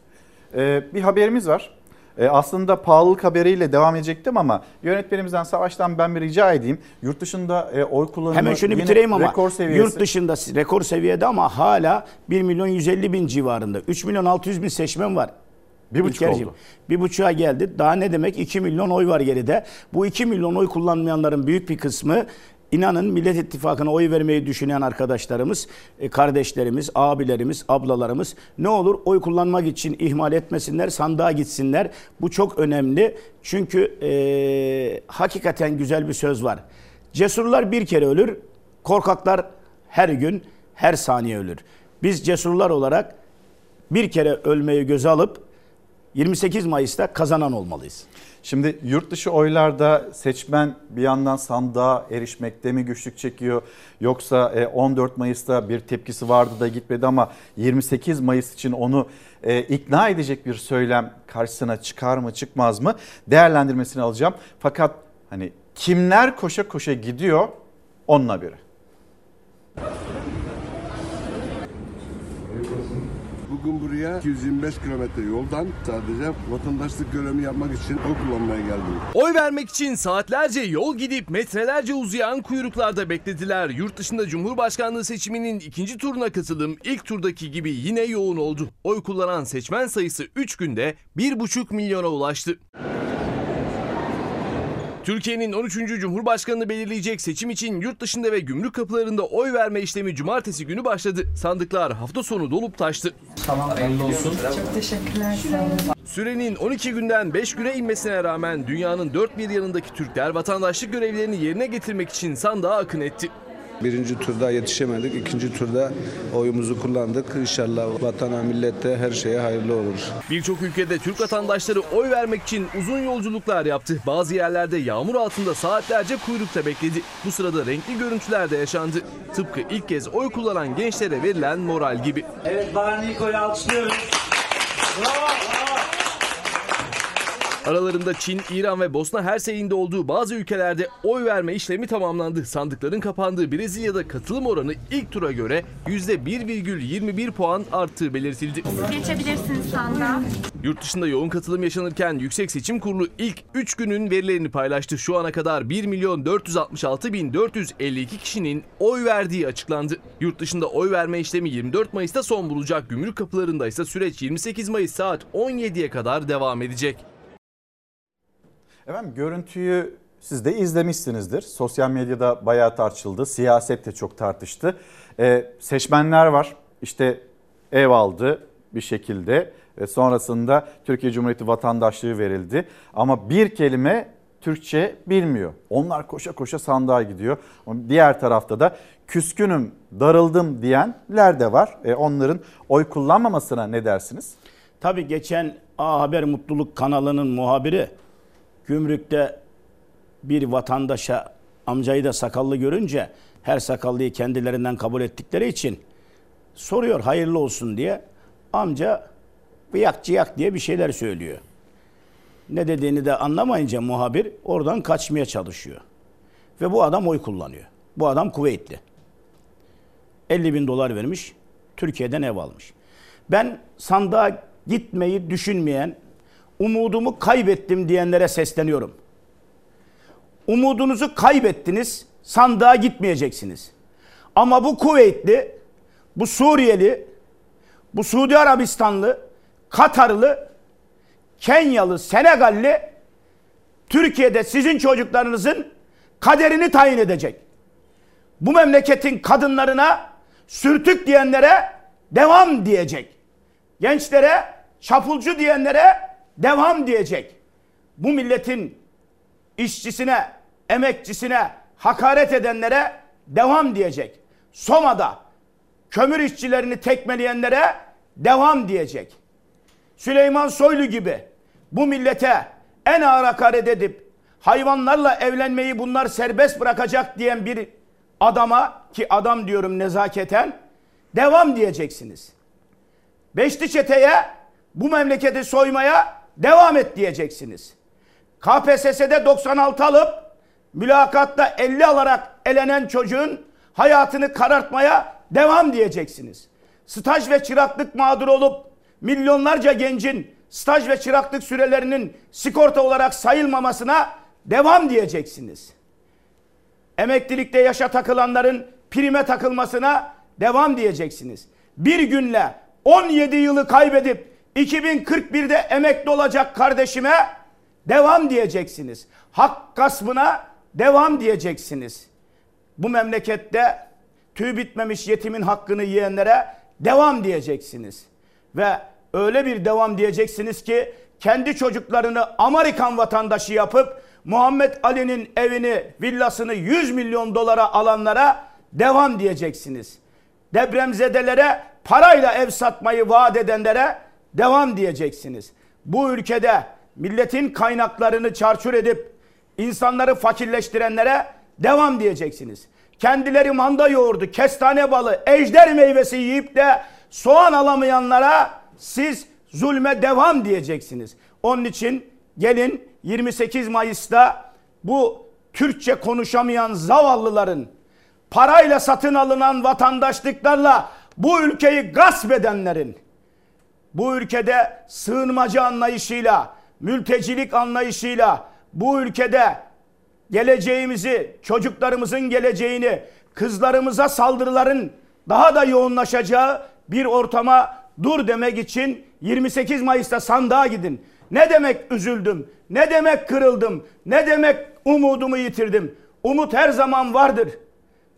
Ee, bir haberimiz var. Ee, aslında pahalılık haberiyle devam edecektim ama yönetmenimizden Savaş'tan ben bir rica edeyim. Yurt dışında e, oy kullanımı Hemen şunu bitireyim ama rekor seviyesi. yurt dışında rekor seviyede ama hala 1 milyon 150 bin civarında. 3 milyon 600 bin seçmen var. Bir buçuk İlkerciğim. oldu. Bir buçuğa geldi. Daha ne demek? 2 milyon oy var geride. Bu 2 milyon oy kullanmayanların büyük bir kısmı inanın Millet İttifakı'na oy vermeyi düşünen arkadaşlarımız, e, kardeşlerimiz, abilerimiz, ablalarımız ne olur oy kullanmak için ihmal etmesinler, sandığa gitsinler. Bu çok önemli. Çünkü e, hakikaten güzel bir söz var. Cesurlar bir kere ölür, korkaklar her gün, her saniye ölür. Biz cesurlar olarak bir kere ölmeyi göze alıp 28 Mayıs'ta kazanan olmalıyız. Şimdi yurt dışı oylarda seçmen bir yandan sandığa erişmekte mi güçlük çekiyor yoksa e, 14 Mayıs'ta bir tepkisi vardı da gitmedi ama 28 Mayıs için onu e, ikna edecek bir söylem karşısına çıkar mı çıkmaz mı değerlendirmesini alacağım. Fakat hani kimler koşa koşa gidiyor onunla biri. Bugün buraya 225 kilometre yoldan sadece vatandaşlık görevimi yapmak için oy kullanmaya geldim. Oy vermek için saatlerce yol gidip metrelerce uzayan kuyruklarda beklediler. Yurt dışında Cumhurbaşkanlığı seçiminin ikinci turuna katılım ilk turdaki gibi yine yoğun oldu. Oy kullanan seçmen sayısı 3 günde 1,5 milyona ulaştı. Türkiye'nin 13. Cumhurbaşkanını belirleyecek seçim için yurt dışında ve gümrük kapılarında oy verme işlemi cumartesi günü başladı. Sandıklar hafta sonu dolup taştı. Tamam hayırlı olsun. Çok teşekkürler. Sürenin 12 günden 5 güne inmesine rağmen dünyanın dört bir yanındaki Türkler vatandaşlık görevlerini yerine getirmek için sandığa akın etti. Birinci turda yetişemedik. ikinci turda oyumuzu kullandık. İnşallah vatana, millete her şeye hayırlı olur. Birçok ülkede Türk vatandaşları oy vermek için uzun yolculuklar yaptı. Bazı yerlerde yağmur altında saatlerce kuyrukta bekledi. Bu sırada renkli görüntüler de yaşandı. Tıpkı ilk kez oy kullanan gençlere verilen moral gibi. Evet Bahar Niko'yu alkışlıyoruz. Bravo. Aralarında Çin, İran ve Bosna Hersey'in de olduğu bazı ülkelerde oy verme işlemi tamamlandı. Sandıkların kapandığı Brezilya'da katılım oranı ilk tura göre %1,21 puan arttığı belirtildi. Geçebilirsiniz sandığa. Yurt dışında yoğun katılım yaşanırken Yüksek Seçim Kurulu ilk 3 günün verilerini paylaştı. Şu ana kadar 1 milyon 466 bin 452 kişinin oy verdiği açıklandı. Yurt dışında oy verme işlemi 24 Mayıs'ta son bulacak. Gümrük kapılarında ise süreç 28 Mayıs saat 17'ye kadar devam edecek. Efendim görüntüyü siz de izlemişsinizdir. Sosyal medyada bayağı tartışıldı. Siyaset de çok tartıştı. Ee, seçmenler var. İşte ev aldı bir şekilde. Ve sonrasında Türkiye Cumhuriyeti vatandaşlığı verildi. Ama bir kelime Türkçe bilmiyor. Onlar koşa koşa sandığa gidiyor. Diğer tarafta da küskünüm, darıldım diyenler de var. E, onların oy kullanmamasına ne dersiniz? Tabii geçen A Haber Mutluluk kanalının muhabiri gümrükte bir vatandaşa amcayı da sakallı görünce her sakallıyı kendilerinden kabul ettikleri için soruyor hayırlı olsun diye. Amca bıyak ciyak diye bir şeyler söylüyor. Ne dediğini de anlamayınca muhabir oradan kaçmaya çalışıyor. Ve bu adam oy kullanıyor. Bu adam Kuveytli. 50 bin dolar vermiş. Türkiye'den ev almış. Ben sandığa gitmeyi düşünmeyen umudumu kaybettim diyenlere sesleniyorum. Umudunuzu kaybettiniz, sandığa gitmeyeceksiniz. Ama bu Kuveytli, bu Suriyeli, bu Suudi Arabistanlı, Katarlı, Kenyalı, Senegalli Türkiye'de sizin çocuklarınızın kaderini tayin edecek. Bu memleketin kadınlarına sürtük diyenlere devam diyecek. Gençlere çapulcu diyenlere devam diyecek. Bu milletin işçisine, emekçisine hakaret edenlere devam diyecek. Soma'da kömür işçilerini tekmeleyenlere devam diyecek. Süleyman Soylu gibi bu millete en ağır hakaret edip hayvanlarla evlenmeyi bunlar serbest bırakacak diyen bir adama ki adam diyorum nezaketen devam diyeceksiniz. Beşli çeteye bu memleketi soymaya devam et diyeceksiniz. KPSS'de 96 alıp mülakatta 50 alarak elenen çocuğun hayatını karartmaya devam diyeceksiniz. Staj ve çıraklık mağduru olup milyonlarca gencin staj ve çıraklık sürelerinin sigorta olarak sayılmamasına devam diyeceksiniz. Emeklilikte yaşa takılanların prime takılmasına devam diyeceksiniz. Bir günle 17 yılı kaybedip 2041'de emekli olacak kardeşime devam diyeceksiniz. Hak gaspına devam diyeceksiniz. Bu memlekette tüy bitmemiş yetimin hakkını yiyenlere devam diyeceksiniz. Ve öyle bir devam diyeceksiniz ki kendi çocuklarını Amerikan vatandaşı yapıp Muhammed Ali'nin evini, villasını 100 milyon dolara alanlara devam diyeceksiniz. Depremzedelere parayla ev satmayı vaat edenlere devam diyeceksiniz. Bu ülkede milletin kaynaklarını çarçur edip insanları fakirleştirenlere devam diyeceksiniz. Kendileri manda yoğurdu, kestane balı, ejder meyvesi yiyip de soğan alamayanlara siz zulme devam diyeceksiniz. Onun için gelin 28 Mayıs'ta bu Türkçe konuşamayan zavallıların parayla satın alınan vatandaşlıklarla bu ülkeyi gasp edenlerin bu ülkede sığınmacı anlayışıyla, mültecilik anlayışıyla bu ülkede geleceğimizi, çocuklarımızın geleceğini, kızlarımıza saldırıların daha da yoğunlaşacağı bir ortama dur demek için 28 Mayıs'ta sandığa gidin. Ne demek üzüldüm? Ne demek kırıldım? Ne demek umudumu yitirdim? Umut her zaman vardır.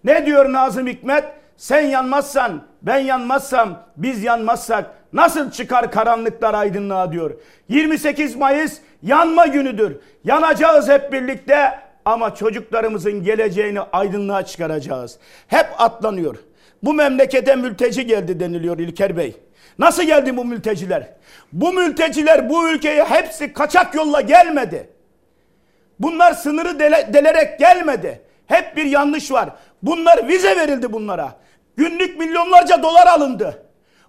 Ne diyor Nazım Hikmet? Sen yanmazsan, ben yanmazsam, biz yanmazsak nasıl çıkar karanlıklar aydınlığa diyor. 28 Mayıs yanma günüdür. Yanacağız hep birlikte ama çocuklarımızın geleceğini aydınlığa çıkaracağız. Hep atlanıyor. Bu memlekete mülteci geldi deniliyor İlker Bey. Nasıl geldi bu mülteciler? Bu mülteciler bu ülkeye hepsi kaçak yolla gelmedi. Bunlar sınırı dele, delerek gelmedi. Hep bir yanlış var. Bunlar vize verildi bunlara. Günlük milyonlarca dolar alındı.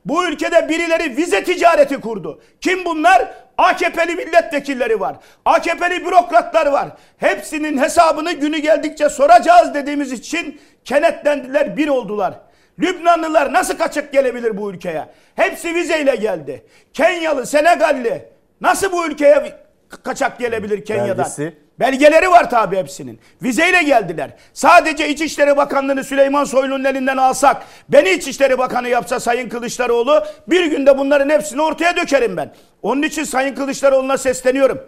Bu ülkede birileri vize ticareti kurdu. Kim bunlar? AKP'li milletvekilleri var. AKP'li bürokratlar var. Hepsinin hesabını günü geldikçe soracağız dediğimiz için kenetlendiler, bir oldular. Lübnanlılar nasıl kaçık gelebilir bu ülkeye? Hepsi vizeyle geldi. Kenyalı, Senegalli nasıl bu ülkeye kaçak gelebilir Kenya'dan? Belgesi. Belgeleri var tabi hepsinin. Vizeyle geldiler. Sadece İçişleri Bakanlığı'nı Süleyman Soylu'nun elinden alsak, beni İçişleri Bakanı yapsa Sayın Kılıçdaroğlu, bir günde bunların hepsini ortaya dökerim ben. Onun için Sayın Kılıçdaroğlu'na sesleniyorum.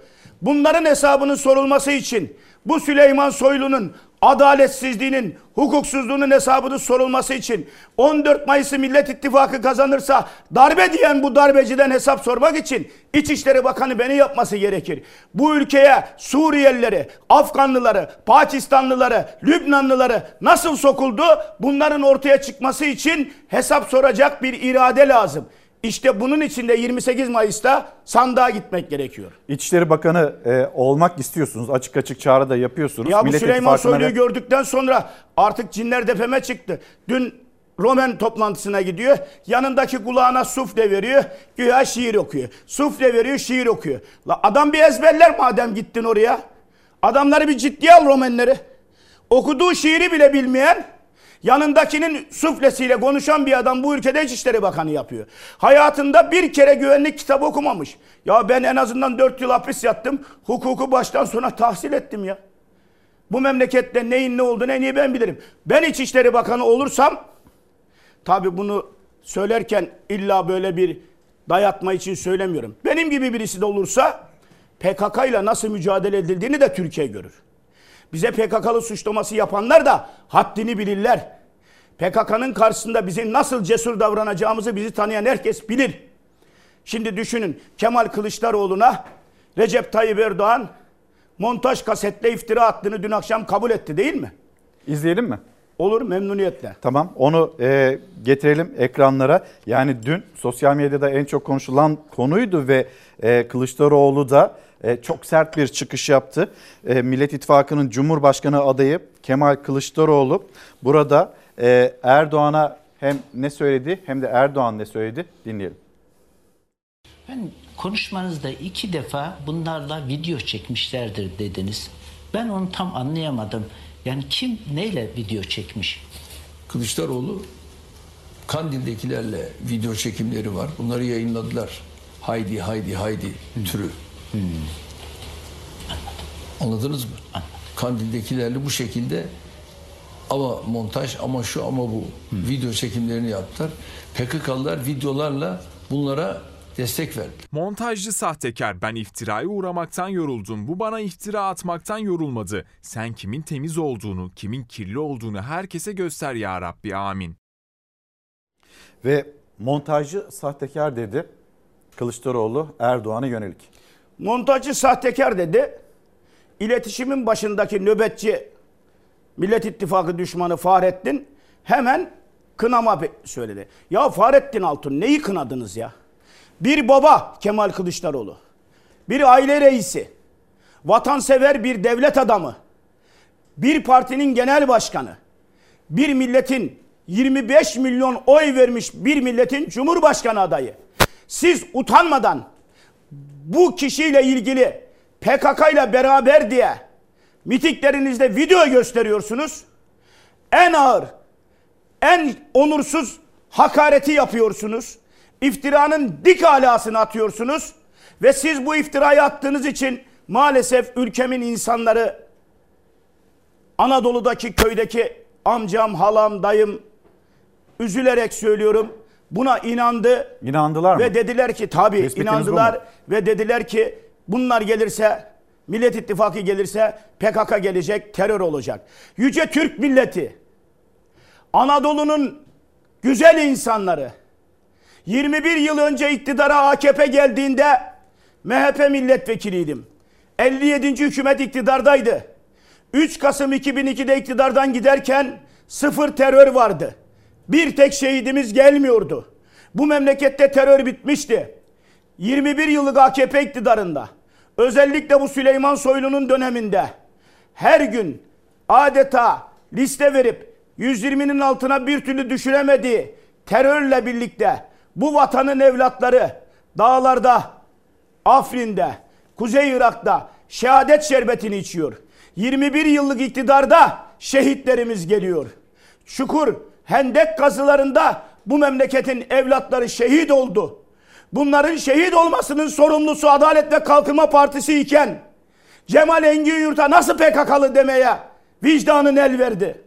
Bunların hesabının sorulması için bu Süleyman Soylu'nun adaletsizliğinin, hukuksuzluğunun hesabının sorulması için 14 Mayıs'ı Millet İttifakı kazanırsa darbe diyen bu darbeciden hesap sormak için İçişleri Bakanı beni yapması gerekir. Bu ülkeye Suriyelileri, Afganlıları, Pakistanlıları, Lübnanlıları nasıl sokuldu? Bunların ortaya çıkması için hesap soracak bir irade lazım. İşte bunun için de 28 Mayıs'ta sandığa gitmek gerekiyor. İçişleri Bakanı e, olmak istiyorsunuz. Açık açık çağrı da yapıyorsunuz. Ya bu Millet Süleyman Soylu'yu gördükten sonra artık cinler tepeme çıktı. Dün Romen toplantısına gidiyor. Yanındaki kulağına sufle veriyor. Güya şiir okuyor. Sufle veriyor şiir okuyor. La adam bir ezberler madem gittin oraya. Adamları bir ciddiye al Romenleri. Okuduğu şiiri bile bilmeyen Yanındakinin suflesiyle konuşan bir adam bu ülkede İçişleri Bakanı yapıyor. Hayatında bir kere güvenlik kitabı okumamış. Ya ben en azından 4 yıl hapis yattım. Hukuku baştan sona tahsil ettim ya. Bu memlekette neyin ne olduğunu en iyi ben bilirim. Ben İçişleri Bakanı olursam tabi bunu söylerken illa böyle bir dayatma için söylemiyorum. Benim gibi birisi de olursa PKK ile nasıl mücadele edildiğini de Türkiye görür. Bize PKK'lı suçlaması yapanlar da haddini bilirler. PKK'nın karşısında bizim nasıl cesur davranacağımızı bizi tanıyan herkes bilir. Şimdi düşünün Kemal Kılıçdaroğlu'na Recep Tayyip Erdoğan montaj kasetle iftira attığını dün akşam kabul etti değil mi? İzleyelim mi? Olur memnuniyetle. Tamam onu e, getirelim ekranlara. Yani dün sosyal medyada en çok konuşulan konuydu ve e, Kılıçdaroğlu da çok sert bir çıkış yaptı. E, Millet İttifakı'nın Cumhurbaşkanı adayı Kemal Kılıçdaroğlu burada e, Erdoğan'a hem ne söyledi hem de Erdoğan ne söyledi dinleyelim. Ben konuşmanızda iki defa bunlarla video çekmişlerdir dediniz. Ben onu tam anlayamadım. Yani kim neyle video çekmiş? Kılıçdaroğlu Kandil'dekilerle video çekimleri var. Bunları yayınladılar. Haydi haydi haydi türü. Anladınız mı? Kandil'dekilerle bu şekilde ama montaj ama şu ama bu video çekimlerini yaptılar. PKK'lılar videolarla bunlara destek verdi. Montajcı sahtekar ben iftiraya uğramaktan yoruldum. Bu bana iftira atmaktan yorulmadı. Sen kimin temiz olduğunu, kimin kirli olduğunu herkese göster ya Rabbi amin. Ve montajcı sahtekar dedi Kılıçdaroğlu Erdoğan'a yönelik. Montajcı sahtekar dedi. İletişimin başındaki nöbetçi Millet İttifakı düşmanı Fahrettin hemen kınama söyledi. Ya Fahrettin Altun neyi kınadınız ya? Bir baba Kemal Kılıçdaroğlu. Bir aile reisi. Vatansever bir devlet adamı. Bir partinin genel başkanı. Bir milletin 25 milyon oy vermiş bir milletin cumhurbaşkanı adayı. Siz utanmadan bu kişiyle ilgili PKK ile beraber diye mitiklerinizde video gösteriyorsunuz. En ağır, en onursuz hakareti yapıyorsunuz. İftiranın dik alasını atıyorsunuz. Ve siz bu iftirayı attığınız için maalesef ülkemin insanları Anadolu'daki köydeki amcam, halam, dayım üzülerek söylüyorum. Buna inandı. İnandılar mı? Ve dediler ki tabii Tespitiniz inandılar ve dediler ki bunlar gelirse Millet İttifakı gelirse PKK gelecek, terör olacak. Yüce Türk milleti, Anadolu'nun güzel insanları, 21 yıl önce iktidara AKP geldiğinde MHP milletvekiliydim. 57. hükümet iktidardaydı. 3 Kasım 2002'de iktidardan giderken sıfır terör vardı. Bir tek şehidimiz gelmiyordu. Bu memlekette terör bitmişti. 21 yıllık AKP iktidarında özellikle bu Süleyman Soylu'nun döneminde her gün adeta liste verip 120'nin altına bir türlü düşüremediği terörle birlikte bu vatanın evlatları dağlarda, Afrin'de, Kuzey Irak'ta şehadet şerbetini içiyor. 21 yıllık iktidarda şehitlerimiz geliyor. Şukur hendek kazılarında bu memleketin evlatları şehit oldu. Bunların şehit olmasının sorumlusu Adalet ve Kalkınma Partisi iken Cemal Engin Yurt'a nasıl PKK'lı demeye vicdanın el verdi?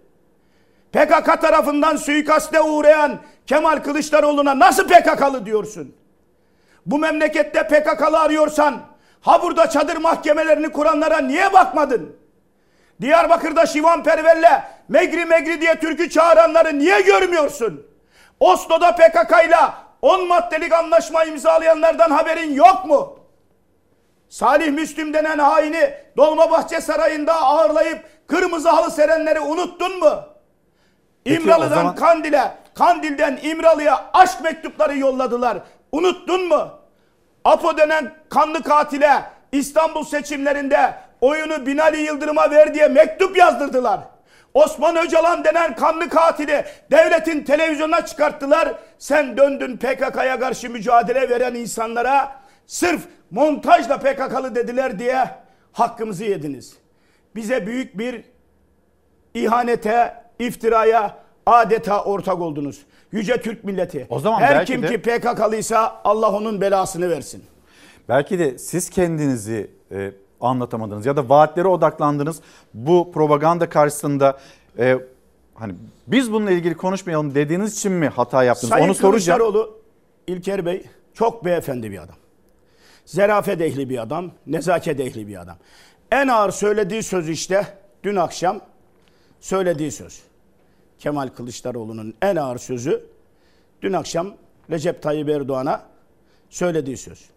PKK tarafından suikaste uğrayan Kemal Kılıçdaroğlu'na nasıl PKK'lı diyorsun? Bu memlekette PKK'lı arıyorsan ha burada çadır mahkemelerini kuranlara niye bakmadın? Diyarbakır'da Şivan Perver'le Megri Megri diye türkü çağıranları niye görmüyorsun? Oslo'da PKK ile 10 maddelik anlaşma imzalayanlardan haberin yok mu? Salih Müslüm denen haini Dolmabahçe Sarayı'nda ağırlayıp kırmızı halı serenleri unuttun mu? Peki, İmralı'dan zaman- Kandil'e, Kandil'den İmralı'ya aşk mektupları yolladılar. Unuttun mu? Apo denen kanlı katile İstanbul seçimlerinde oyunu Binali Yıldırım'a ver diye mektup yazdırdılar. Osman Öcalan denen kanlı katili devletin televizyonuna çıkarttılar. Sen döndün PKK'ya karşı mücadele veren insanlara sırf montajla PKK'lı dediler diye hakkımızı yediniz. Bize büyük bir ihanete, iftiraya, adeta ortak oldunuz. Yüce Türk milleti. O zaman Her kim de- ki PKK'lıysa Allah onun belasını versin. Belki de siz kendinizi e, anlatamadınız ya da vaatlere odaklandınız. Bu propaganda karşısında e, hani biz bununla ilgili konuşmayalım dediğiniz için mi hata yaptınız? Sayın Onu soracağım. Kılıçdaroğlu, İlker Bey çok beyefendi bir adam. Zerafet ehli bir adam, nezaket ehli bir adam. En ağır söylediği söz işte dün akşam söylediği söz. Kemal Kılıçdaroğlu'nun en ağır sözü dün akşam Recep Tayyip Erdoğan'a söylediği söz.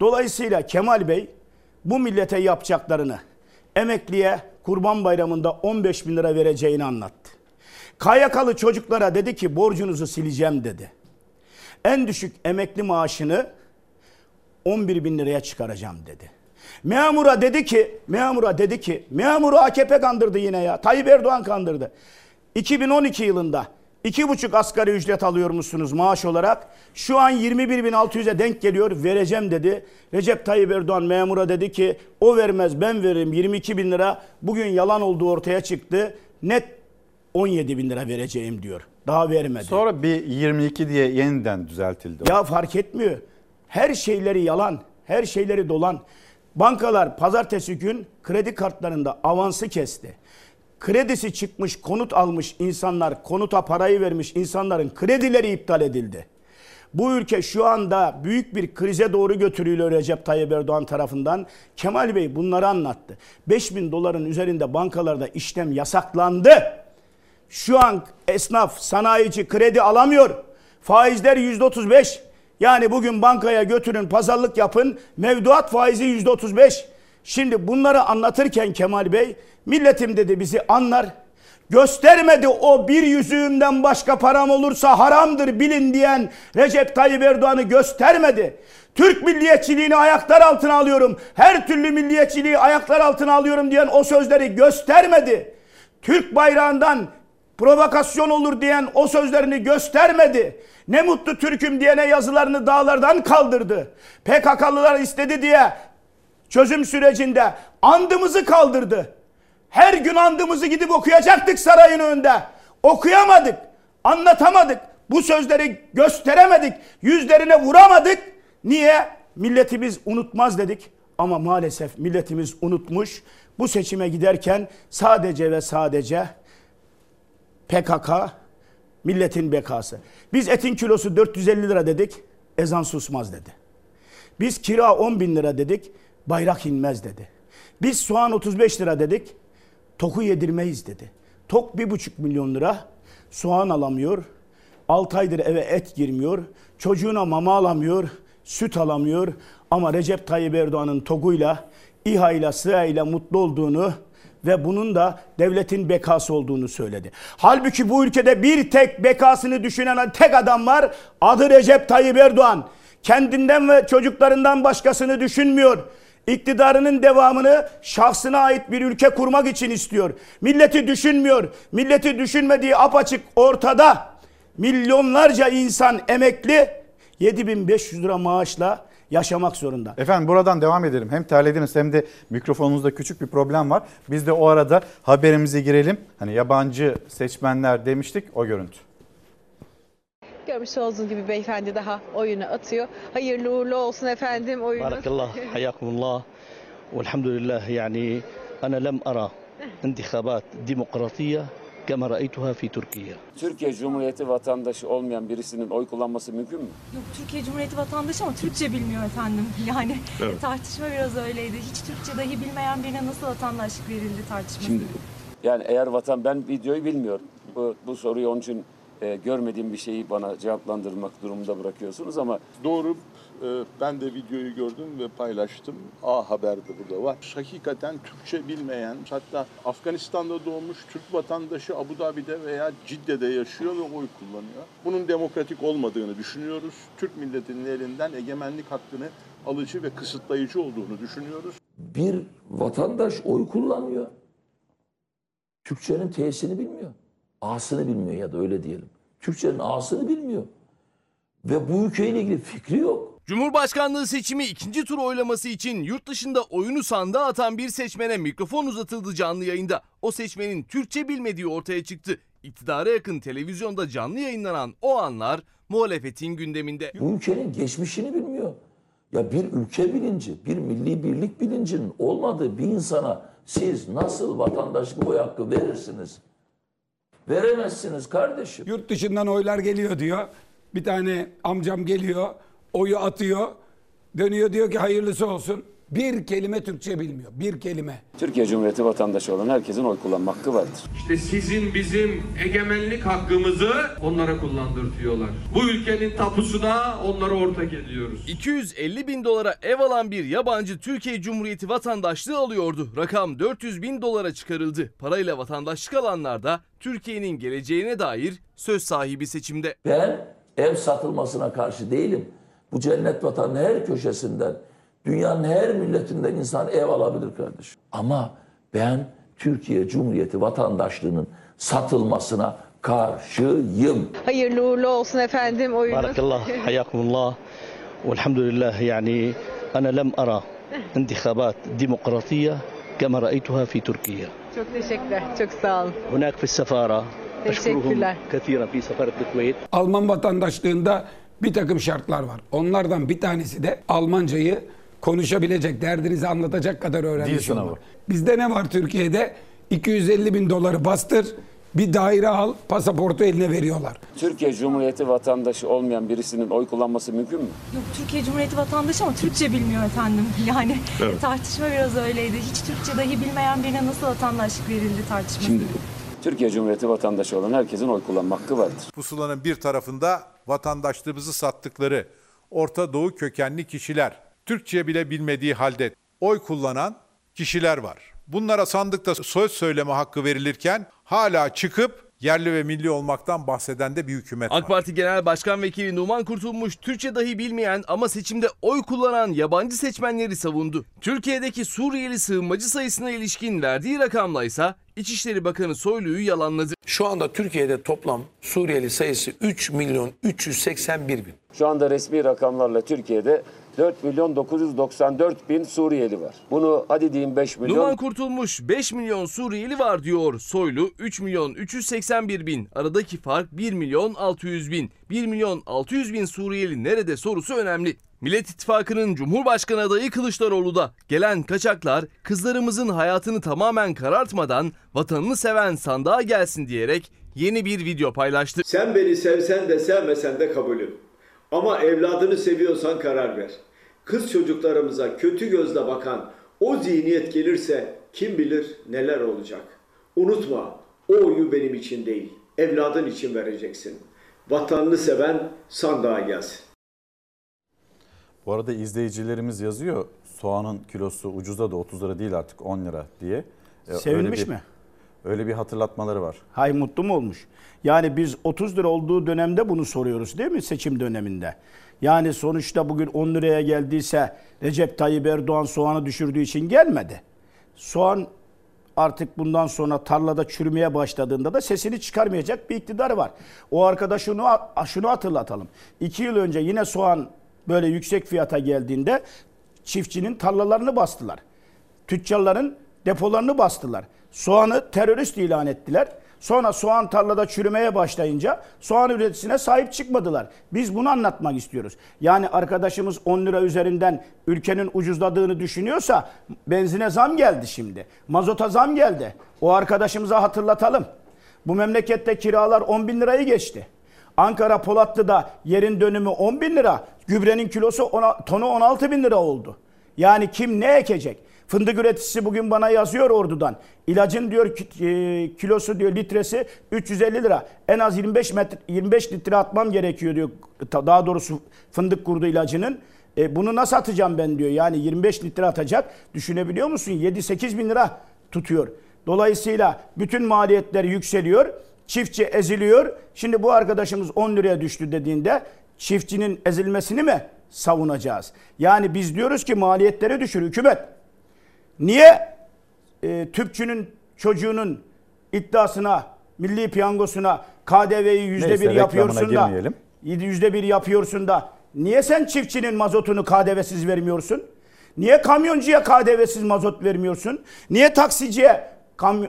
Dolayısıyla Kemal Bey bu millete yapacaklarını emekliye Kurban Bayramı'nda 15 bin lira vereceğini anlattı. KYK'lı çocuklara dedi ki borcunuzu sileceğim dedi. En düşük emekli maaşını 11 bin liraya çıkaracağım dedi. Memura dedi ki, memura dedi ki, memuru AKP kandırdı yine ya. Tayyip Erdoğan kandırdı. 2012 yılında 2,5 asgari ücret alıyor musunuz maaş olarak? Şu an 21.600'e denk geliyor vereceğim dedi. Recep Tayyip Erdoğan memura dedi ki o vermez ben veririm 22 bin lira. Bugün yalan olduğu ortaya çıktı. Net 17 bin lira vereceğim diyor. Daha vermedi. Sonra bir 22 diye yeniden düzeltildi. Ya fark etmiyor. Her şeyleri yalan, her şeyleri dolan. Bankalar pazartesi gün kredi kartlarında avansı kesti. Kredisi çıkmış, konut almış insanlar, konuta parayı vermiş insanların kredileri iptal edildi. Bu ülke şu anda büyük bir krize doğru götürülüyor Recep Tayyip Erdoğan tarafından. Kemal Bey bunları anlattı. 5000 doların üzerinde bankalarda işlem yasaklandı. Şu an esnaf, sanayici kredi alamıyor. Faizler %35. Yani bugün bankaya götürün, pazarlık yapın. Mevduat faizi %35. Şimdi bunları anlatırken Kemal Bey, milletim dedi bizi anlar. Göstermedi o bir yüzüğümden başka param olursa haramdır bilin diyen Recep Tayyip Erdoğan'ı göstermedi. Türk milliyetçiliğini ayaklar altına alıyorum. Her türlü milliyetçiliği ayaklar altına alıyorum diyen o sözleri göstermedi. Türk bayrağından provokasyon olur diyen o sözlerini göstermedi. Ne mutlu Türk'üm diyene yazılarını dağlardan kaldırdı. PKK'lılar istedi diye çözüm sürecinde andımızı kaldırdı. Her gün andımızı gidip okuyacaktık sarayın önünde. Okuyamadık, anlatamadık. Bu sözleri gösteremedik, yüzlerine vuramadık. Niye? Milletimiz unutmaz dedik. Ama maalesef milletimiz unutmuş. Bu seçime giderken sadece ve sadece PKK milletin bekası. Biz etin kilosu 450 lira dedik, ezan susmaz dedi. Biz kira 10 bin lira dedik, bayrak inmez dedi. Biz soğan 35 lira dedik, toku yedirmeyiz dedi. Tok 1,5 milyon lira, soğan alamıyor, 6 aydır eve et girmiyor, çocuğuna mama alamıyor, süt alamıyor. Ama Recep Tayyip Erdoğan'ın TOG'uyla, İHA'yla, SİHA'yla mutlu olduğunu ve bunun da devletin bekası olduğunu söyledi. Halbuki bu ülkede bir tek bekasını düşünen tek adam var. Adı Recep Tayyip Erdoğan. Kendinden ve çocuklarından başkasını düşünmüyor. İktidarının devamını şahsına ait bir ülke kurmak için istiyor. Milleti düşünmüyor. Milleti düşünmediği apaçık ortada. Milyonlarca insan emekli 7500 lira maaşla yaşamak zorunda. Efendim buradan devam edelim. Hem terlediniz hem de mikrofonunuzda küçük bir problem var. Biz de o arada haberimize girelim. Hani yabancı seçmenler demiştik o görüntü. Görmüş olduğunuz gibi beyefendi daha oyunu atıyor. Hayırlı uğurlu olsun efendim oyunu. Barakallah, hayakumullah. Velhamdülillah yani ana lem ara intihabat demokratiye kema ra'aytuha fi Türkiye. Türkiye Cumhuriyeti vatandaşı olmayan birisinin oy kullanması mümkün mü? Yok Türkiye Cumhuriyeti vatandaşı ama Türkçe bilmiyor efendim. Yani evet. tartışma biraz öyleydi. Hiç Türkçe dahi bilmeyen birine nasıl vatandaşlık verildi tartışması. Şimdi yani eğer vatan ben videoyu bilmiyorum. Bu, bu soruyu onun için e, görmediğim bir şeyi bana cevaplandırmak durumunda bırakıyorsunuz ama Doğru. Ee, Ben de videoyu gördüm ve paylaştım. A Haber'de burada var. Hakikaten Türkçe bilmeyen, hatta Afganistan'da doğmuş Türk vatandaşı Abu Dhabi'de veya Cidde'de yaşıyor ve oy kullanıyor. Bunun demokratik olmadığını düşünüyoruz. Türk milletinin elinden egemenlik hakkını alıcı ve kısıtlayıcı olduğunu düşünüyoruz. Bir vatandaş oy kullanıyor. Türkçenin T'sini bilmiyor. A'sını bilmiyor ya da öyle diyelim. Türkçenin A'sını bilmiyor. Ve bu ülkeyle ilgili fikri yok. Cumhurbaşkanlığı seçimi ikinci tur oylaması için yurt dışında oyunu sandığa atan bir seçmene mikrofon uzatıldı canlı yayında. O seçmenin Türkçe bilmediği ortaya çıktı. İktidara yakın televizyonda canlı yayınlanan o anlar muhalefetin gündeminde. Bu ülkenin geçmişini bilmiyor. Ya bir ülke bilinci, bir milli birlik bilincinin olmadığı bir insana siz nasıl vatandaşlık oy hakkı verirsiniz? Veremezsiniz kardeşim. Yurt dışından oylar geliyor diyor. Bir tane amcam geliyor, oyu atıyor. Dönüyor diyor ki hayırlısı olsun. Bir kelime Türkçe bilmiyor. Bir kelime. Türkiye Cumhuriyeti vatandaşı olan herkesin oy kullanma hakkı vardır. İşte sizin bizim egemenlik hakkımızı onlara kullandırtıyorlar. Bu ülkenin tapusuna onları ortak ediyoruz. 250 bin dolara ev alan bir yabancı Türkiye Cumhuriyeti vatandaşlığı alıyordu. Rakam 400 bin dolara çıkarıldı. Parayla vatandaşlık alanlar da Türkiye'nin geleceğine dair söz sahibi seçimde. Ben ev satılmasına karşı değilim. Bu cennet vatanın her köşesinden, dünyanın her milletinden insan ev alabilir kardeşim. Ama ben Türkiye Cumhuriyeti vatandaşlığının satılmasına karşıyım. Hayırlı uğurlu olsun efendim oyunuz. Barakallah, hayakumullah. Velhamdülillah yani أنا لم أرى انتخابات ديمقراطية كما رأيتها في تركيا Çok teşekkürler. Çok sağ olun. هناك في السفارة أشكرهم Teşekkürler. كثيرا في سفارة الكويت Alman vatandaşlığında bir takım şartlar var. Onlardan bir tanesi de Almancayı konuşabilecek, derdinizi anlatacak kadar Dil öğrenmiş sınavı. olmak. Bizde ne var Türkiye'de? 250 bin doları bastır, bir daire al, pasaportu eline veriyorlar. Türkiye Cumhuriyeti vatandaşı olmayan birisinin oy kullanması mümkün mü? Yok Türkiye Cumhuriyeti vatandaşı ama Türkçe bilmiyor efendim. Yani Evet. tartışma biraz öyleydi. Hiç Türkçe dahi bilmeyen birine nasıl vatandaşlık verildi tartışması. Şimdi Türkiye Cumhuriyeti vatandaşı olan herkesin oy kullanma hakkı vardır. Pusulanın bir tarafında vatandaşlığımızı sattıkları Orta Doğu kökenli kişiler, Türkçe bile bilmediği halde oy kullanan kişiler var. Bunlara sandıkta söz söyleme hakkı verilirken hala çıkıp yerli ve milli olmaktan bahseden de bir hükümet var. AK Parti Genel Başkan Vekili Numan Kurtulmuş Türkçe dahi bilmeyen ama seçimde oy kullanan yabancı seçmenleri savundu. Türkiye'deki Suriyeli sığınmacı sayısına ilişkin verdiği rakamla ise İçişleri Bakanı Soylu'yu yalanladı. Şu anda Türkiye'de toplam Suriyeli sayısı 3 milyon 381 bin. Şu anda resmi rakamlarla Türkiye'de 4 milyon 994 bin Suriyeli var. Bunu hadi diyeyim 5 milyon. Numan Kurtulmuş 5 milyon Suriyeli var diyor. Soylu 3 milyon 381 bin. Aradaki fark 1 milyon 600 bin. 1 milyon 600 bin Suriyeli nerede sorusu önemli. Millet İttifakı'nın Cumhurbaşkanı adayı Kılıçdaroğlu da gelen kaçaklar kızlarımızın hayatını tamamen karartmadan vatanını seven sandığa gelsin diyerek yeni bir video paylaştı. Sen beni sevsen de sevmesen de kabulüm. Ama evladını seviyorsan karar ver. Kız çocuklarımıza kötü gözle bakan o zihniyet gelirse kim bilir neler olacak. Unutma o oyu benim için değil, evladın için vereceksin. Vatanını seven sandığa gelsin. Bu arada izleyicilerimiz yazıyor soğanın kilosu ucuza da 30 lira değil artık 10 lira diye. Ee, Sevinmiş öyle bir, mi? Öyle bir hatırlatmaları var. Hay mutlu mu olmuş? Yani biz 30 lira olduğu dönemde bunu soruyoruz değil mi seçim döneminde? Yani sonuçta bugün 10 liraya geldiyse Recep Tayyip Erdoğan soğanı düşürdüğü için gelmedi. Soğan artık bundan sonra tarlada çürümeye başladığında da sesini çıkarmayacak bir iktidarı var. O arkadaş şunu, şunu hatırlatalım. 2 yıl önce yine soğan böyle yüksek fiyata geldiğinde çiftçinin tarlalarını bastılar. Tüccarların depolarını bastılar. Soğanı terörist ilan ettiler. Sonra soğan tarlada çürümeye başlayınca soğan üreticisine sahip çıkmadılar. Biz bunu anlatmak istiyoruz. Yani arkadaşımız 10 lira üzerinden ülkenin ucuzladığını düşünüyorsa benzine zam geldi şimdi. Mazota zam geldi. O arkadaşımıza hatırlatalım. Bu memlekette kiralar 10 bin lirayı geçti. Ankara Polatlı'da yerin dönümü 10 bin lira, gübrenin kilosu ona, tonu 16 bin lira oldu. Yani kim ne ekecek? Fındık üreticisi bugün bana yazıyor ordudan. İlacın diyor e, kilosu diyor litresi 350 lira. En az 25 metre 25 litre atmam gerekiyor diyor. Daha doğrusu fındık kurdu ilacının. E, bunu nasıl atacağım ben diyor. Yani 25 litre atacak. Düşünebiliyor musun? 7-8 bin lira tutuyor. Dolayısıyla bütün maliyetler yükseliyor. Çiftçi eziliyor. Şimdi bu arkadaşımız 10 liraya düştü dediğinde çiftçinin ezilmesini mi savunacağız? Yani biz diyoruz ki maliyetleri düşür hükümet. Niye e, tüpçünün çocuğunun iddiasına, milli piyangosuna KDV'yi yüzde bir yapıyorsun da yüzde bir yapıyorsun da niye sen çiftçinin mazotunu KDV'siz vermiyorsun? Niye kamyoncuya KDV'siz mazot vermiyorsun? Niye taksiciye kam, e,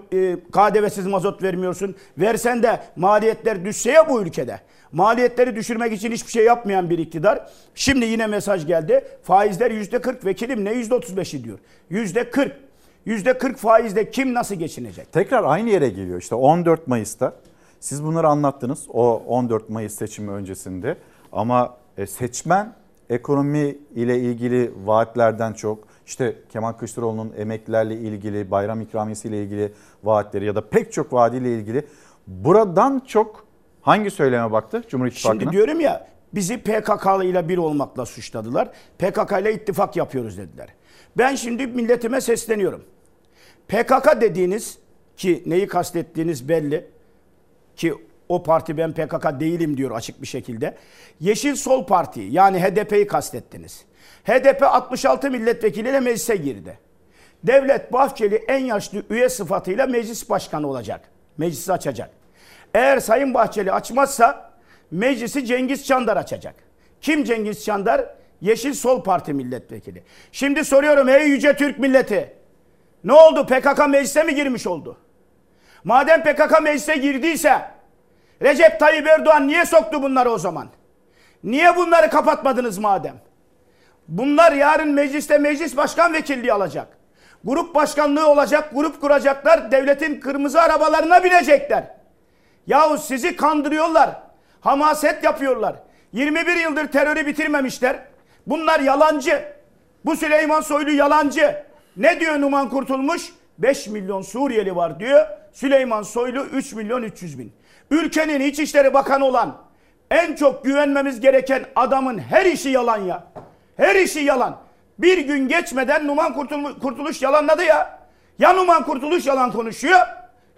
KDV'siz mazot vermiyorsun. Versen de maliyetler düşse ya bu ülkede. Maliyetleri düşürmek için hiçbir şey yapmayan bir iktidar. Şimdi yine mesaj geldi. Faizler yüzde 40 vekilim ne yüzde 35'i diyor. Yüzde 40. Yüzde 40 faizde kim nasıl geçinecek? Tekrar aynı yere geliyor. İşte 14 Mayıs'ta siz bunları anlattınız o 14 Mayıs seçimi öncesinde ama e, seçmen ekonomi ile ilgili vaatlerden çok işte Kemal Kılıçdaroğlu'nun emeklilerle ilgili bayram ikramiyesi ile ilgili vaatleri ya da pek çok vaadiyle ilgili buradan çok hangi söyleme baktı Cumhur İttifakı'na? Şimdi diyorum ya bizi PKK ile bir olmakla suçladılar. PKK ile ittifak yapıyoruz dediler. Ben şimdi milletime sesleniyorum. PKK dediğiniz ki neyi kastettiğiniz belli ki o parti ben PKK değilim diyor açık bir şekilde. Yeşil Sol Parti yani HDP'yi kastettiniz. HDP 66 milletvekiliyle meclise girdi. Devlet Bahçeli en yaşlı üye sıfatıyla meclis başkanı olacak. Meclisi açacak. Eğer Sayın Bahçeli açmazsa meclisi Cengiz Çandar açacak. Kim Cengiz Çandar? Yeşil Sol Parti milletvekili. Şimdi soruyorum ey yüce Türk milleti. Ne oldu? PKK meclise mi girmiş oldu? Madem PKK meclise girdiyse Recep Tayyip Erdoğan niye soktu bunları o zaman? Niye bunları kapatmadınız madem? Bunlar yarın mecliste meclis başkan vekilliği alacak. Grup başkanlığı olacak, grup kuracaklar, devletin kırmızı arabalarına binecekler. Yahu sizi kandırıyorlar. Hamaset yapıyorlar. 21 yıldır terörü bitirmemişler. Bunlar yalancı. Bu Süleyman Soylu yalancı. Ne diyor Numan Kurtulmuş? 5 milyon Suriyeli var diyor. Süleyman Soylu 3 milyon 300 bin. Ülkenin İçişleri Bakanı olan en çok güvenmemiz gereken adamın her işi yalan ya. Her işi yalan. Bir gün geçmeden Numan Kurtuluş, yalanladı ya. Ya Numan Kurtuluş yalan konuşuyor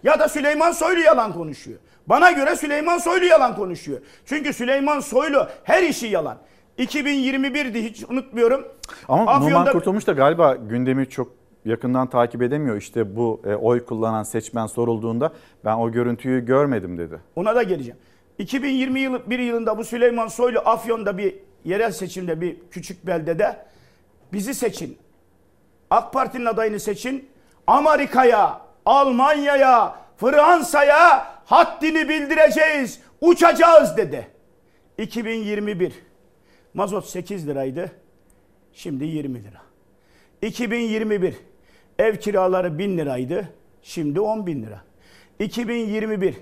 ya da Süleyman Soylu yalan konuşuyor. Bana göre Süleyman Soylu yalan konuşuyor. Çünkü Süleyman Soylu her işi yalan. 2021'di hiç unutmuyorum. Ama Afyon'da- Numan Kurtulmuş da galiba gündemi çok yakından takip edemiyor. İşte bu e, oy kullanan seçmen sorulduğunda ben o görüntüyü görmedim dedi. Ona da geleceğim. 2020 yılı, bir yılında bu Süleyman Soylu Afyon'da bir yerel seçimde bir küçük beldede bizi seçin. AK Parti'nin adayını seçin. Amerika'ya, Almanya'ya, Fransa'ya haddini bildireceğiz, uçacağız dedi. 2021 mazot 8 liraydı. Şimdi 20 lira. 2021 ev kiraları 1000 liraydı. Şimdi 10 bin lira. 2021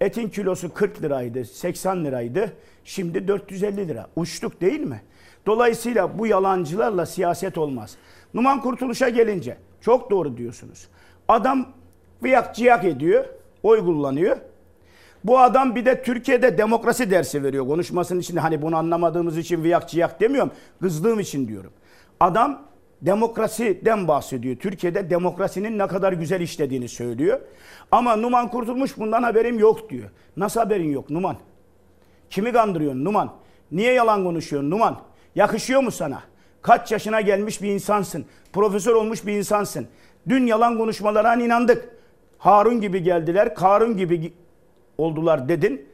etin kilosu 40 liraydı, 80 liraydı. Şimdi 450 lira. Uçtuk değil mi? Dolayısıyla bu yalancılarla siyaset olmaz. Numan Kurtuluş'a gelince çok doğru diyorsunuz. Adam viyak ciyak ediyor, oy kullanıyor. Bu adam bir de Türkiye'de demokrasi dersi veriyor. Konuşmasının içinde hani bunu anlamadığımız için viyak ciyak demiyorum. Kızdığım için diyorum. Adam demokrasiden bahsediyor. Türkiye'de demokrasinin ne kadar güzel işlediğini söylüyor. Ama Numan Kurtulmuş bundan haberim yok diyor. Nasıl haberin yok Numan? Kimi kandırıyorsun Numan? Niye yalan konuşuyorsun Numan? Yakışıyor mu sana? Kaç yaşına gelmiş bir insansın. Profesör olmuş bir insansın. Dün yalan konuşmalarına inandık. Harun gibi geldiler, Karun gibi gi- oldular dedin.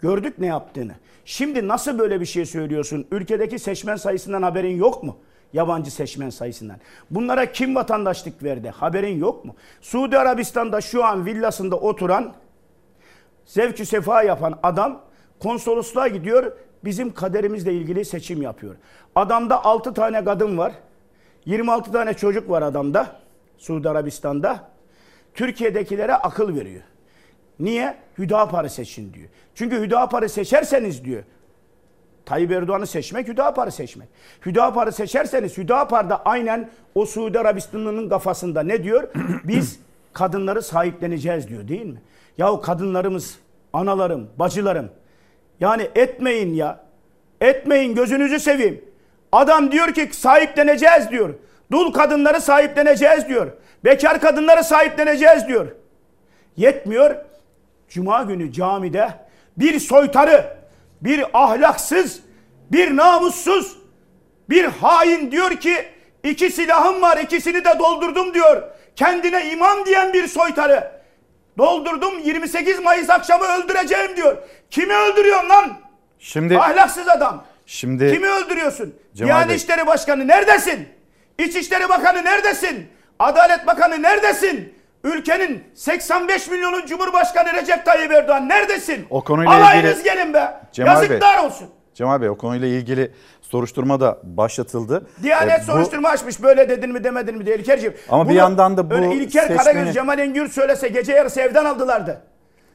Gördük ne yaptığını. Şimdi nasıl böyle bir şey söylüyorsun? Ülkedeki seçmen sayısından haberin yok mu? Yabancı seçmen sayısından. Bunlara kim vatandaşlık verdi? Haberin yok mu? Suudi Arabistan'da şu an villasında oturan zevkü sefa yapan adam konsolosluğa gidiyor. Bizim kaderimizle ilgili seçim yapıyor. Adamda 6 tane kadın var. 26 tane çocuk var adamda. Suudi Arabistan'da. Türkiye'dekilere akıl veriyor. Niye? Hüdapar'ı seçin diyor. Çünkü Hüdapar'ı seçerseniz diyor. Tayyip Erdoğan'ı seçmek Hüdapar'ı seçmek. Hüdapar'ı seçerseniz Hüdapar da aynen o Suudi Arabistan'ın kafasında ne diyor? Biz kadınları sahipleneceğiz diyor değil mi? Yahu kadınlarımız, analarım, bacılarım. Yani etmeyin ya. Etmeyin gözünüzü seveyim. Adam diyor ki sahipleneceğiz diyor. Dul kadınları sahipleneceğiz diyor. Bekar kadınları sahipleneceğiz diyor. Yetmiyor. Cuma günü camide bir soytarı, bir ahlaksız, bir namussuz, bir hain diyor ki iki silahım var ikisini de doldurdum diyor. Kendine imam diyen bir soytarı. Doldurdum 28 Mayıs akşamı öldüreceğim diyor. Kimi öldürüyorsun lan? Şimdi Ahlaksız adam. şimdi Kimi öldürüyorsun? Cemal Diyanet Bey. İşleri Başkanı neredesin? İçişleri Bakanı neredesin? Adalet Bakanı neredesin? Ülkenin 85 milyonun Cumhurbaşkanı Recep Tayyip Erdoğan neredesin? O konuyla Alayınız ilgili- gelin be. Cemal Bey. Yazıklar olsun. Cemal Bey o konuyla ilgili soruşturma da başlatıldı. Diyanet E, bu- soruşturma açmış böyle dedin mi demedin mi diye İlker'ciğim. Ama bir Bunu yandan da bu öyle İlker seçmeni- Karagöz, Cemal Engür söylese gece yarısı evden aldılardı.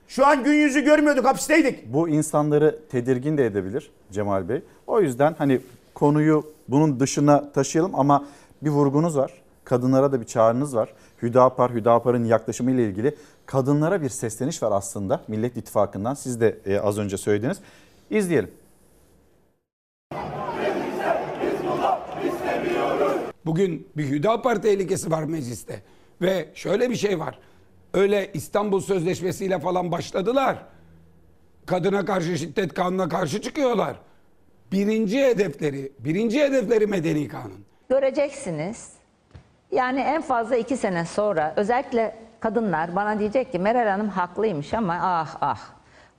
Şu an gün yüzü görmüyorduk hapisteydik. Bu insanları tedirgin de edebilir Cemal Bey. O yüzden hani konuyu bunun dışına taşıyalım ama bir vurgunuz var. Kadınlara da bir çağrınız var. Hüdapar, Hüdapar'ın yaklaşımı ile ilgili kadınlara bir sesleniş var aslında Millet İttifakı'ndan. Siz de e, az önce söylediniz. İzleyelim. Bugün bir Hüdapar tehlikesi var mecliste. Ve şöyle bir şey var. Öyle İstanbul Sözleşmesi ile falan başladılar. Kadına karşı şiddet kanuna karşı çıkıyorlar. Birinci hedefleri, birinci hedefleri medeni kanun. Göreceksiniz. Yani en fazla iki sene sonra özellikle kadınlar bana diyecek ki Meral Hanım haklıymış ama ah ah.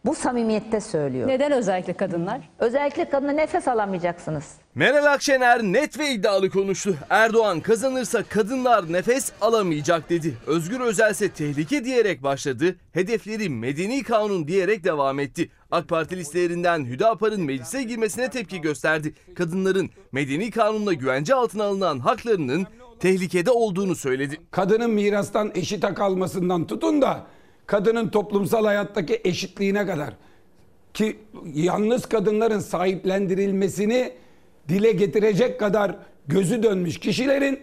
Bu samimiyette söylüyor. Neden özellikle kadınlar? Özellikle kadına nefes alamayacaksınız. Meral Akşener net ve iddialı konuştu. Erdoğan kazanırsa kadınlar nefes alamayacak dedi. Özgür Özel ise tehlike diyerek başladı. Hedefleri medeni kanun diyerek devam etti. AK Parti listelerinden Hüdapar'ın meclise girmesine tepki gösterdi. Kadınların medeni kanunla güvence altına alınan haklarının tehlikede olduğunu söyledi. Kadının mirastan eşit hak almasından tutun da kadının toplumsal hayattaki eşitliğine kadar ki yalnız kadınların sahiplendirilmesini dile getirecek kadar gözü dönmüş kişilerin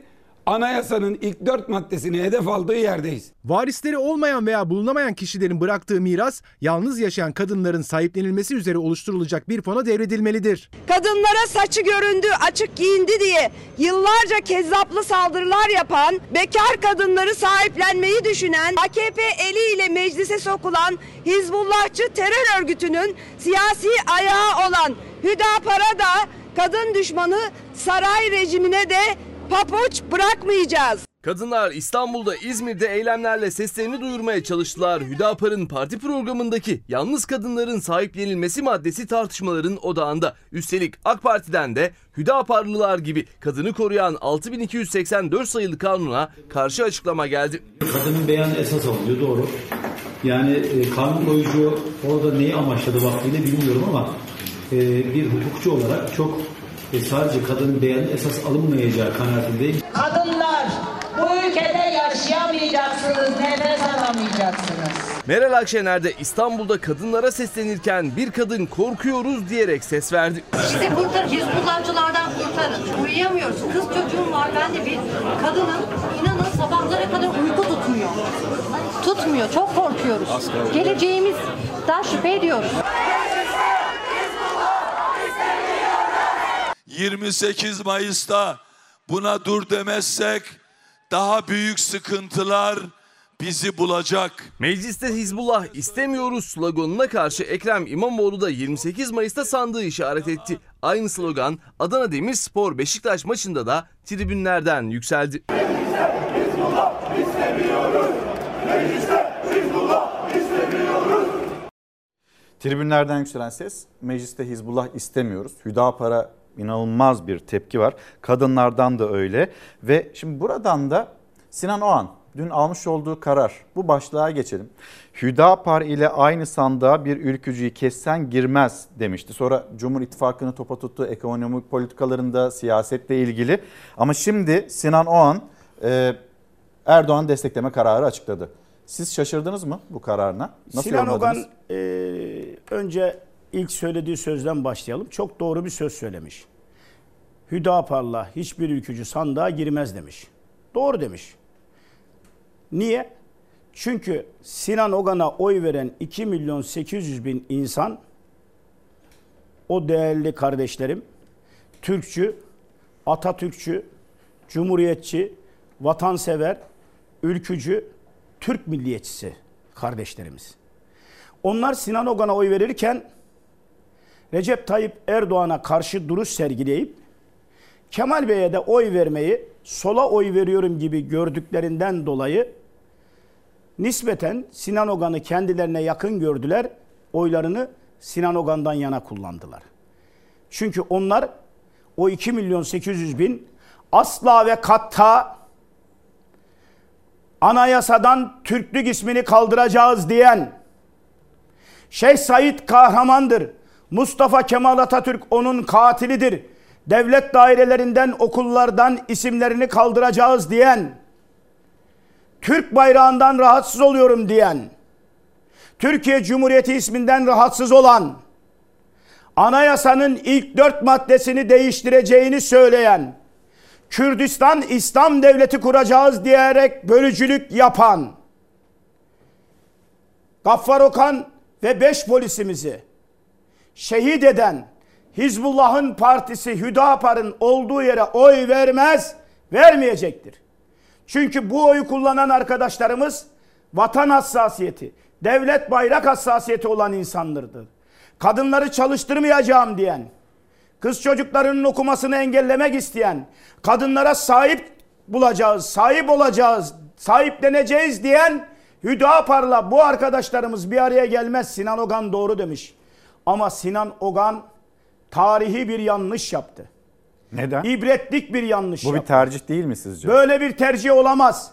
anayasanın ilk dört maddesini hedef aldığı yerdeyiz. Varisleri olmayan veya bulunamayan kişilerin bıraktığı miras yalnız yaşayan kadınların sahiplenilmesi üzere oluşturulacak bir fona devredilmelidir. Kadınlara saçı göründü, açık giyindi diye yıllarca kezzaplı saldırılar yapan, bekar kadınları sahiplenmeyi düşünen, AKP eliyle meclise sokulan Hizbullahçı terör örgütünün siyasi ayağı olan Hüdapar'a da kadın düşmanı saray rejimine de papuç bırakmayacağız. Kadınlar İstanbul'da, İzmir'de eylemlerle seslerini duyurmaya çalıştılar. Hüdapar'ın parti programındaki yalnız kadınların sahiplenilmesi maddesi tartışmaların odağında. Üstelik AK Parti'den de Hüdaparlılar gibi kadını koruyan 6284 sayılı kanuna karşı açıklama geldi. Kadının beyanı esas alınıyor doğru. Yani e, kanun koyucu orada neyi amaçladı vaktiyle bilmiyorum ama e, bir hukukçu olarak çok e, sadece kadının beyanı esas alınmayacağı kanaatindeyim. Kadınlar bu ülkede yaşayamayacaksınız, nefes alamayacaksınız. Meral Akşener de İstanbul'da kadınlara seslenirken bir kadın korkuyoruz diyerek ses verdi. Bizi kurtar, Hizbullahçılardan kurtarın. Uyuyamıyoruz. Kız çocuğum var. Ben de bir kadının inanın sabahlara kadar uyku tutmuyor. Tutmuyor. Çok korkuyoruz. Geleceğimizden şüphe ediyoruz. 28 Mayıs'ta buna dur demezsek daha büyük sıkıntılar bizi bulacak. Mecliste Hizbullah istemiyoruz sloganına karşı Ekrem İmamoğlu da 28 Mayıs'ta sandığı işaret etti. Aynı slogan Adana Demirspor Beşiktaş maçında da tribünlerden yükseldi. Tribünlerden yükselen ses mecliste Hizbullah istemiyoruz. Hüdapar'a inanılmaz bir tepki var. Kadınlardan da öyle ve şimdi buradan da Sinan Oğan dün almış olduğu karar bu başlığa geçelim. Hüdapar ile aynı sandığa bir ülkücüyü kessen girmez demişti. Sonra Cumhur İttifakı'nı topa tuttu ekonomik politikalarında siyasetle ilgili. Ama şimdi Sinan Oğan e, Erdoğan destekleme kararı açıkladı. Siz şaşırdınız mı bu kararına? Nasıl Sinan yorumladınız? e, önce ilk söylediği sözden başlayalım. Çok doğru bir söz söylemiş. Hüdapar'la hiçbir ülkücü sandığa girmez demiş. Doğru demiş. Niye? Çünkü Sinan Ogan'a oy veren 2 milyon 800 bin insan o değerli kardeşlerim Türkçü, Atatürkçü, Cumhuriyetçi, vatansever, ülkücü, Türk milliyetçisi kardeşlerimiz. Onlar Sinan Ogan'a oy verirken Recep Tayyip Erdoğan'a karşı duruş sergileyip Kemal Bey'e de oy vermeyi sola oy veriyorum gibi gördüklerinden dolayı nispeten Sinan Ogan'ı kendilerine yakın gördüler. Oylarını Sinan Ogan'dan yana kullandılar. Çünkü onlar o 2 milyon 800 bin asla ve katta anayasadan Türklük ismini kaldıracağız diyen, Şeyh Said kahramandır, Mustafa Kemal Atatürk onun katilidir, devlet dairelerinden, okullardan isimlerini kaldıracağız diyen, Türk bayrağından rahatsız oluyorum diyen, Türkiye Cumhuriyeti isminden rahatsız olan, anayasanın ilk dört maddesini değiştireceğini söyleyen, Kürdistan İslam Devleti kuracağız diyerek bölücülük yapan, Gaffar Okan ve beş polisimizi şehit eden Hizbullah'ın partisi Hüdapar'ın olduğu yere oy vermez, vermeyecektir. Çünkü bu oyu kullanan arkadaşlarımız vatan hassasiyeti, devlet bayrak hassasiyeti olan insanlardır. Kadınları çalıştırmayacağım diyen, kız çocuklarının okumasını engellemek isteyen, kadınlara sahip bulacağız, sahip olacağız, sahipleneceğiz diyen Hüdapar'la bu arkadaşlarımız bir araya gelmez. Sinan Ogan doğru demiş. Ama Sinan Ogan tarihi bir yanlış yaptı. Neden? İbretlik bir yanlış Bu bir yaptı. tercih değil mi sizce? Böyle bir tercih olamaz.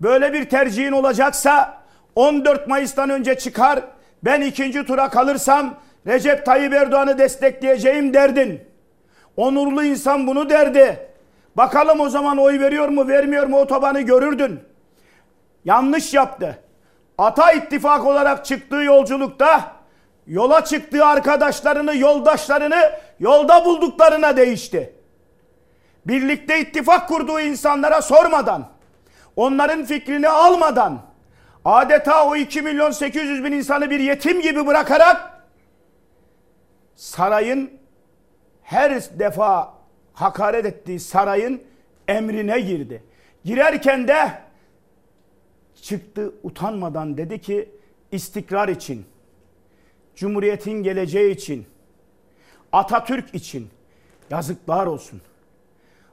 Böyle bir tercihin olacaksa 14 Mayıs'tan önce çıkar. Ben ikinci tura kalırsam Recep Tayyip Erdoğan'ı destekleyeceğim derdin. Onurlu insan bunu derdi. Bakalım o zaman oy veriyor mu vermiyor mu otobanı görürdün. Yanlış yaptı. Ata ittifak olarak çıktığı yolculukta yola çıktığı arkadaşlarını, yoldaşlarını yolda bulduklarına değişti. Birlikte ittifak kurduğu insanlara sormadan, onların fikrini almadan, adeta o 2 milyon 800 bin insanı bir yetim gibi bırakarak sarayın her defa hakaret ettiği sarayın emrine girdi. Girerken de çıktı utanmadan dedi ki istikrar için, Cumhuriyetin geleceği için, Atatürk için yazıklar olsun.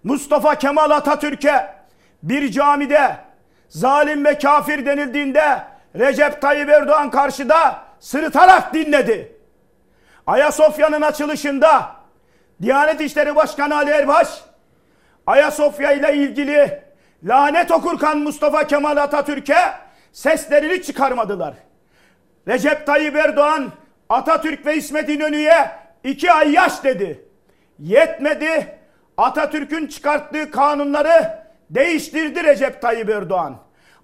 Mustafa Kemal Atatürk'e bir camide zalim ve kafir denildiğinde Recep Tayyip Erdoğan karşıda sırıtarak dinledi. Ayasofya'nın açılışında Diyanet İşleri Başkanı Ali Erbaş Ayasofya ile ilgili lanet okurken Mustafa Kemal Atatürk'e seslerini çıkarmadılar. Recep Tayyip Erdoğan Atatürk ve İsmet İnönü'ye iki ay yaş dedi. Yetmedi. Atatürk'ün çıkarttığı kanunları değiştirdi Recep Tayyip Erdoğan.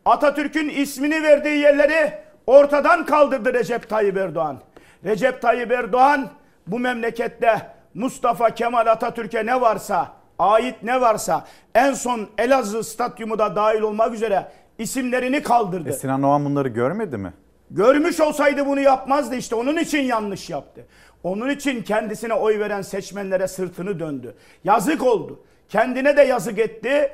Atatürk'ün ismini verdiği yerleri ortadan kaldırdı Recep Tayyip Erdoğan. Recep Tayyip Erdoğan bu memlekette Mustafa Kemal Atatürk'e ne varsa, ait ne varsa en son Elazığ stadyumu da dahil olmak üzere isimlerini kaldırdı. E Sinan Oğan bunları görmedi mi? Görmüş olsaydı bunu yapmazdı işte. Onun için yanlış yaptı. Onun için kendisine oy veren seçmenlere sırtını döndü. Yazık oldu. Kendine de yazık etti.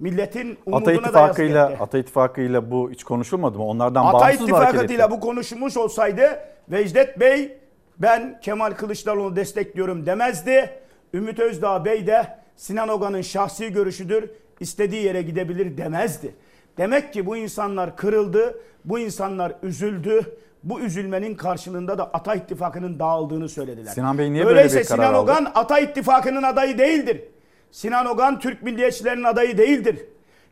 Milletin Ata umuduna da yazık İttifakı'yla etti. Ata İttifakı'yla bu hiç konuşulmadı mı? Onlardan Ata bağımsız hareket etti? İttifakı'yla bu konuşulmuş olsaydı Vecdet Bey ben Kemal Kılıçdaroğlu'nu destekliyorum demezdi. Ümit Özdağ Bey de Sinan Ogan'ın şahsi görüşüdür. istediği yere gidebilir demezdi. Demek ki bu insanlar kırıldı, bu insanlar üzüldü. Bu üzülmenin karşılığında da Ata İttifakı'nın dağıldığını söylediler. Sinan Bey niye böyle Öyleyse bir karar Sinan aldı? Ogan Ata İttifakı'nın adayı değildir. Sinan Ogan Türk milliyetçilerinin adayı değildir.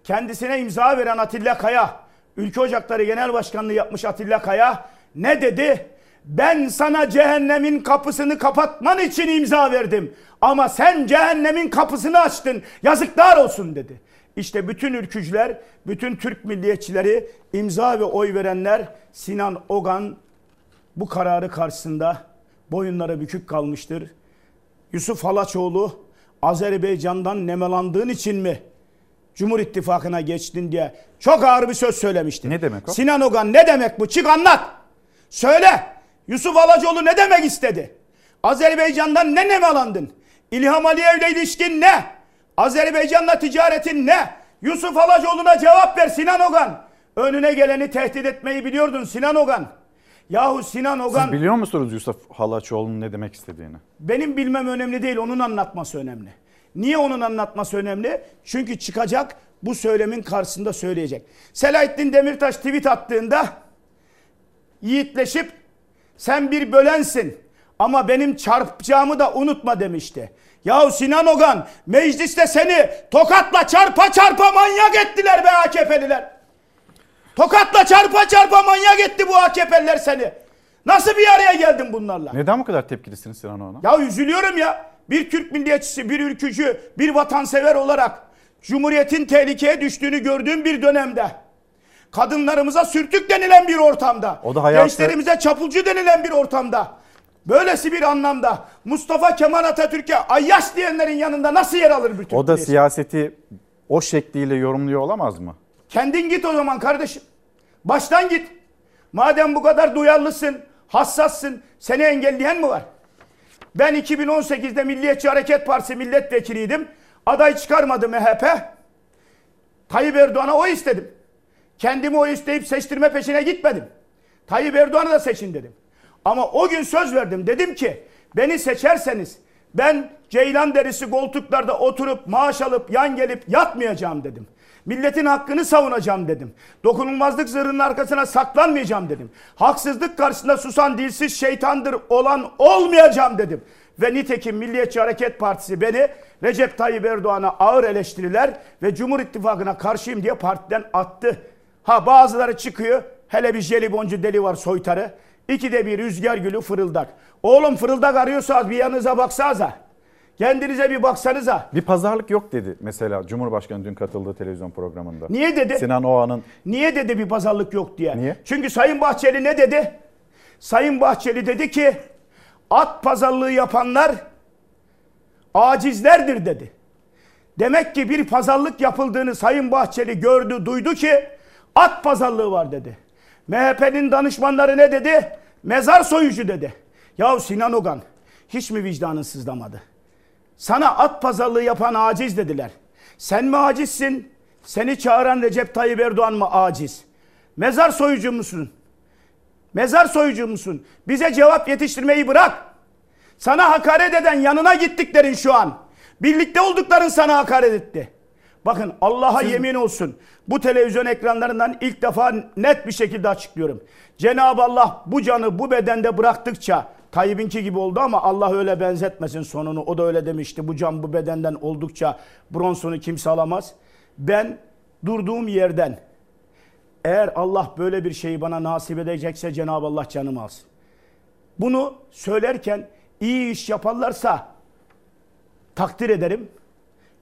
Kendisine imza veren Atilla Kaya, Ülke Ocakları Genel Başkanlığı yapmış Atilla Kaya ne dedi? Ben sana cehennemin kapısını kapatman için imza verdim. Ama sen cehennemin kapısını açtın. Yazıklar olsun dedi. İşte bütün ülkücüler, bütün Türk milliyetçileri, imza ve oy verenler Sinan Ogan bu kararı karşısında boyunlara bükük kalmıştır. Yusuf Halaçoğlu Azerbaycan'dan nemalandığın için mi Cumhur İttifakı'na geçtin diye çok ağır bir söz söylemişti. Ne demek o? Sinan Ogan ne demek bu? Çık anlat. Söyle. Yusuf Halaçoğlu ne demek istedi? Azerbaycan'dan ne nemalandın? İlham Aliyev'le ilişkin ne? Azerbaycan'la ticaretin ne? Yusuf Halaçoğlu'na cevap ver Sinan Ogan. Önüne geleni tehdit etmeyi biliyordun Sinan Ogan. Yahu Sinan Ogan Siz biliyor musunuz Yusuf Halaçoğlu'nun ne demek istediğini? benim bilmem önemli değil, onun anlatması önemli. Niye onun anlatması önemli? Çünkü çıkacak bu söylemin karşısında söyleyecek. Selahattin Demirtaş tweet attığında yiğitleşip sen bir bölensin ama benim çarpacağımı da unutma demişti. Yahu Sinan Ogan mecliste seni tokatla çarpa çarpa manyak ettiler be AKP'liler. Tokatla çarpa çarpa manyak etti bu AKP'liler seni. Nasıl bir araya geldin bunlarla? Neden bu kadar tepkilisiniz Sinan Oğan'a? Ya üzülüyorum ya. Bir Türk milliyetçisi, bir ülkücü, bir vatansever olarak Cumhuriyetin tehlikeye düştüğünü gördüğüm bir dönemde kadınlarımıza sürtük denilen bir ortamda, O da hayatı- gençlerimize çapulcu denilen bir ortamda, böylesi bir anlamda Mustafa Kemal Atatürk'e ayyaş diyenlerin yanında nasıl yer alır bir Türk O da milliyetçisi? siyaseti o şekliyle yorumluyor olamaz mı? Kendin git o zaman kardeşim. Baştan git. Madem bu kadar duyarlısın, hassassın, seni engelleyen mi var? Ben 2018'de Milliyetçi Hareket Partisi milletvekiliydim. Aday çıkarmadı MHP. Tayyip Erdoğan'a oy istedim. Kendimi oy isteyip seçtirme peşine gitmedim. Tayyip Erdoğan'ı da seçin dedim. Ama o gün söz verdim. Dedim ki beni seçerseniz ben ceylan derisi koltuklarda oturup maaş alıp yan gelip yatmayacağım dedim. Milletin hakkını savunacağım dedim. Dokunulmazlık zırhının arkasına saklanmayacağım dedim. Haksızlık karşısında susan dilsiz şeytandır olan olmayacağım dedim. Ve nitekim Milliyetçi Hareket Partisi beni Recep Tayyip Erdoğan'a ağır eleştiriler ve Cumhur İttifakı'na karşıyım diye partiden attı. Ha bazıları çıkıyor. Hele bir jeliboncu deli var soytarı. İkide bir rüzgar gülü fırıldak. Oğlum fırıldak arıyorsanız bir yanınıza baksanıza. Kendinize bir baksanıza. Bir pazarlık yok dedi mesela Cumhurbaşkanı dün katıldığı televizyon programında. Niye dedi? Sinan Oğan'ın Niye dedi bir pazarlık yok diye? Niye? Çünkü Sayın Bahçeli ne dedi? Sayın Bahçeli dedi ki at pazarlığı yapanlar acizlerdir dedi. Demek ki bir pazarlık yapıldığını Sayın Bahçeli gördü, duydu ki at pazarlığı var dedi. MHP'nin danışmanları ne dedi? Mezar soyucu dedi. Ya Sinan Ogan hiç mi vicdanın sızlamadı? Sana at pazarlığı yapan aciz dediler. Sen mi acizsin? Seni çağıran Recep Tayyip Erdoğan mı aciz? Mezar soyucu musun? Mezar soyucu musun? Bize cevap yetiştirmeyi bırak. Sana hakaret eden yanına gittiklerin şu an. Birlikte oldukların sana hakaret etti. Bakın Allah'a yemin olsun. Bu televizyon ekranlarından ilk defa net bir şekilde açıklıyorum. Cenab-ı Allah bu canı bu bedende bıraktıkça Tayyip'inki gibi oldu ama Allah öyle benzetmesin sonunu. O da öyle demişti. Bu can bu bedenden oldukça bronsunu kimse alamaz. Ben durduğum yerden eğer Allah böyle bir şeyi bana nasip edecekse Cenab-ı Allah canımı alsın. Bunu söylerken iyi iş yaparlarsa takdir ederim.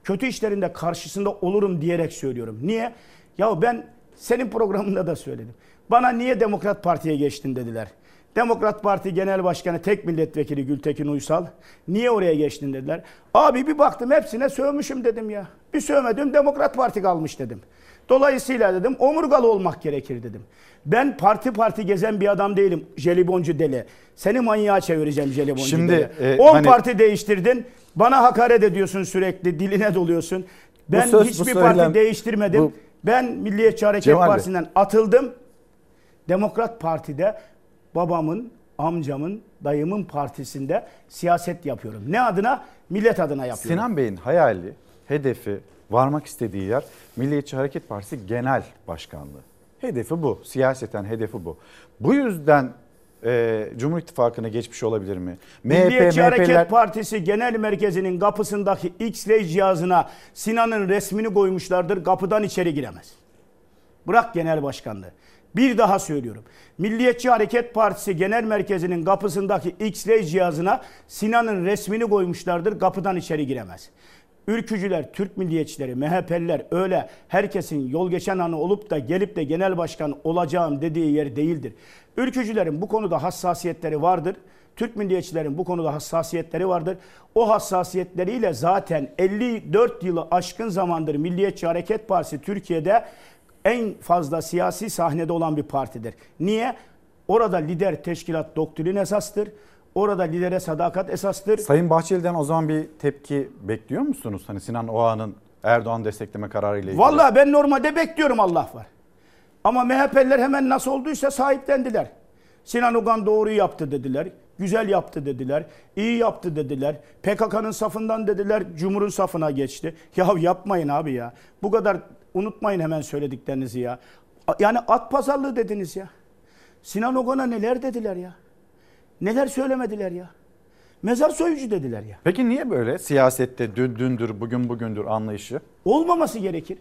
Kötü işlerinde karşısında olurum diyerek söylüyorum. Niye? Ya ben senin programında da söyledim. Bana niye Demokrat Parti'ye geçtin dediler. Demokrat Parti Genel Başkanı tek milletvekili Gültekin Uysal. Niye oraya geçtin dediler. Abi bir baktım hepsine sövmüşüm dedim ya. Bir sövmedim Demokrat Parti kalmış dedim. Dolayısıyla dedim omurgalı olmak gerekir dedim. Ben parti parti gezen bir adam değilim. Jeliboncu deli. Seni manyağa çevireceğim jeliboncu Şimdi, deli. e, 10 hani- parti değiştirdin. Bana hakaret ediyorsun sürekli. Diline doluyorsun. Ben söz, hiçbir söylem- parti değiştirmedim. bu- Ben Milliyetçi Hareket Cemal Bey. Partisi'nden atıldım. Demokrat Parti'de babamın, amcamın, dayımın partisinde siyaset yapıyorum. Ne adına? Millet adına yapıyorum. Sinan Bey'in hayali, hedefi, varmak istediği yer Milliyetçi Hareket Partisi Genel Başkanlığı. Hedefi bu. Siyaseten hedefi bu. Bu yüzden e, Cumhur İttifakı'na geçmiş olabilir mi? Milliyetçi MHP'ler Hareket Partisi Genel Merkezi'nin kapısındaki X-ray cihazına Sinan'ın resmini koymuşlardır. Kapıdan içeri giremez. Bırak genel başkanlığı. Bir daha söylüyorum. Milliyetçi Hareket Partisi Genel Merkezi'nin kapısındaki X-ray cihazına Sinan'ın resmini koymuşlardır. Kapıdan içeri giremez. Ülkücüler, Türk milliyetçileri, MHP'liler öyle herkesin yol geçen anı olup da gelip de genel başkan olacağım dediği yer değildir. Ülkücülerin bu konuda hassasiyetleri vardır. Türk milliyetçilerin bu konuda hassasiyetleri vardır. O hassasiyetleriyle zaten 54 yılı aşkın zamandır Milliyetçi Hareket Partisi Türkiye'de en fazla siyasi sahnede olan bir partidir. Niye? Orada lider teşkilat doktrin esastır. Orada lidere sadakat esastır. Sayın Bahçeli'den o zaman bir tepki bekliyor musunuz? Hani Sinan Oğan'ın Erdoğan destekleme kararıyla ilgili. Vallahi ben normalde bekliyorum Allah var. Ama MHP'liler hemen nasıl olduysa sahiplendiler. Sinan Ogan doğru yaptı dediler. Güzel yaptı dediler. iyi yaptı dediler. PKK'nın safından dediler. Cumhur'un safına geçti. Ya yapmayın abi ya. Bu kadar unutmayın hemen söylediklerinizi ya. Yani at pazarlığı dediniz ya. Sinan Ogan'a neler dediler ya. Neler söylemediler ya. Mezar soyucu dediler ya. Peki niye böyle siyasette dün dündür, bugün bugündür anlayışı? Olmaması gerekir.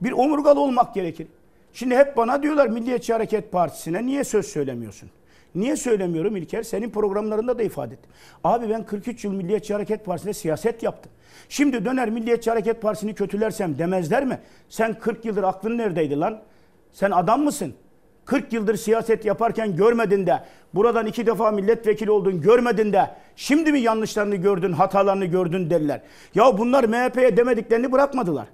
Bir omurgalı olmak gerekir. Şimdi hep bana diyorlar Milliyetçi Hareket Partisi'ne niye söz söylemiyorsun? Niye söylemiyorum İlker? Senin programlarında da ifade ettim. Abi ben 43 yıl Milliyetçi Hareket Partisi'ne siyaset yaptım. Şimdi döner Milliyetçi Hareket Partisi'ni kötülersem demezler mi? Sen 40 yıldır aklın neredeydi lan? Sen adam mısın? 40 yıldır siyaset yaparken görmedin de, buradan iki defa milletvekili oldun görmedin de, şimdi mi yanlışlarını gördün, hatalarını gördün derler. Ya bunlar MHP'ye demediklerini bırakmadılar.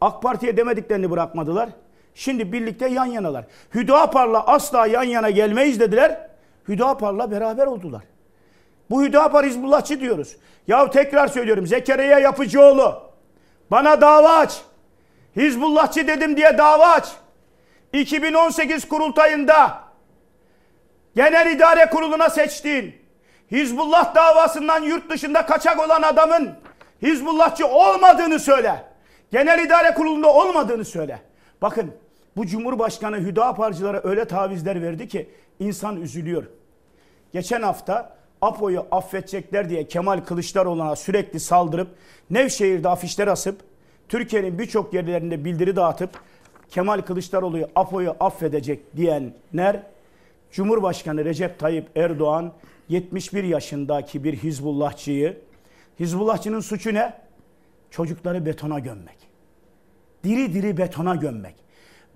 AK Parti'ye demediklerini bırakmadılar. Şimdi birlikte yan yanalar. Hüdapar'la asla yan yana gelmeyiz dediler. Hüdapar'la beraber oldular. Bu Hüdapar Hizbullahçı diyoruz. Ya tekrar söylüyorum Zekeriya Yapıcıoğlu bana dava aç. Hizbullahçı dedim diye dava aç. 2018 kurultayında Genel İdare Kurulu'na seçtiğin Hizbullah davasından yurt dışında kaçak olan adamın Hizbullahçı olmadığını söyle. Genel İdare Kurulu'nda olmadığını söyle. Bakın bu Cumhurbaşkanı Hüdaparcılara öyle tavizler verdi ki insan üzülüyor. Geçen hafta APO'yu affedecekler diye Kemal Kılıçdaroğlu'na sürekli saldırıp Nevşehir'de afişler asıp Türkiye'nin birçok yerlerinde bildiri dağıtıp Kemal Kılıçdaroğlu'yu APO'yu affedecek diyenler Cumhurbaşkanı Recep Tayyip Erdoğan 71 yaşındaki bir Hizbullahçıyı Hizbullahçının suçu ne? Çocukları betona gömmek. Diri diri betona gömmek.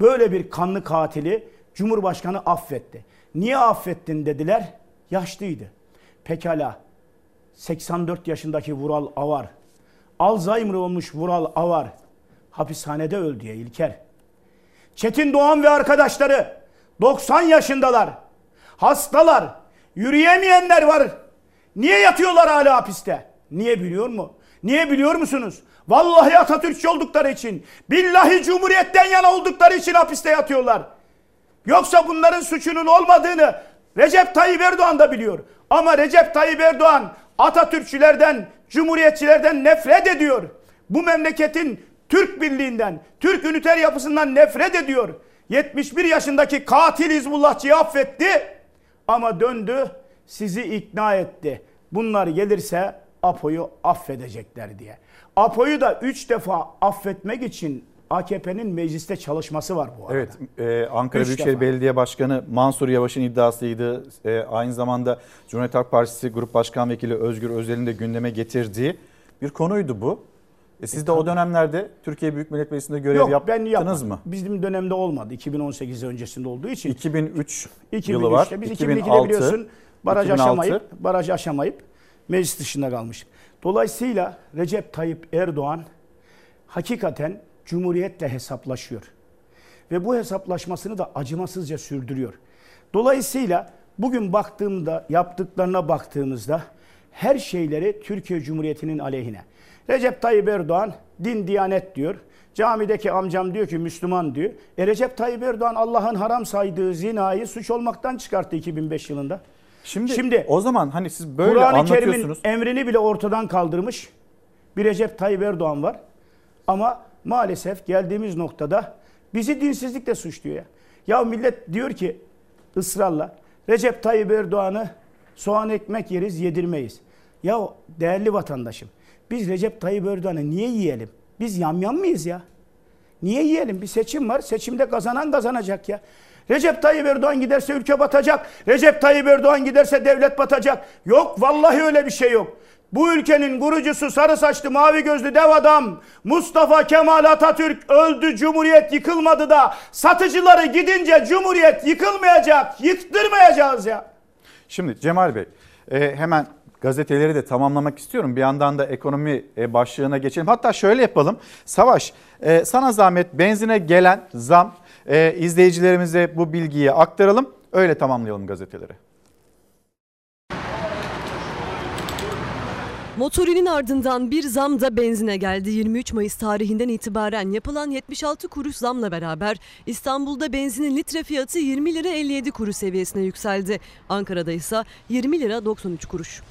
Böyle bir kanlı katili Cumhurbaşkanı affetti. Niye affettin dediler? Yaşlıydı. Pekala 84 yaşındaki Vural Avar, Alzheimer olmuş Vural Avar hapishanede öldü diye İlker. Çetin Doğan ve arkadaşları 90 yaşındalar. Hastalar, yürüyemeyenler var. Niye yatıyorlar hala hapiste? Niye biliyor mu? Niye biliyor musunuz? Vallahi Atatürkçü oldukları için, billahi Cumhuriyet'ten yana oldukları için hapiste yatıyorlar. Yoksa bunların suçunun olmadığını Recep Tayyip Erdoğan da biliyor. Ama Recep Tayyip Erdoğan Atatürkçülerden, Cumhuriyetçilerden nefret ediyor. Bu memleketin Türk birliğinden, Türk üniter yapısından nefret ediyor. 71 yaşındaki katil Hizbullahçıyı affetti ama döndü sizi ikna etti. Bunlar gelirse APO'yu affedecekler diye. APO'yu da 3 defa affetmek için AKP'nin mecliste çalışması var bu arada. Evet, e, Ankara Üç Büyükşehir defa. Belediye Başkanı Mansur Yavaş'ın iddiasıydı. E, aynı zamanda Cumhuriyet Halk Partisi Grup Başkan Vekili Özgür Özel'in de gündeme getirdiği bir konuydu bu. E, siz de o dönemlerde Türkiye Büyük Millet Meclisi'nde görev Yok yaptınız ben yapmadım. mı? Bizim dönemde olmadı. 2018 öncesinde olduğu için. 2003 2003'te yılı var. Biz 2006, 2002'de biliyorsun baraj 2006. aşamayıp baraj aşamayıp meclis dışında kalmış. Dolayısıyla Recep Tayyip Erdoğan hakikaten Cumhuriyet'le hesaplaşıyor. Ve bu hesaplaşmasını da acımasızca sürdürüyor. Dolayısıyla bugün baktığımda yaptıklarına baktığımızda her şeyleri Türkiye Cumhuriyeti'nin aleyhine. Recep Tayyip Erdoğan din diyanet diyor. Camideki amcam diyor ki Müslüman diyor. E Recep Tayyip Erdoğan Allah'ın haram saydığı zinayı suç olmaktan çıkarttı 2005 yılında. Şimdi, Şimdi o zaman hani siz böyle Kur'an-ı Kerim'in anlatıyorsunuz. emrini bile ortadan kaldırmış bir Recep Tayyip Erdoğan var. Ama maalesef geldiğimiz noktada bizi dinsizlikle suçluyor ya. Ya millet diyor ki ısrarla Recep Tayyip Erdoğan'ı soğan ekmek yeriz yedirmeyiz. Ya değerli vatandaşım biz Recep Tayyip Erdoğan'ı niye yiyelim? Biz yamyam mıyız ya? Niye yiyelim? Bir seçim var. Seçimde kazanan kazanacak ya. Recep Tayyip Erdoğan giderse ülke batacak. Recep Tayyip Erdoğan giderse devlet batacak. Yok vallahi öyle bir şey yok. Bu ülkenin kurucusu sarı saçlı mavi gözlü dev adam Mustafa Kemal Atatürk öldü Cumhuriyet yıkılmadı da satıcıları gidince Cumhuriyet yıkılmayacak. Yıktırmayacağız ya. Şimdi Cemal Bey e, hemen gazeteleri de tamamlamak istiyorum. Bir yandan da ekonomi e, başlığına geçelim. Hatta şöyle yapalım. Savaş e, sana zahmet benzine gelen zam e, izleyicilerimize bu bilgiyi aktaralım. Öyle tamamlayalım gazeteleri. Motorinin ardından bir zam da benzine geldi. 23 Mayıs tarihinden itibaren yapılan 76 kuruş zamla beraber İstanbul'da benzinin litre fiyatı 20 lira 57 kuruş seviyesine yükseldi. Ankara'da ise 20 lira 93 kuruş.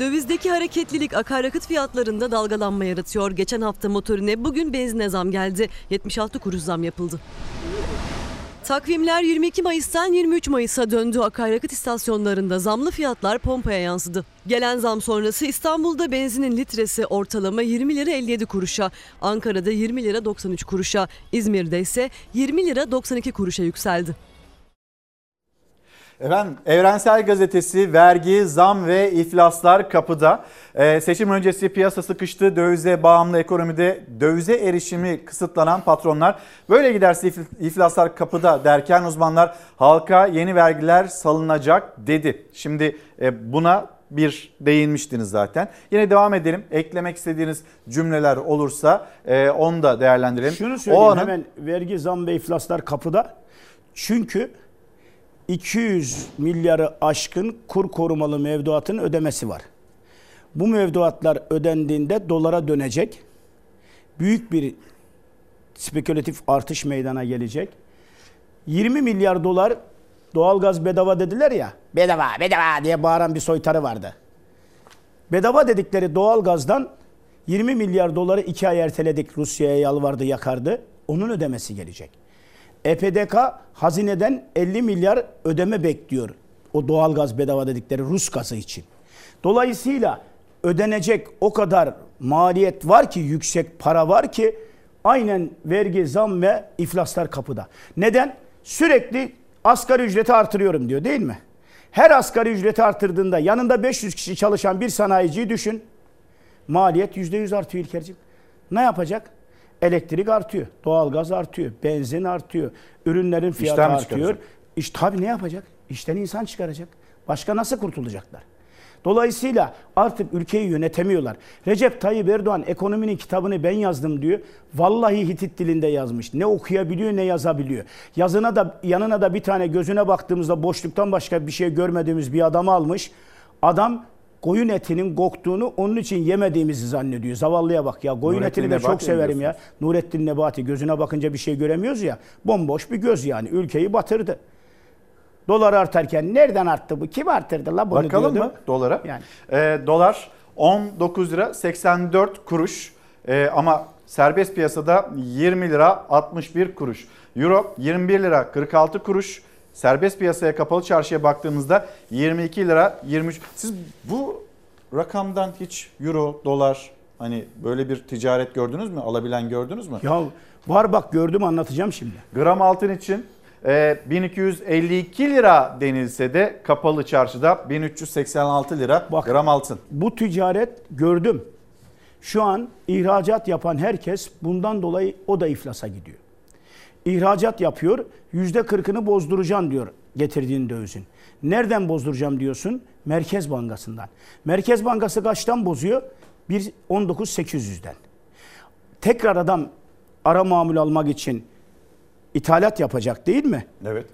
Dövizdeki hareketlilik akaryakıt fiyatlarında dalgalanma yaratıyor. Geçen hafta motorine bugün benzine zam geldi. 76 kuruş zam yapıldı. Takvimler 22 Mayıs'tan 23 Mayıs'a döndü. Akaryakıt istasyonlarında zamlı fiyatlar pompaya yansıdı. Gelen zam sonrası İstanbul'da benzinin litresi ortalama 20 lira 57 kuruşa, Ankara'da 20 lira 93 kuruşa, İzmir'de ise 20 lira 92 kuruşa yükseldi. Efendim Evrensel Gazetesi vergi, zam ve iflaslar kapıda. Ee, seçim öncesi piyasa sıkıştı. Dövize bağımlı ekonomide dövize erişimi kısıtlanan patronlar böyle giderse if- iflaslar kapıda derken uzmanlar halka yeni vergiler salınacak dedi. Şimdi e, buna bir değinmiştiniz zaten. Yine devam edelim. Eklemek istediğiniz cümleler olursa e, onu da değerlendirelim. Şunu söyleyeyim anın- hemen vergi zam ve iflaslar kapıda. Çünkü 200 milyarı aşkın kur korumalı mevduatın ödemesi var. Bu mevduatlar ödendiğinde dolara dönecek. Büyük bir spekülatif artış meydana gelecek. 20 milyar dolar doğalgaz bedava dediler ya. Bedava, bedava diye bağıran bir soytarı vardı. Bedava dedikleri doğalgazdan 20 milyar doları iki ay erteledik. Rusya'ya yalvardı, yakardı. Onun ödemesi gelecek. EPDK hazineden 50 milyar ödeme bekliyor. O doğalgaz bedava dedikleri Rus gazı için. Dolayısıyla ödenecek o kadar maliyet var ki, yüksek para var ki aynen vergi, zam ve iflaslar kapıda. Neden? Sürekli asgari ücreti artırıyorum diyor değil mi? Her asgari ücreti artırdığında yanında 500 kişi çalışan bir sanayiciyi düşün. Maliyet %100 artıyor İlker'cim. Ne yapacak? Elektrik artıyor, doğalgaz artıyor, benzin artıyor, ürünlerin fiyatı İşten artıyor. çıkaracak? İş tabii ne yapacak? İşten insan çıkaracak. Başka nasıl kurtulacaklar? Dolayısıyla artık ülkeyi yönetemiyorlar. Recep Tayyip Erdoğan ekonominin kitabını ben yazdım diyor. Vallahi Hitit dilinde yazmış. Ne okuyabiliyor ne yazabiliyor. Yazına da yanına da bir tane gözüne baktığımızda boşluktan başka bir şey görmediğimiz bir adamı almış. Adam koyun etinin koktuğunu onun için yemediğimizi zannediyor. Zavallıya bak ya. Koyun Nurettin etini de Nebati çok severim ya. Nurettin Nebati gözüne bakınca bir şey göremiyoruz ya. Bomboş bir göz yani. Ülkeyi batırdı. Dolar artarken nereden arttı bu? Kim arttırdı la bunu Bakalım diyordum. mı dolara? Yani. Ee, dolar 19 lira 84 kuruş Ee, ama serbest piyasada 20 lira 61 kuruş. Euro 21 lira 46 kuruş. Serbest piyasaya kapalı çarşıya baktığımızda 22 lira 23. Siz bu rakamdan hiç euro, dolar hani böyle bir ticaret gördünüz mü? Alabilen gördünüz mü? Ya var bak gördüm anlatacağım şimdi. Gram altın için e, 1252 lira denilse de kapalı çarşıda 1386 lira gram altın. Bu ticaret gördüm. Şu an ihracat yapan herkes bundan dolayı o da iflasa gidiyor. İhracat yapıyor, yüzde kırkını bozduracağım diyor getirdiğin dövizin. Nereden bozduracağım diyorsun? Merkez Bankası'ndan. Merkez Bankası kaçtan bozuyor? 1.19.800'den. Tekrar adam ara mamul almak için ithalat yapacak değil mi? Evet.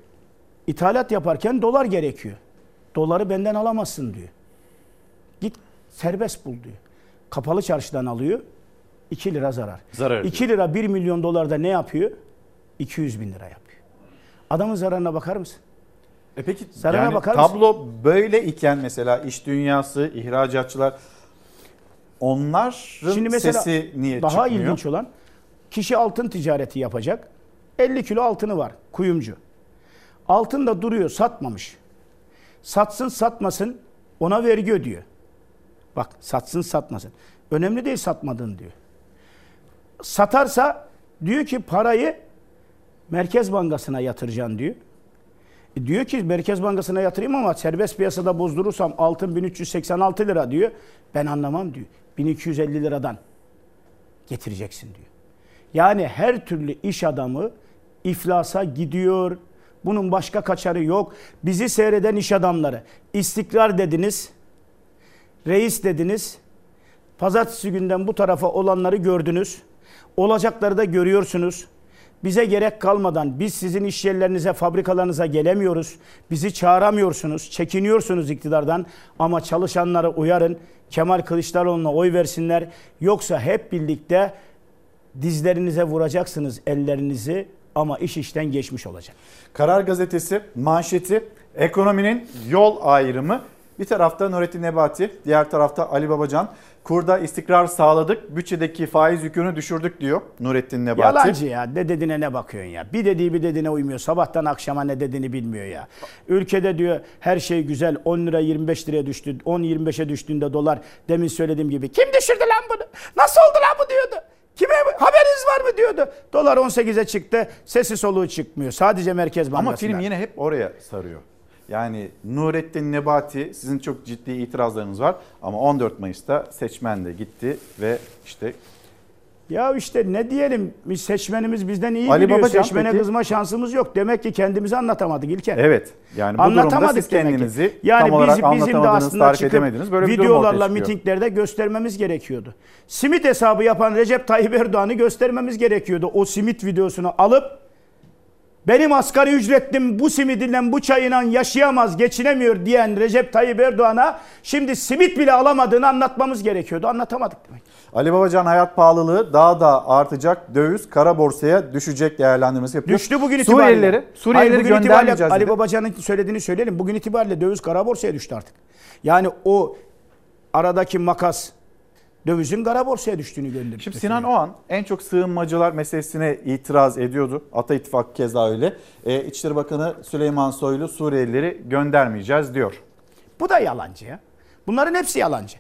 İthalat yaparken dolar gerekiyor. Doları benden alamazsın diyor. Git serbest bul diyor. Kapalı çarşıdan alıyor. 2 lira zarar. Zarar 2 lira 1 milyon dolarda ne yapıyor? 200 bin lira yapıyor. Adamın zararına bakar mısın? E peki Zarara yani bakar mısın? tablo böyle iken mesela iş dünyası, ihracatçılar onların Şimdi mesela sesi niye daha çıkmıyor? ilginç olan kişi altın ticareti yapacak. 50 kilo altını var kuyumcu. Altın da duruyor satmamış. Satsın satmasın ona vergi ödüyor. Bak satsın satmasın. Önemli değil satmadın diyor. Satarsa diyor ki parayı Merkez Bankası'na yatıracaksın diyor. E diyor ki Merkez Bankası'na yatırayım ama serbest piyasada bozdurursam altın 1386 lira diyor. Ben anlamam diyor. 1250 liradan getireceksin diyor. Yani her türlü iş adamı iflasa gidiyor. Bunun başka kaçarı yok. Bizi seyreden iş adamları istikrar dediniz. Reis dediniz. Pazartesi günden bu tarafa olanları gördünüz. Olacakları da görüyorsunuz. Bize gerek kalmadan biz sizin iş yerlerinize, fabrikalarınıza gelemiyoruz. Bizi çağıramıyorsunuz, çekiniyorsunuz iktidardan. Ama çalışanları uyarın. Kemal Kılıçdaroğlu'na oy versinler. Yoksa hep birlikte dizlerinize vuracaksınız ellerinizi ama iş işten geçmiş olacak. Karar Gazetesi manşeti ekonominin yol ayrımı Bir tarafta Nurettin Nebati, diğer tarafta Ali Babacan. Kurda istikrar sağladık, bütçedeki faiz yükünü düşürdük diyor Nurettin Nebati. Yalancı ya. Ne dediğine ne bakıyorsun ya? Bir dediği bir dediğine uymuyor. Sabahtan akşama ne dediğini bilmiyor ya. Ülkede diyor her şey güzel. 10 lira 25 liraya düştü. 10-25'e düştüğünde dolar. Demin söylediğim gibi. Kim düşürdü lan bunu? Nasıl oldu lan bu diyordu. Kime haberiniz var mı diyordu. Dolar 18'e çıktı. Sesi soluğu çıkmıyor. Sadece Merkez Bankası'nda. Ama film yine hep oraya sarıyor. Yani Nurettin Nebati sizin çok ciddi itirazlarınız var ama 14 Mayıs'ta seçmen de gitti ve işte Ya işte ne diyelim biz seçmenimiz bizden iyi Ali biliyor. Babacan Seçmene peki? kızma şansımız yok. Demek ki kendimizi anlatamadık İlker. Evet. Yani bu durumda Anlatamadık siz demek ki. kendinizi yani tam olarak biz, bizim de aslında tarif çıkıp edemediniz. Böyle videolarla mitinglerde göstermemiz gerekiyordu. Simit hesabı yapan Recep Tayyip Erdoğan'ı göstermemiz gerekiyordu. O simit videosunu alıp benim asgari ücretlim bu simidinden bu çayından yaşayamaz, geçinemiyor diyen Recep Tayyip Erdoğan'a şimdi simit bile alamadığını anlatmamız gerekiyordu. Anlatamadık demek. Ali Babacan hayat pahalılığı daha da artacak. Döviz kara borsaya düşecek değerlendirmesi yapıyor. Düştü bugün itibariyle. Suriyelileri, Suriyelileri Hayır, bugün itibariyle Ali. Babacan'ın söylediğini söyleyelim. Bugün itibariyle döviz kara borsaya düştü artık. Yani o aradaki makas dövizin kara borsaya düştüğünü gördük. Şimdi Sinan Oğan en çok sığınmacılar meselesine itiraz ediyordu. Ata İttifak keza öyle. E, İçişleri Bakanı Süleyman Soylu Suriyelileri göndermeyeceğiz diyor. Bu da yalancı ya. Bunların hepsi yalancı.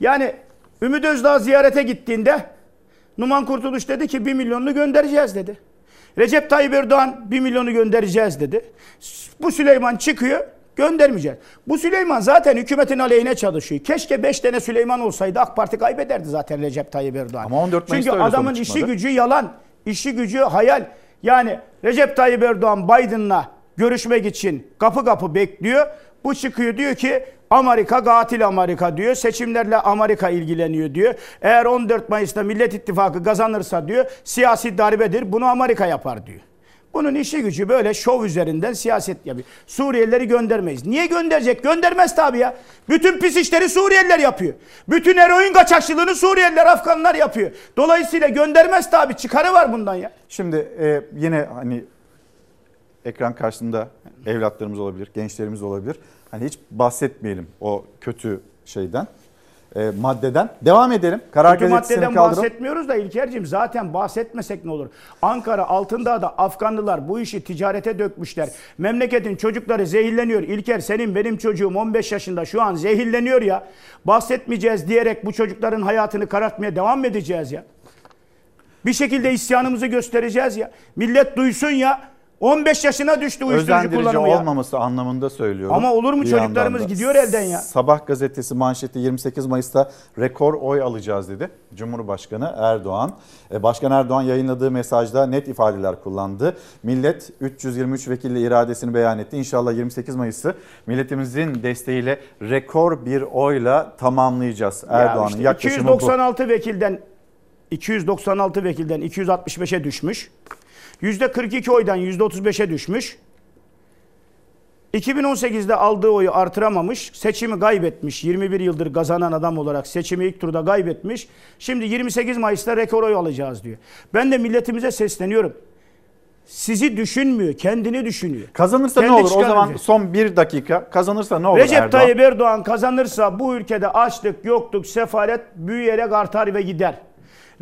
Yani Ümit Özdağ ziyarete gittiğinde Numan Kurtuluş dedi ki 1 milyonunu göndereceğiz dedi. Recep Tayyip Erdoğan 1 milyonu göndereceğiz dedi. Bu Süleyman çıkıyor göndermeyeceğiz. Bu Süleyman zaten hükümetin aleyhine çalışıyor. Keşke 5 tane Süleyman olsaydı AK Parti kaybederdi zaten Recep Tayyip Erdoğan. Ama 14 Mayıs'ta Çünkü adamın işi çıkmadı. gücü yalan, işi gücü hayal. Yani Recep Tayyip Erdoğan Biden'la görüşmek için kapı kapı bekliyor. Bu çıkıyor diyor ki Amerika katil Amerika diyor. Seçimlerle Amerika ilgileniyor diyor. Eğer 14 Mayıs'ta Millet İttifakı kazanırsa diyor siyasi darbedir. Bunu Amerika yapar diyor. Bunun işi gücü böyle şov üzerinden siyaset yapıyor. Suriyelileri göndermeyiz. Niye gönderecek? Göndermez tabii ya. Bütün pis işleri Suriyeliler yapıyor. Bütün eroin kaçakçılığını Suriyeliler, Afganlar yapıyor. Dolayısıyla göndermez tabii. Çıkarı var bundan ya. Şimdi e, yine hani ekran karşısında evlatlarımız olabilir, gençlerimiz olabilir. Hani hiç bahsetmeyelim o kötü şeyden, e, maddeden. Devam edelim. Karar Kötü maddeden kaldıralım. bahsetmiyoruz da İlker'cim zaten bahsetmesek ne olur? Ankara Altındağ'da Afganlılar bu işi ticarete dökmüşler. Memleketin çocukları zehirleniyor. İlker senin benim çocuğum 15 yaşında şu an zehirleniyor ya. Bahsetmeyeceğiz diyerek bu çocukların hayatını karartmaya devam mı edeceğiz ya? Bir şekilde isyanımızı göstereceğiz ya. Millet duysun ya. 15 yaşına düştü uyuşturucu Özendirici kullanımı ya. olmaması anlamında söylüyorum. Ama olur mu Bir çocuklarımız yandan da. gidiyor elden ya. Sabah gazetesi manşeti 28 Mayıs'ta rekor oy alacağız dedi. Cumhurbaşkanı Erdoğan. E, Başkan Erdoğan yayınladığı mesajda net ifadeler kullandı. Millet 323 vekille iradesini beyan etti. İnşallah 28 Mayıs'ı milletimizin desteğiyle rekor bir oyla tamamlayacağız. Ya Erdoğan'ın işte yaklaşımı bu. 296 vekilden 296 vekilden 265'e düşmüş. %42 oydan %35'e düşmüş. 2018'de aldığı oyu artıramamış, seçimi kaybetmiş. 21 yıldır kazanan adam olarak seçimi ilk turda kaybetmiş. Şimdi 28 Mayıs'ta rekor oy alacağız diyor. Ben de milletimize sesleniyorum. Sizi düşünmüyor, kendini düşünüyor. Kazanırsa Kendi ne olur? O zaman son bir dakika kazanırsa ne olur Recep Erdoğan? Tayyip Erdoğan kazanırsa bu ülkede açlık, yokluk, sefalet büyüyerek artar ve gider.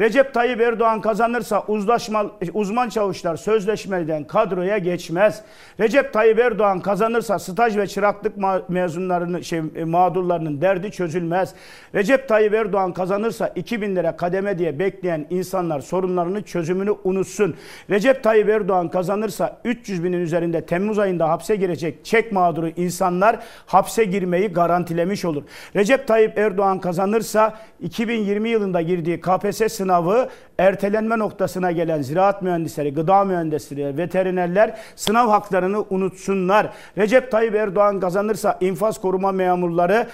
Recep Tayyip Erdoğan kazanırsa uzlaşma, uzman çavuşlar sözleşmeden kadroya geçmez. Recep Tayyip Erdoğan kazanırsa staj ve çıraklık mezunlarının şey, e, mağdurlarının derdi çözülmez. Recep Tayyip Erdoğan kazanırsa 2000 lira kademe diye bekleyen insanlar sorunlarını çözümünü unutsun. Recep Tayyip Erdoğan kazanırsa 300 binin üzerinde Temmuz ayında hapse girecek çek mağduru insanlar hapse girmeyi garantilemiş olur. Recep Tayyip Erdoğan kazanırsa 2020 yılında girdiği KPSS sınavı ertelenme noktasına gelen ziraat mühendisleri, gıda mühendisleri, veterinerler sınav haklarını unutsunlar. Recep Tayyip Erdoğan kazanırsa infaz koruma memurları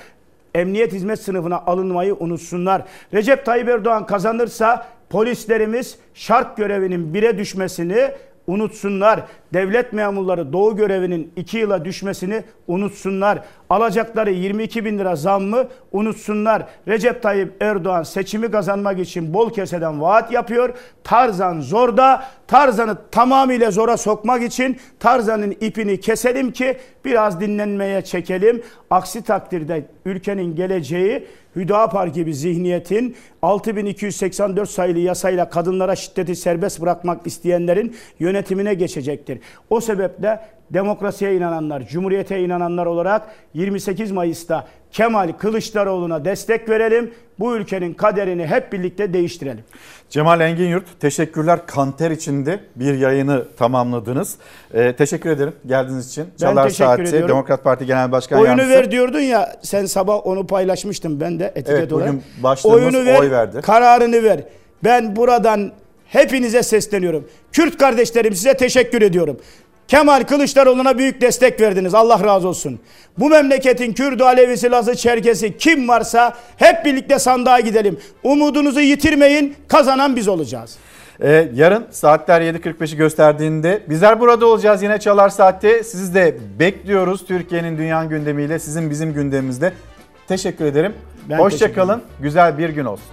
emniyet hizmet sınıfına alınmayı unutsunlar. Recep Tayyip Erdoğan kazanırsa polislerimiz şart görevinin bire düşmesini unutsunlar. devlet memurları doğu görevinin 2 yıla düşmesini unutsunlar. Alacakları 22 bin lira zammı unutsunlar. Recep Tayyip Erdoğan seçimi kazanmak için bol keseden vaat yapıyor. Tarzan zorda. Tarzan'ı tamamıyla zora sokmak için Tarzan'ın ipini keselim ki biraz dinlenmeye çekelim. Aksi takdirde ülkenin geleceği Hüdapar gibi zihniyetin 6284 sayılı yasayla kadınlara şiddeti serbest bırakmak isteyenlerin yönetimine geçecektir. O sebeple demokrasiye inananlar, cumhuriyete inananlar olarak 28 Mayıs'ta Kemal Kılıçdaroğlu'na destek verelim. Bu ülkenin kaderini hep birlikte değiştirelim. Cemal Engin Yurt teşekkürler. Kanter içinde bir yayını tamamladınız. Ee, teşekkür ederim geldiğiniz için. Çalar teşekkür Saati ediyorum. Demokrat Parti Genel Başkan Oyunu Yardımcısı. ver diyordun ya sen sabah onu paylaşmıştım ben de etiket Evet, bugün başlığımız Oyunu ver, oy verdi. kararını ver. Ben buradan hepinize sesleniyorum. Kürt kardeşlerim size teşekkür ediyorum. Kemal Kılıçdaroğlu'na büyük destek verdiniz. Allah razı olsun. Bu memleketin Kürdü, Alevisi, Lazı, Çerkesi kim varsa hep birlikte sandığa gidelim. Umudunuzu yitirmeyin. Kazanan biz olacağız. Ee, yarın saatler 7.45'i gösterdiğinde bizler burada olacağız yine Çalar Saat'te. Sizi de bekliyoruz Türkiye'nin dünya gündemiyle sizin bizim gündemimizde. Teşekkür ederim. Ben Hoşça teşekkür kalın. Güzel bir gün olsun.